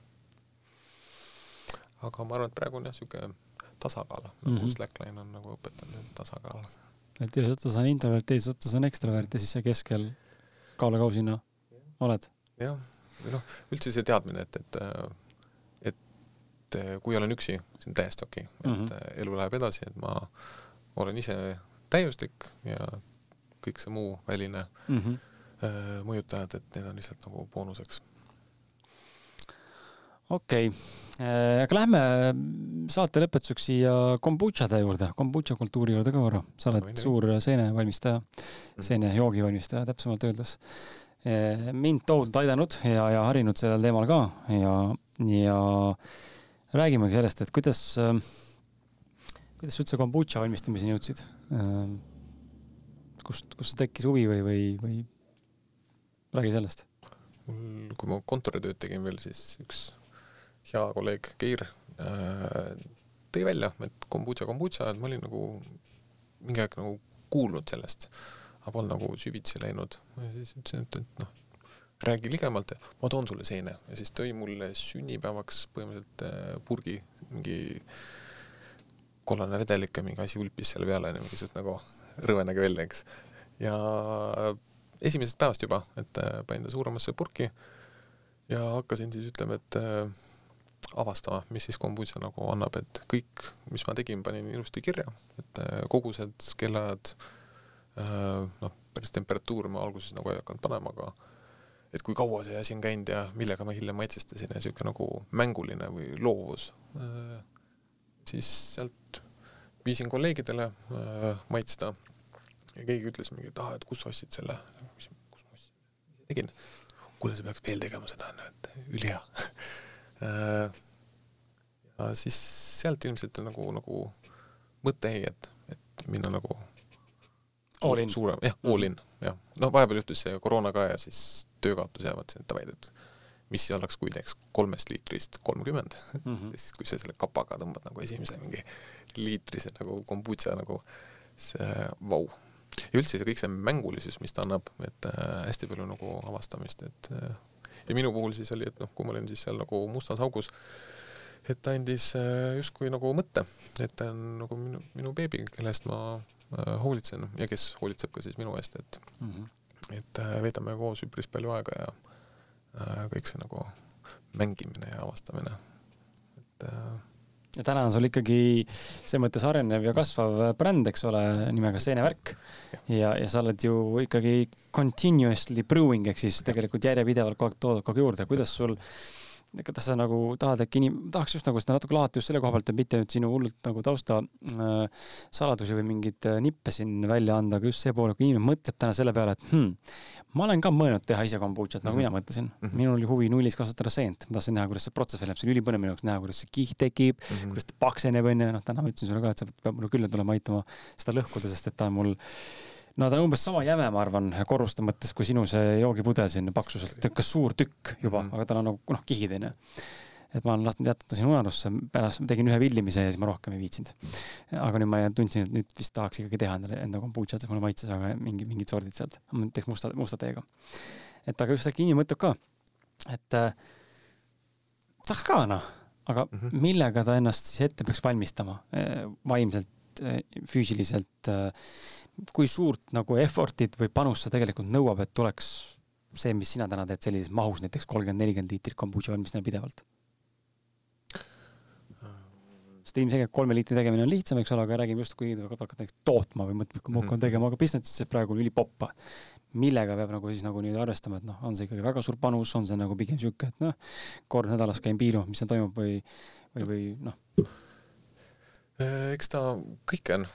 aga ma arvan, et praegu on jah, niisugune tasakaal mm, -hmm. nagu. Slackline on nagu õpetanud, et tasakaal. et ühes otsas on introvert, teises otsas on ekstravert ja siis sa keskel kaalakausina oled. jah, või noh, üldse see teadmine, et, et et kui olen üksi, see on täiesti okei okay., et mm -hmm. elu läheb edasi, et ma olen ise täiuslik ja kõik see muu väline mm -hmm. mõjutajad, et need on lihtsalt nagu boonuseks okei okay., äh, aga lähme saate lõpetuseks siia kombutšade juurde, kombutša kultuuri juurde ka korra. sa oled Võin suur seenevalmistaja, mhm. seenejoogi valmistaja täpsemalt öeldes. Äh, mind tohutult aidanud ja, ja harinud sellel teemal ka ja, ja räägimegi sellest, et kuidas, äh, kuidas sa üldse kombutša valmistamiseni jõudsid? kust, kust tekkis huvi või, või, või räägi sellest mul, kui ma kontoritööd tegin veel, siis üks hea kolleeg Geir äh, tõi välja, et kombutša, kombutša, et ma olin nagu mingi aeg nagu kuulnud sellest, aga polnud nagu süvitsi läinud. ja siis ütlesin, et, et noh, räägi ligemalt ja ma toon sulle seene ja siis tõi mulle sünnipäevaks põhimõtteliselt äh, purgi mingi kollane vedelik ja mingi asi ulpis selle peale, mingi siuke nagu rõve nägi välja, eks. ja esimesest päevast juba, et äh, panin ta suuremasse purki ja hakkasin siis ütlema, et avastama, mis siis kombutša nagu annab, et kõik, mis ma tegin, panin ilusti kirja, et äh, kogused, kellaajad, äh, noh, päris temperatuuri ma alguses nagu ei hakanud panema, aga et kui kaua see asi on käinud ja millega ma hiljem maitsestasin ja niisugune nagu mänguline või loovus, äh, siis sealt viisin kolleegidele maitsta. Ja keegi ütles mingi, et aa, et kus sa ostsid selle, kus ma ostsin, tegin. kuule, sa peaks veel tegema seda, et ülihea [laughs] ja siis sealt ilmselt nagu, nagu mõte jäi, et, et minna nagu all in. suurem, jah, all in, jah. noh, vahepeal juhtus see koroona ka ja siis töökaotus mõtlesin, et davai, et mis oleks, kui teeks kolmest liitrist kolmkümmend mm. -hmm. [laughs] ja siis, kui sa selle kapaga tõmbad nagu esimese mingi liitrise nagu kombutša nagu see vau. ja üldse see kõik see mängulisus, mis ta annab, et äh, hästi palju nagu avastamist, et äh, ja minu puhul siis oli, et noh, kui ma olin siis seal nagu mustas augus, et ta andis äh, justkui nagu mõtte, et ta on nagu minu, minu beebi, kelle eest ma äh, hoolitsen ja kes hoolitseb ka siis minu eest, et mm, -hmm. et äh, veedame koos üpris palju aega ja kõik see nagu mängimine ja avastamine, et ja täna on sul ikkagi selles mõttes arenev ja kasvav bränd, eks ole, nimega Seenevärk. ja, ja sa oled ju ikkagi continuously brewing ehk siis tegelikult järjepidevalt kogu aeg toodad kogu aeg juurde. kuidas sul kas sa nagu tahad äkki inim-, tahaks just nagu seda natuke lahata just selle koha pealt, et mitte nüüd sinu hullult nagu tausta äh, saladusi või mingeid äh, nippe siin välja anda, aga just see pool, kui inimene mõtleb täna selle peale, et hmm, ma olen ka mõelnud teha ise kombutšat, nagu mm -hmm. mina mõtlesin mm. -hmm. minul oli huvi nullis kasvatada seent, ma tahtsin näha, kuidas see protsess välja näeb, see oli ülipõnev minu jaoks näha, kuidas see kiht tekib mm, -hmm. kuidas ta pakseneb, onju, noh, täna ma ütlesin sulle ka, et sa pead mulle külla tulema aitama seda lõhkuda, sest et ta on mul no ta on umbes sama jäme, ma arvan, korruste mõttes kui sinu see joogipudel siin paksuselt, kas suur tükk juba mm, -hmm. aga tal on nagu noh, kihid onju et ma olen lasknud jätta siin unarusse, pärast tegin ühe villimise ja siis ma rohkem ei viitsinud. aga nüüd ma tundsin, et nüüd vist tahaks ikkagi teha endale enda kombutšat, mulle maitses aga mingi, mingid sordid sealt, ma teeks musta, musta teega. et aga just äkki inimene mõtleb ka, et äh, tahaks ka noh, aga mm -hmm. millega ta ennast siis ette peaks valmistama äh, vaimselt, äh, füüsiliselt äh, kui suurt nagu effort'it või panust see tegelikult nõuab, et tuleks see, mis sina täna teed sellises mahus, näiteks kolmkümmend, nelikümmend liitrit kombutša valmistada pidevalt? sest ilmselgelt kolme liitri tegemine on lihtsam, eks ole, aga räägime just, kui hakkad näiteks tootma või mõtled, kui ma hakkan mhm. tegema aga business'i, siis praegu on ülipoppa. millega peab nagu siis nagu nüüd arvestama, et noh, on see ikkagi väga suur panus, on see nagu pigem sihuke, et noh, kord nädalas käin piilumas, mis seal toimub või, või, või noh eks ta kõike on,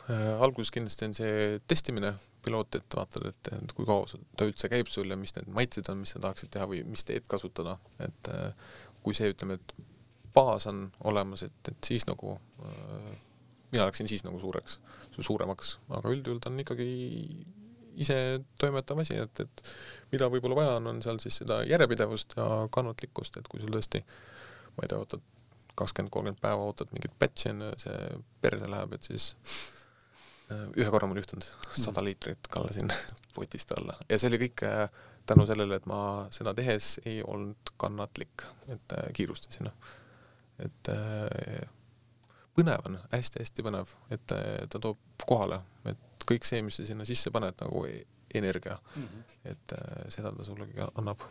alguses kindlasti on see testimine, piloot, et vaatad, et, kui kaua ta üldse käib sul ja mis need maitsed on, mis sa tahaksid teha või mis teed kasutada, et kui see, ütleme, et baas on olemas, et, et siis nagu äh, mina läksin siis nagu suureks, suuremaks, aga üldjuhul ta on ikkagi ise toimetav asi, et, et mida võib-olla vaja on, on seal siis seda järjepidevust ja kannatlikkust, et kui sul tõesti, ma ei tea, ootad kakskümmend, kolmkümmend päeva, ootad mingit batch'i ju, see perse läheb, et siis äh, ühe korra mul juhtunud, sada mm. liitrit kallasin [laughs] potist alla ja see oli kõik äh, tänu sellele, et ma seda tehes ei olnud kannatlik, et kiirustasin et äh, põnev on hästi,, hästi-hästi põnev, et äh, ta toob kohale, et kõik see, mis sa sinna sisse paned, nagu e-, energia mm, -hmm. et äh, seda ta sulle annab.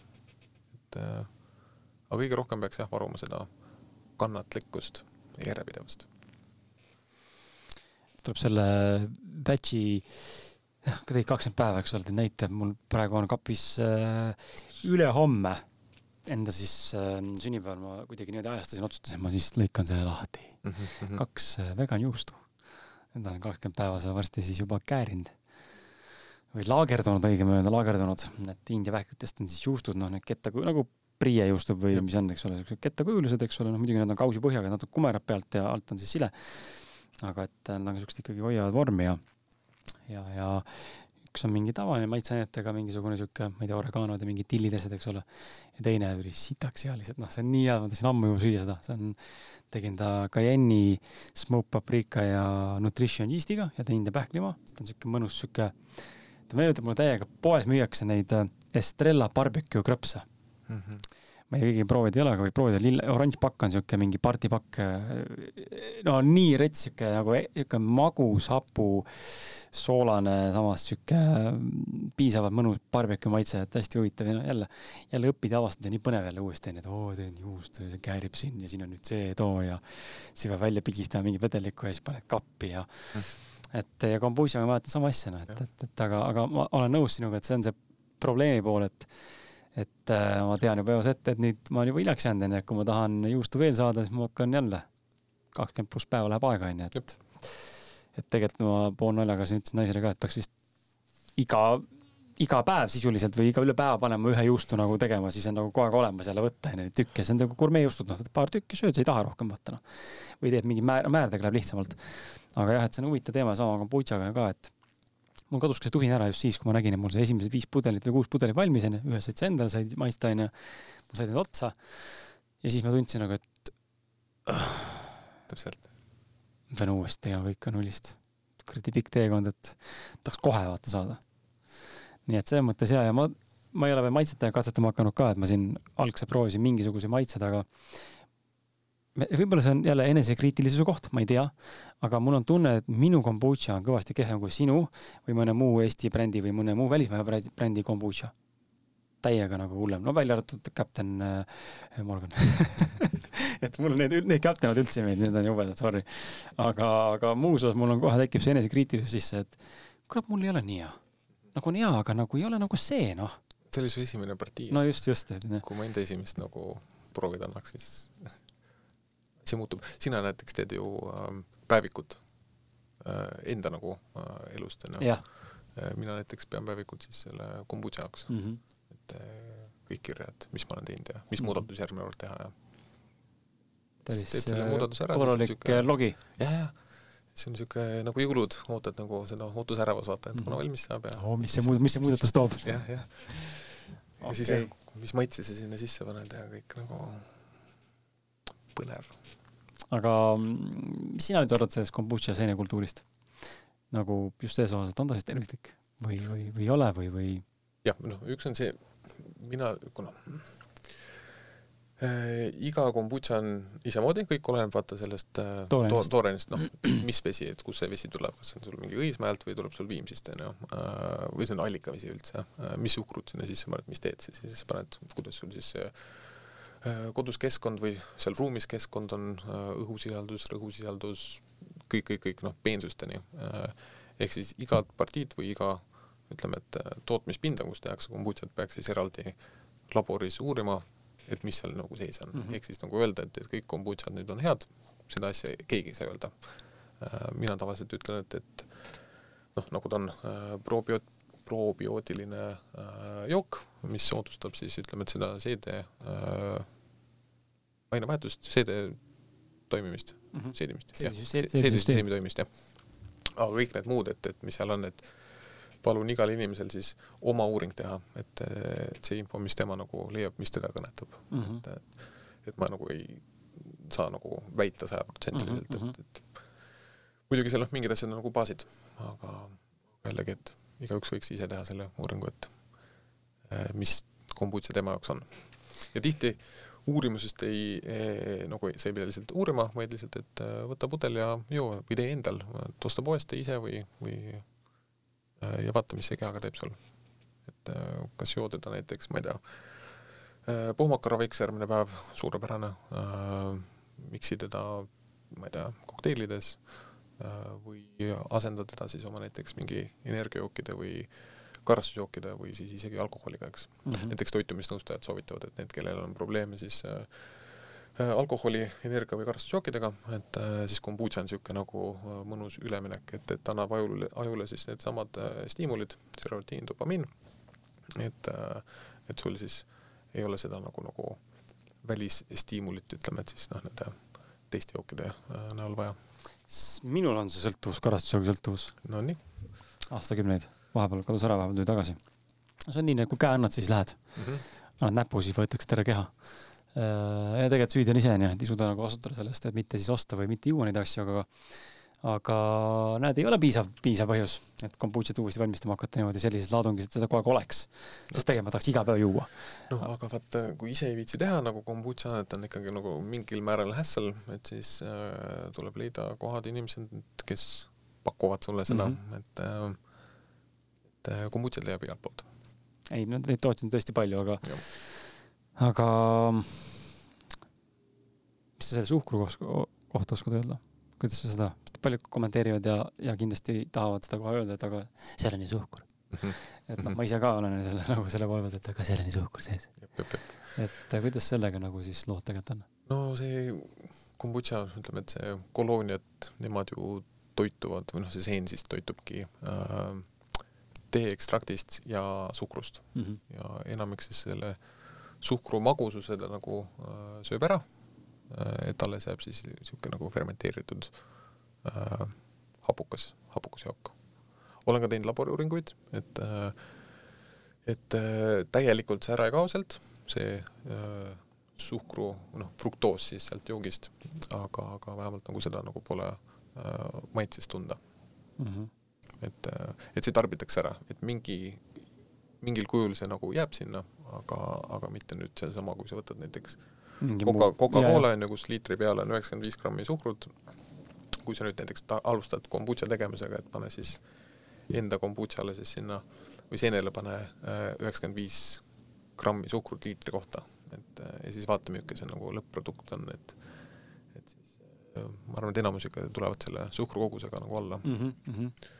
et aga kõige rohkem peaks jah varuma seda kannatlikkust ja järjepidevust. tuleb selle batch'i ka tegid kakskümmend päeva, eks ole, näite, mul praegu on kapis äh, ülehomme enda siis äh, sünnipäeval ma kuidagi niimoodi ajastasin, otsustasin, ma siis lõikan selle lahti mm. -hmm. kaks äh, vegan juustu. Need on kakskümmend päeva seal varsti siis juba käärinud. või laagerdunud, õigem öelda, laagerdunud. et India pähklitest on siis juustud, noh, need kettakuju, nagu prie juustud või Jep. mis on, eks ole, siuksed kettakujulised, eks ole, noh muidugi need on kausipõhjaga, natuke kumerad pealt ja alt on siis sile. aga et nad on siuksed ikkagi hoiavad vormi ja, ja, ja üks on mingi tavaline maitseainetega mingisugune sihuke, ma ei tea, oreganod ja mingid tillidesed, eks ole. ja teine tuli sitaks lihtsalt, noh, see on nii hea, ma tahtsin ammu juba süüa seda, see on, tegin ta Cayenne'i, smoked paprika ja nutrition yeast'iga ja tegin ta pähklima, sest ta on sihuke mõnus sihuke, ta meenutab mulle täiega, poes müüakse neid äh, Estrella barbecue krõpse mm. -hmm ma ei keegi proovinud ei ole, aga võib proovida, lille, oranž pakk on siuke mingi partipakk. no nii rets, siuke nagu siuke magus, hapu, soolane, samas siuke piisavalt mõnus barbecue maitse, et hästi huvitav ja no jälle, jälle õpid ja avastad ja nii põnev jälle uuesti onju, et oo teen juustu ja see käärib siin ja siin on nüüd see too ja siis peab välja pigistama mingi vedelikku ja siis paned kappi ja mm. et ja kombuusiaga ma vaatan sama asja noh, et, et, et aga, aga ma olen nõus sinuga, et see on see probleemi pool, et et äh, ma tean juba eos ette, et nüüd ma olen juba hiljaks jäänud, onju, et kui ma tahan juustu veel saada, siis ma hakkan jälle, kakskümmend pluss päeva läheb aega, onju, et et tegelikult ma poolnaljaga siin ütlesin naisele ka, et peaks vist iga, iga päev sisuliselt või iga üle päeva panema ühe juustu nagu tegema, siis on nagu kogu aeg olemas jälle võtta onju tükke, see on nagu gurmeejuustud, noh, paar tükki sööd, sa ei taha rohkem vaata noh. või teed mingi määr, määrdega läheb lihtsamalt. aga jah, et see on huvitav teema sama kombutšaga ka, et mul kadus ka see tuhin ära just siis, kui ma nägin, et mul see esimesed viis pudelit või kuus pudelit valmis onju, ühest said sa endale, said maista onju. ma sain need otsa. ja siis ma tundsin nagu, et uh,. täpselt. ma pean uuesti tegema kõike nullist. kuradi pikk teekond, et tahaks kohe vaata saada. nii et selles mõttes ja, ja ma, ma ei ole veel maitsetega katsetama hakanud ka, et ma siin algselt proovisin mingisuguse maitsed, aga võib-olla see on jälle enesekriitilisuse koht, ma ei tea, aga mul on tunne, et minu kombutša on kõvasti kehvem kui sinu või mõne muu Eesti brändi või mõne muu välismaa brändi kombutša. täiega nagu hullem, no välja arvatud Captain äh, Morgan [laughs] et mulle need, need Captainid üldse ei meeldi, need on jubedad, sorry. aga, aga muus osas mul on kohe tekib see enesekriitilisus sisse, et kurat, mul ei ole nii hea. nagu on hea, aga nagu ei ole nagu see, noh. see oli su esimene partii. no just, just. kui ma enda esimest nagu proovida annaks, siis [laughs] see muutub, sina näiteks teed ju äh, päevikut äh, enda nagu äh, elust onju äh,. mina näiteks pean päevikut siis selle kombutša jaoks mm, -hmm. et kõik kirjad, mis ma olen teinud ja mis mm -hmm. muudatusi järgmine kord teha ja. päris äh, korralik logi. jah, jah see on siuke nagu jõulud, ootad nagu seda ootusärevus, vaata, et kuna -hmm. valmis saab ja oh,. mis see muud, mis see muudatus toob? [laughs] jah, jah. ja okay. siis mis maitse sa sinna sisse paned ja kõik nagu põnev aga mm, mis sina nüüd arvad sellest kombutša seenekultuurist? nagu just selles osas, et on ta siis tervislik või, või, või ei ole või, või? jah, noh, üks on see, mina, kuna äh, iga kombutša on isemoodi, kõik oleneb vaata sellest äh, toorenist, toorenist, noh, mis vesi, et kust see vesi tuleb, kas on sul mingi Õismäelt või tuleb sul Viimsist, onju, äh, või see on allikavesi üldse, äh, mis suhkrut sinna sisse paned, mis teed sa siis paned, kuidas sul siis Äh, kodus keskkond või seal ruumis keskkond on äh, õhusisaldus, rõhusisaldus, kõik, kõik, kõik noh, peensusteni. Äh, ehk siis igat partiid või iga ütleme, et tootmispinda, kus tehakse kombutšat, peaks siis eraldi laboris uurima, et mis seal nagu sees on mm -hmm.. ehk siis nagu öelda, et, et kõik kombutšad nüüd on head, seda asja keegi ei saa öelda. mina tavaliselt ütlen, et, et noh, nagu ta on probioot-, probiootiline jook, mis soodustab siis ütleme, et seda seede ainevahetust, seede toimimist mm, -hmm. seedimist, jah, seedisüsteemi toimimist, jah. aga kõik need muud, et, et mis seal on, et palun igal inimesel siis oma uuring teha, et, et see info, mis tema nagu leiab, mis teda kõnetab mm. -hmm. et, et ma nagu ei saa nagu väita sajaprotsendiliselt, et, mhm. et muidugi seal noh, mingid asjad on nagu baasid, aga jällegi, et igaüks võiks ise teha selle uuringu, et eh, mis kombutsia tema jaoks on. ja tihti uurimusest ei, ei, nagu sa ei pea lihtsalt uurima, vaid lihtsalt, et eh, võta pudel ja joo või tee endal, et osta poest, tee ise või, või eh, ja vaata, mis see kehaga teeb sul. et kas joo teda näiteks, ma ei tea, pohmakaraviks järgmine päev, suurepärane äh,, miksi teda, ma ei tea, kokteilides äh, või asenda teda siis oma näiteks mingi energiajookide või karastusjookide või siis isegi alkoholiga, eks mm. -hmm. näiteks toitumisnõustajad soovitavad, et need, kellel on probleeme siis äh, äh alkoholi, energia või karastusjookidega, et äh, siis kombutša on niisugune nagu äh, mõnus üleminek, et, et annab ajule, ajule siis needsamad äh, stiimulid, serotiin, dopamiin, et äh,, et sul siis ei ole seda nagu, nagu välisstiimulit, ütleme, et siis noh, nende teiste jookide äh, näol vaja. Minul on see sõltuvus, karastusjoogi sõltuvus. Nonii. aastakümneid, vahepeal kadus ära, vahepeal tuli tagasi. see on nii, nagu käe annad, siis lähed mm. -hmm. annad näpu, siis võetakse terve keha. Äh, ja tegelikult süüdi on ise onju, et ei suuda nagu vastutada sellest, et mitte siis osta või mitte juua neid asju, aga aga näed, ei ole piisav, piisav põhjus, et kombutšat uuesti valmistama hakata niimoodi sellises laadungis, et seda kogu aeg oleks. sest tegelikult ma tahaks iga päev juua. noh, aga vaata, kui ise ei viitsi teha nagu kombutša, et on ikkagi nagu mingil määral hässel, et siis äh, tuleb leida kohad, inimesed, kes pakuvad sulle seda mm, -hmm. et äh, et äh, kombutšat leiab igalt poolt. ei, no neid tootjaid on tõesti palju, aga, aga mis sa selle suhkru kohta oskad öelda? Kuidas sa seda paljud kommenteerivad ja, ja kindlasti tahavad seda kohe öelda, et aga seal on ju suhkur. -hmm. [laughs] et noh, ma ise ka olen selle nagu selle poole pealt, et aga seal on ju suhkur sees. et kuidas sellega nagu siis lood tegelikult on? no see kombutša, ütleme, et see kolooniad, nemad ju toituvad või noh, see seen siis toitubki äh, teeekstraktist ja suhkrust mm -hmm. ja enamik siis selle suhkru magususe ta nagu äh, sööb ära et alles jääb siis niisugune nagu fermenteeritud äh, äh, hapukas, hapukas jook. olen ka teinud laboriuuringuid, et äh, et äh, täielikult see ära ei kao sealt, see äh, suhkru, noh, fruktoos siis sealt joogist, aga, aga vähemalt nagu seda nagu pole äh, maitses tunda mm. -hmm. et, äh, et see tarbitakse ära, et mingi, mingil kujul see nagu jääb sinna, aga, aga mitte nüüd seesama, kui sa võtad näiteks Coca, Coca-Cola on ju, kus liitri peale on üheksakümmend viis grammi suhkrut, kui sa nüüd näiteks ta, alustad kombutša tegemisega, et pane siis enda kombutšale siis sinna või seenele pane äh, üheksakümmend viis grammi suhkrut liitri kohta, et äh, ja siis vaata, milline see nagu lõpp-produkt on, et et siis äh, ma arvan, et enamus ikka tulevad selle suhkrukogusega nagu alla mm. -hmm.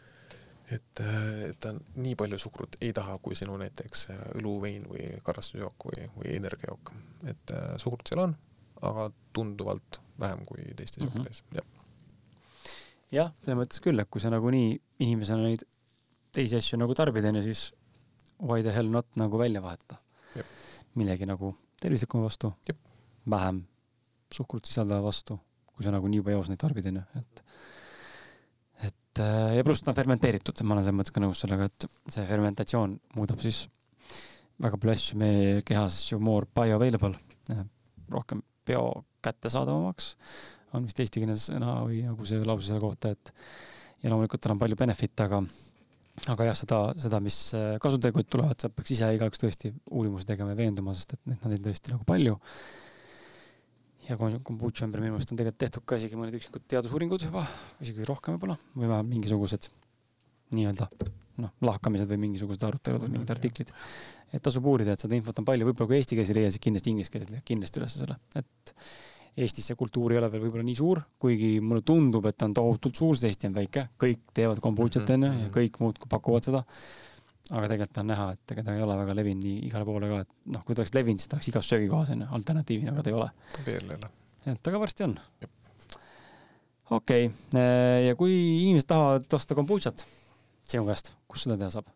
Et, et ta nii palju suhkrut ei taha, kui sinu näiteks õluvein või karastusjook või, või energiajook, et suhkrut seal on, aga tunduvalt vähem kui teistes mm -hmm. jookides, jah jah, selles mõttes küll, et kui sa nagunii inimesena neid teisi asju nagu tarbid, onju, siis why the hell not nagu välja vahetada. millegi nagu tervislikuma vastu, vähem suhkrut sisaldava vastu, kui sa nagunii juba eos neid tarbid, onju, et et äh, ja pluss ta on fermenteeritud, ma olen selles mõttes ka nõus sellega, et see fermentatsioon muudab siis väga palju asju meie kehas ju more bioavailable, rohkem bio kättesaadavamaks on vist eestikeelne sõna või nagu see lause selle kohta, et ja loomulikult tal on palju benefit'e, aga aga jah, seda, seda, mis äh, kasutegurid tulevad, sealt peaks ise igaüks tõesti uurimusi tegema ja veenduma, sest et neid on tõesti nagu palju. Ja kombutša ümber minu meelest on tegelikult tehtud ka isegi mõned üksikud teadusuuringud juba, isegi rohkem võib-olla, või vähemalt mingisugused nii-öelda noh, lahkamised või mingisugused arutelud või mingid artiklid. et tasub uurida, et seda infot on palju, võib-olla kui eesti keeles ei leia, siis kindlasti inglise keeles leiab kindlasti üles selle, et Eestis see kultuur ei ole veel võib-olla nii suur, kuigi mulle tundub, et ta on tohutult suur, sest Eesti on väike, kõik teevad kombutšat mhm, onju mm -hmm. ja kõik muudkui pakuvad seda. Aga tegelikult on näha, et ega ta ei ole väga levinud nii igale poole ka, et noh, kui ta oleks levinud, siis ta oleks igas söögikohas onju alternatiivina, aga ta ei ole. veel ei ole. et aga varsti on. okei okay., ja kui inimesed tahavad osta kombutšat sinu käest, kus seda teha saab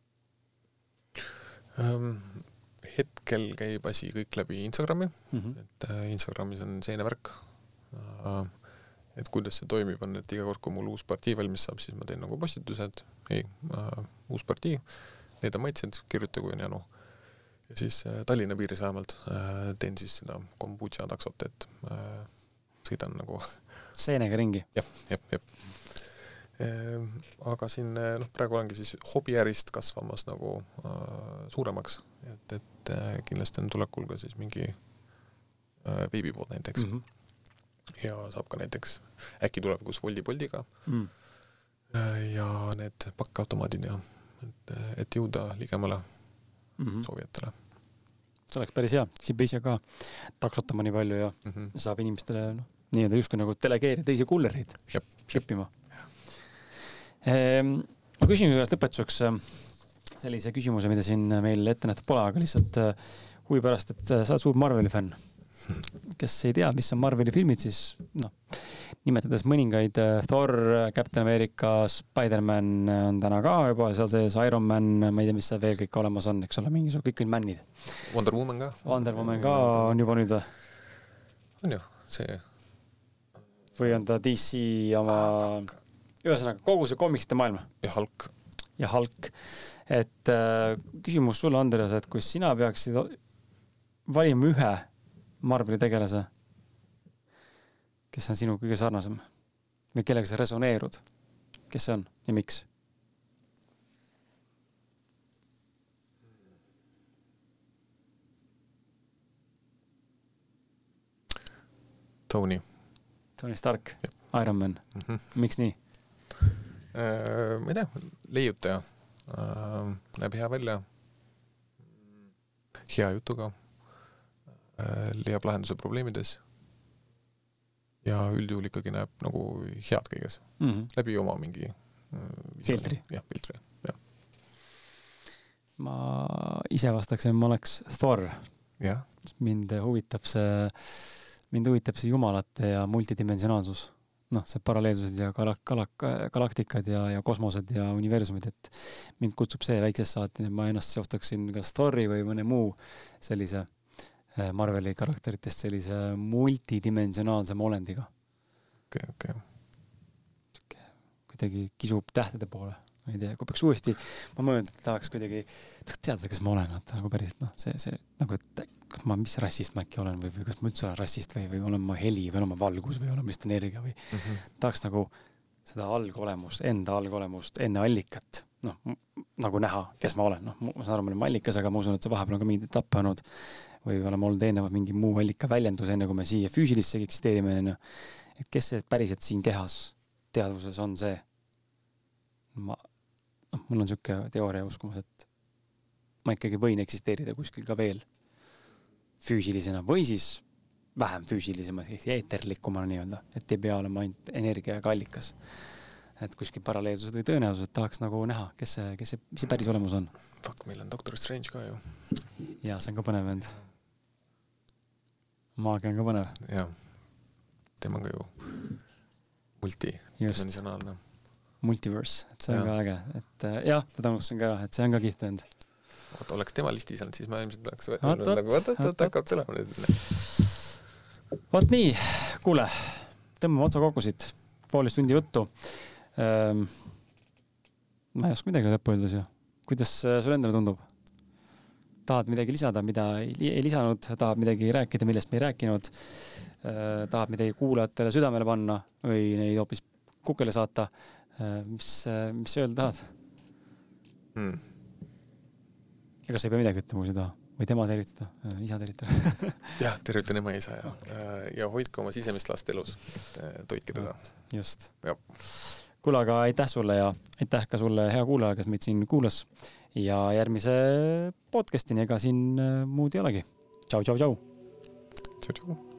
um,? hetkel käib asi kõik läbi Instagrami mm, -hmm. et äh, Instagramis on seenevärk uh, et kuidas see toimib, on, et iga kord, kui mul uus partii valmis saab, siis ma teen nagu postitused, ei uh,, uus partii, need on maitsed, kirjutagu ja janu. ja siis uh, Tallinna piiris vähemalt uh, teen siis seda kombutša taksot, et uh, sõidan nagu [laughs] seenega ringi ja,. jah, jah, jah. Aga siin noh, praegu olengi siis hobiärist kasvamas nagu äh, suuremaks, et, et äh, kindlasti on tulekul ka siis mingi äh, beebipood näiteks mm. -hmm. ja saab ka näiteks, äkki tulevikus Woldi Boltiga mm. äh, ja need pakkautomaadid ja et, et jõuda ligemale mm -hmm. soovijatele see oleks päris hea, siis ei pea ise ka taksotama nii palju ja mm -hmm. saab inimestele noh, nii-öelda justkui nagu delegeerida teisi kullereid shippima. Ehm, ma küsin kõigepealt lõpetuseks ehm, sellise küsimuse, mida siin meil ette nähtud pole, aga lihtsalt äh, huvi pärast, et äh, sa oled suur Marveli fänn. Kes ei tea, mis on Marveli filmid, siis noh, nimetades mõningaid äh, Thor, Captain America, Spider-man on täna ka juba seal sees, Iron Man, ma ei tea, mis seal veel kõik olemas on, eks ole, mingisugused kõik need männid. Wonder Woman ka. Wonder Woman ka on juba nüüd või? on ju, see või on ta DC oma, ühesõnaga kogu see komiksite maailm? ja Hulk. ja Hulk. et äh, küsimus sulle, Andres, et kui sina peaksid valima ühe Marveli tegelase, kes on sinu kõige sarnasem või kellega sa resoneerud, kes see on ja miks? Tony Tony Stark, Iron Man mm, -hmm. miks nii äh,? ma ei tea, leiutaja äh,, näeb hea välja, hea jutuga leiab lahenduse probleemides ja üldjuhul ikkagi näeb nagu head kõiges mm -hmm. läbi oma mingi äh, filtri. jah, filtri, jah. ma ise vastaks, et ma oleks Thor. mind huvitab see mind huvitab see jumalate ja multidimensionaalsus. noh, see paralleelsused ja galak-, galak-, galaktikad ja, ja kosmosed ja universumid, et mind kutsub see väiksest saati, et ma ennast seostaksin kas Thori või mõne muu sellise äh, Marveli karakteritest sellise multidimensionaalsema olendiga. okei okay,, okei okay.. kuidagi kisub tähtede poole ma ei tea, kui peaks uuesti, ma mõtlen, et tahaks kuidagi, tahaks teada, kes ma olen, vaata nagu päriselt noh, see, see nagu, et kas ma, mis rassist ma äkki olen või, või kas ma üldse olen rassist või, või olen ma heli või olen ma valgus või olen ma lihtsalt energia või mm -hmm. tahaks nagu seda algolemust, enda algolemust enne allikat, noh, nagu näha, kes ma olen, noh, ma saan aru, me oleme allikas, aga ma usun, et see vahepeal on ka mingeid etappe olnud või oleme olnud eelnevalt mingi muu allika väljendus, enne kui me siia füüsilisse eksisteerime, onju. et kes see päriselt siin kehas teadvuses on see? ma noh, mul on sihuke teooria uskumus, et ma ikkagi võin eksisteerida kuskil ka veel füüsilisena või siis vähem füüsilisemas, ehk eeterlikumana nii-öelda, et ei pea olema ainult energia ega allikas. et kuskil paralleelsused või tõenäosused tahaks nagu näha, kes see, kes see, mis see päris olemus on. Fuck, meil on Doctor Strange ka ju. jaa, see on ka põnev vend. Maagia on ka põnev. jah, tema on ka ju multidimensionaalne Multiverse, et see on ja. ka äge, et äh, jah, teda unustasin ka ära, et see on ka kihvt vend. vot oleks tema listis olnud, siis ma ilmselt oleks öelnud nagu oot, oot, oot, hakkab tulema nüüd. vot nii, kuule, tõmbame otsa kokku siit, poolteist tundi juttu ähm,. ma ei oska midagi lõppu öelda siia. kuidas äh, sulle endale tundub? Tahad midagi lisada, mida ei, lisanud, tahad midagi rääkida, millest me ei rääkinud äh,? tahad midagi kuulajatele südamele panna või neid hoopis kukele saata Äh, mis, mis sa öelda tahad hmm.? ega sa ei pea midagi ütlema, kui sa ei taha või tema tervitada, äh, isa tervitada [laughs] jah, tervitan ema ja isa ja okay., ja hoidke oma sisemist last elus, toitke teda. just. kuule, aga aitäh sulle ja aitäh ka sulle, hea kuulaja, kes meid siin kuulas ja järgmise podcast'ini, ega siin muud ei olegi. tšau, tšau, tšau. tšau, tšau.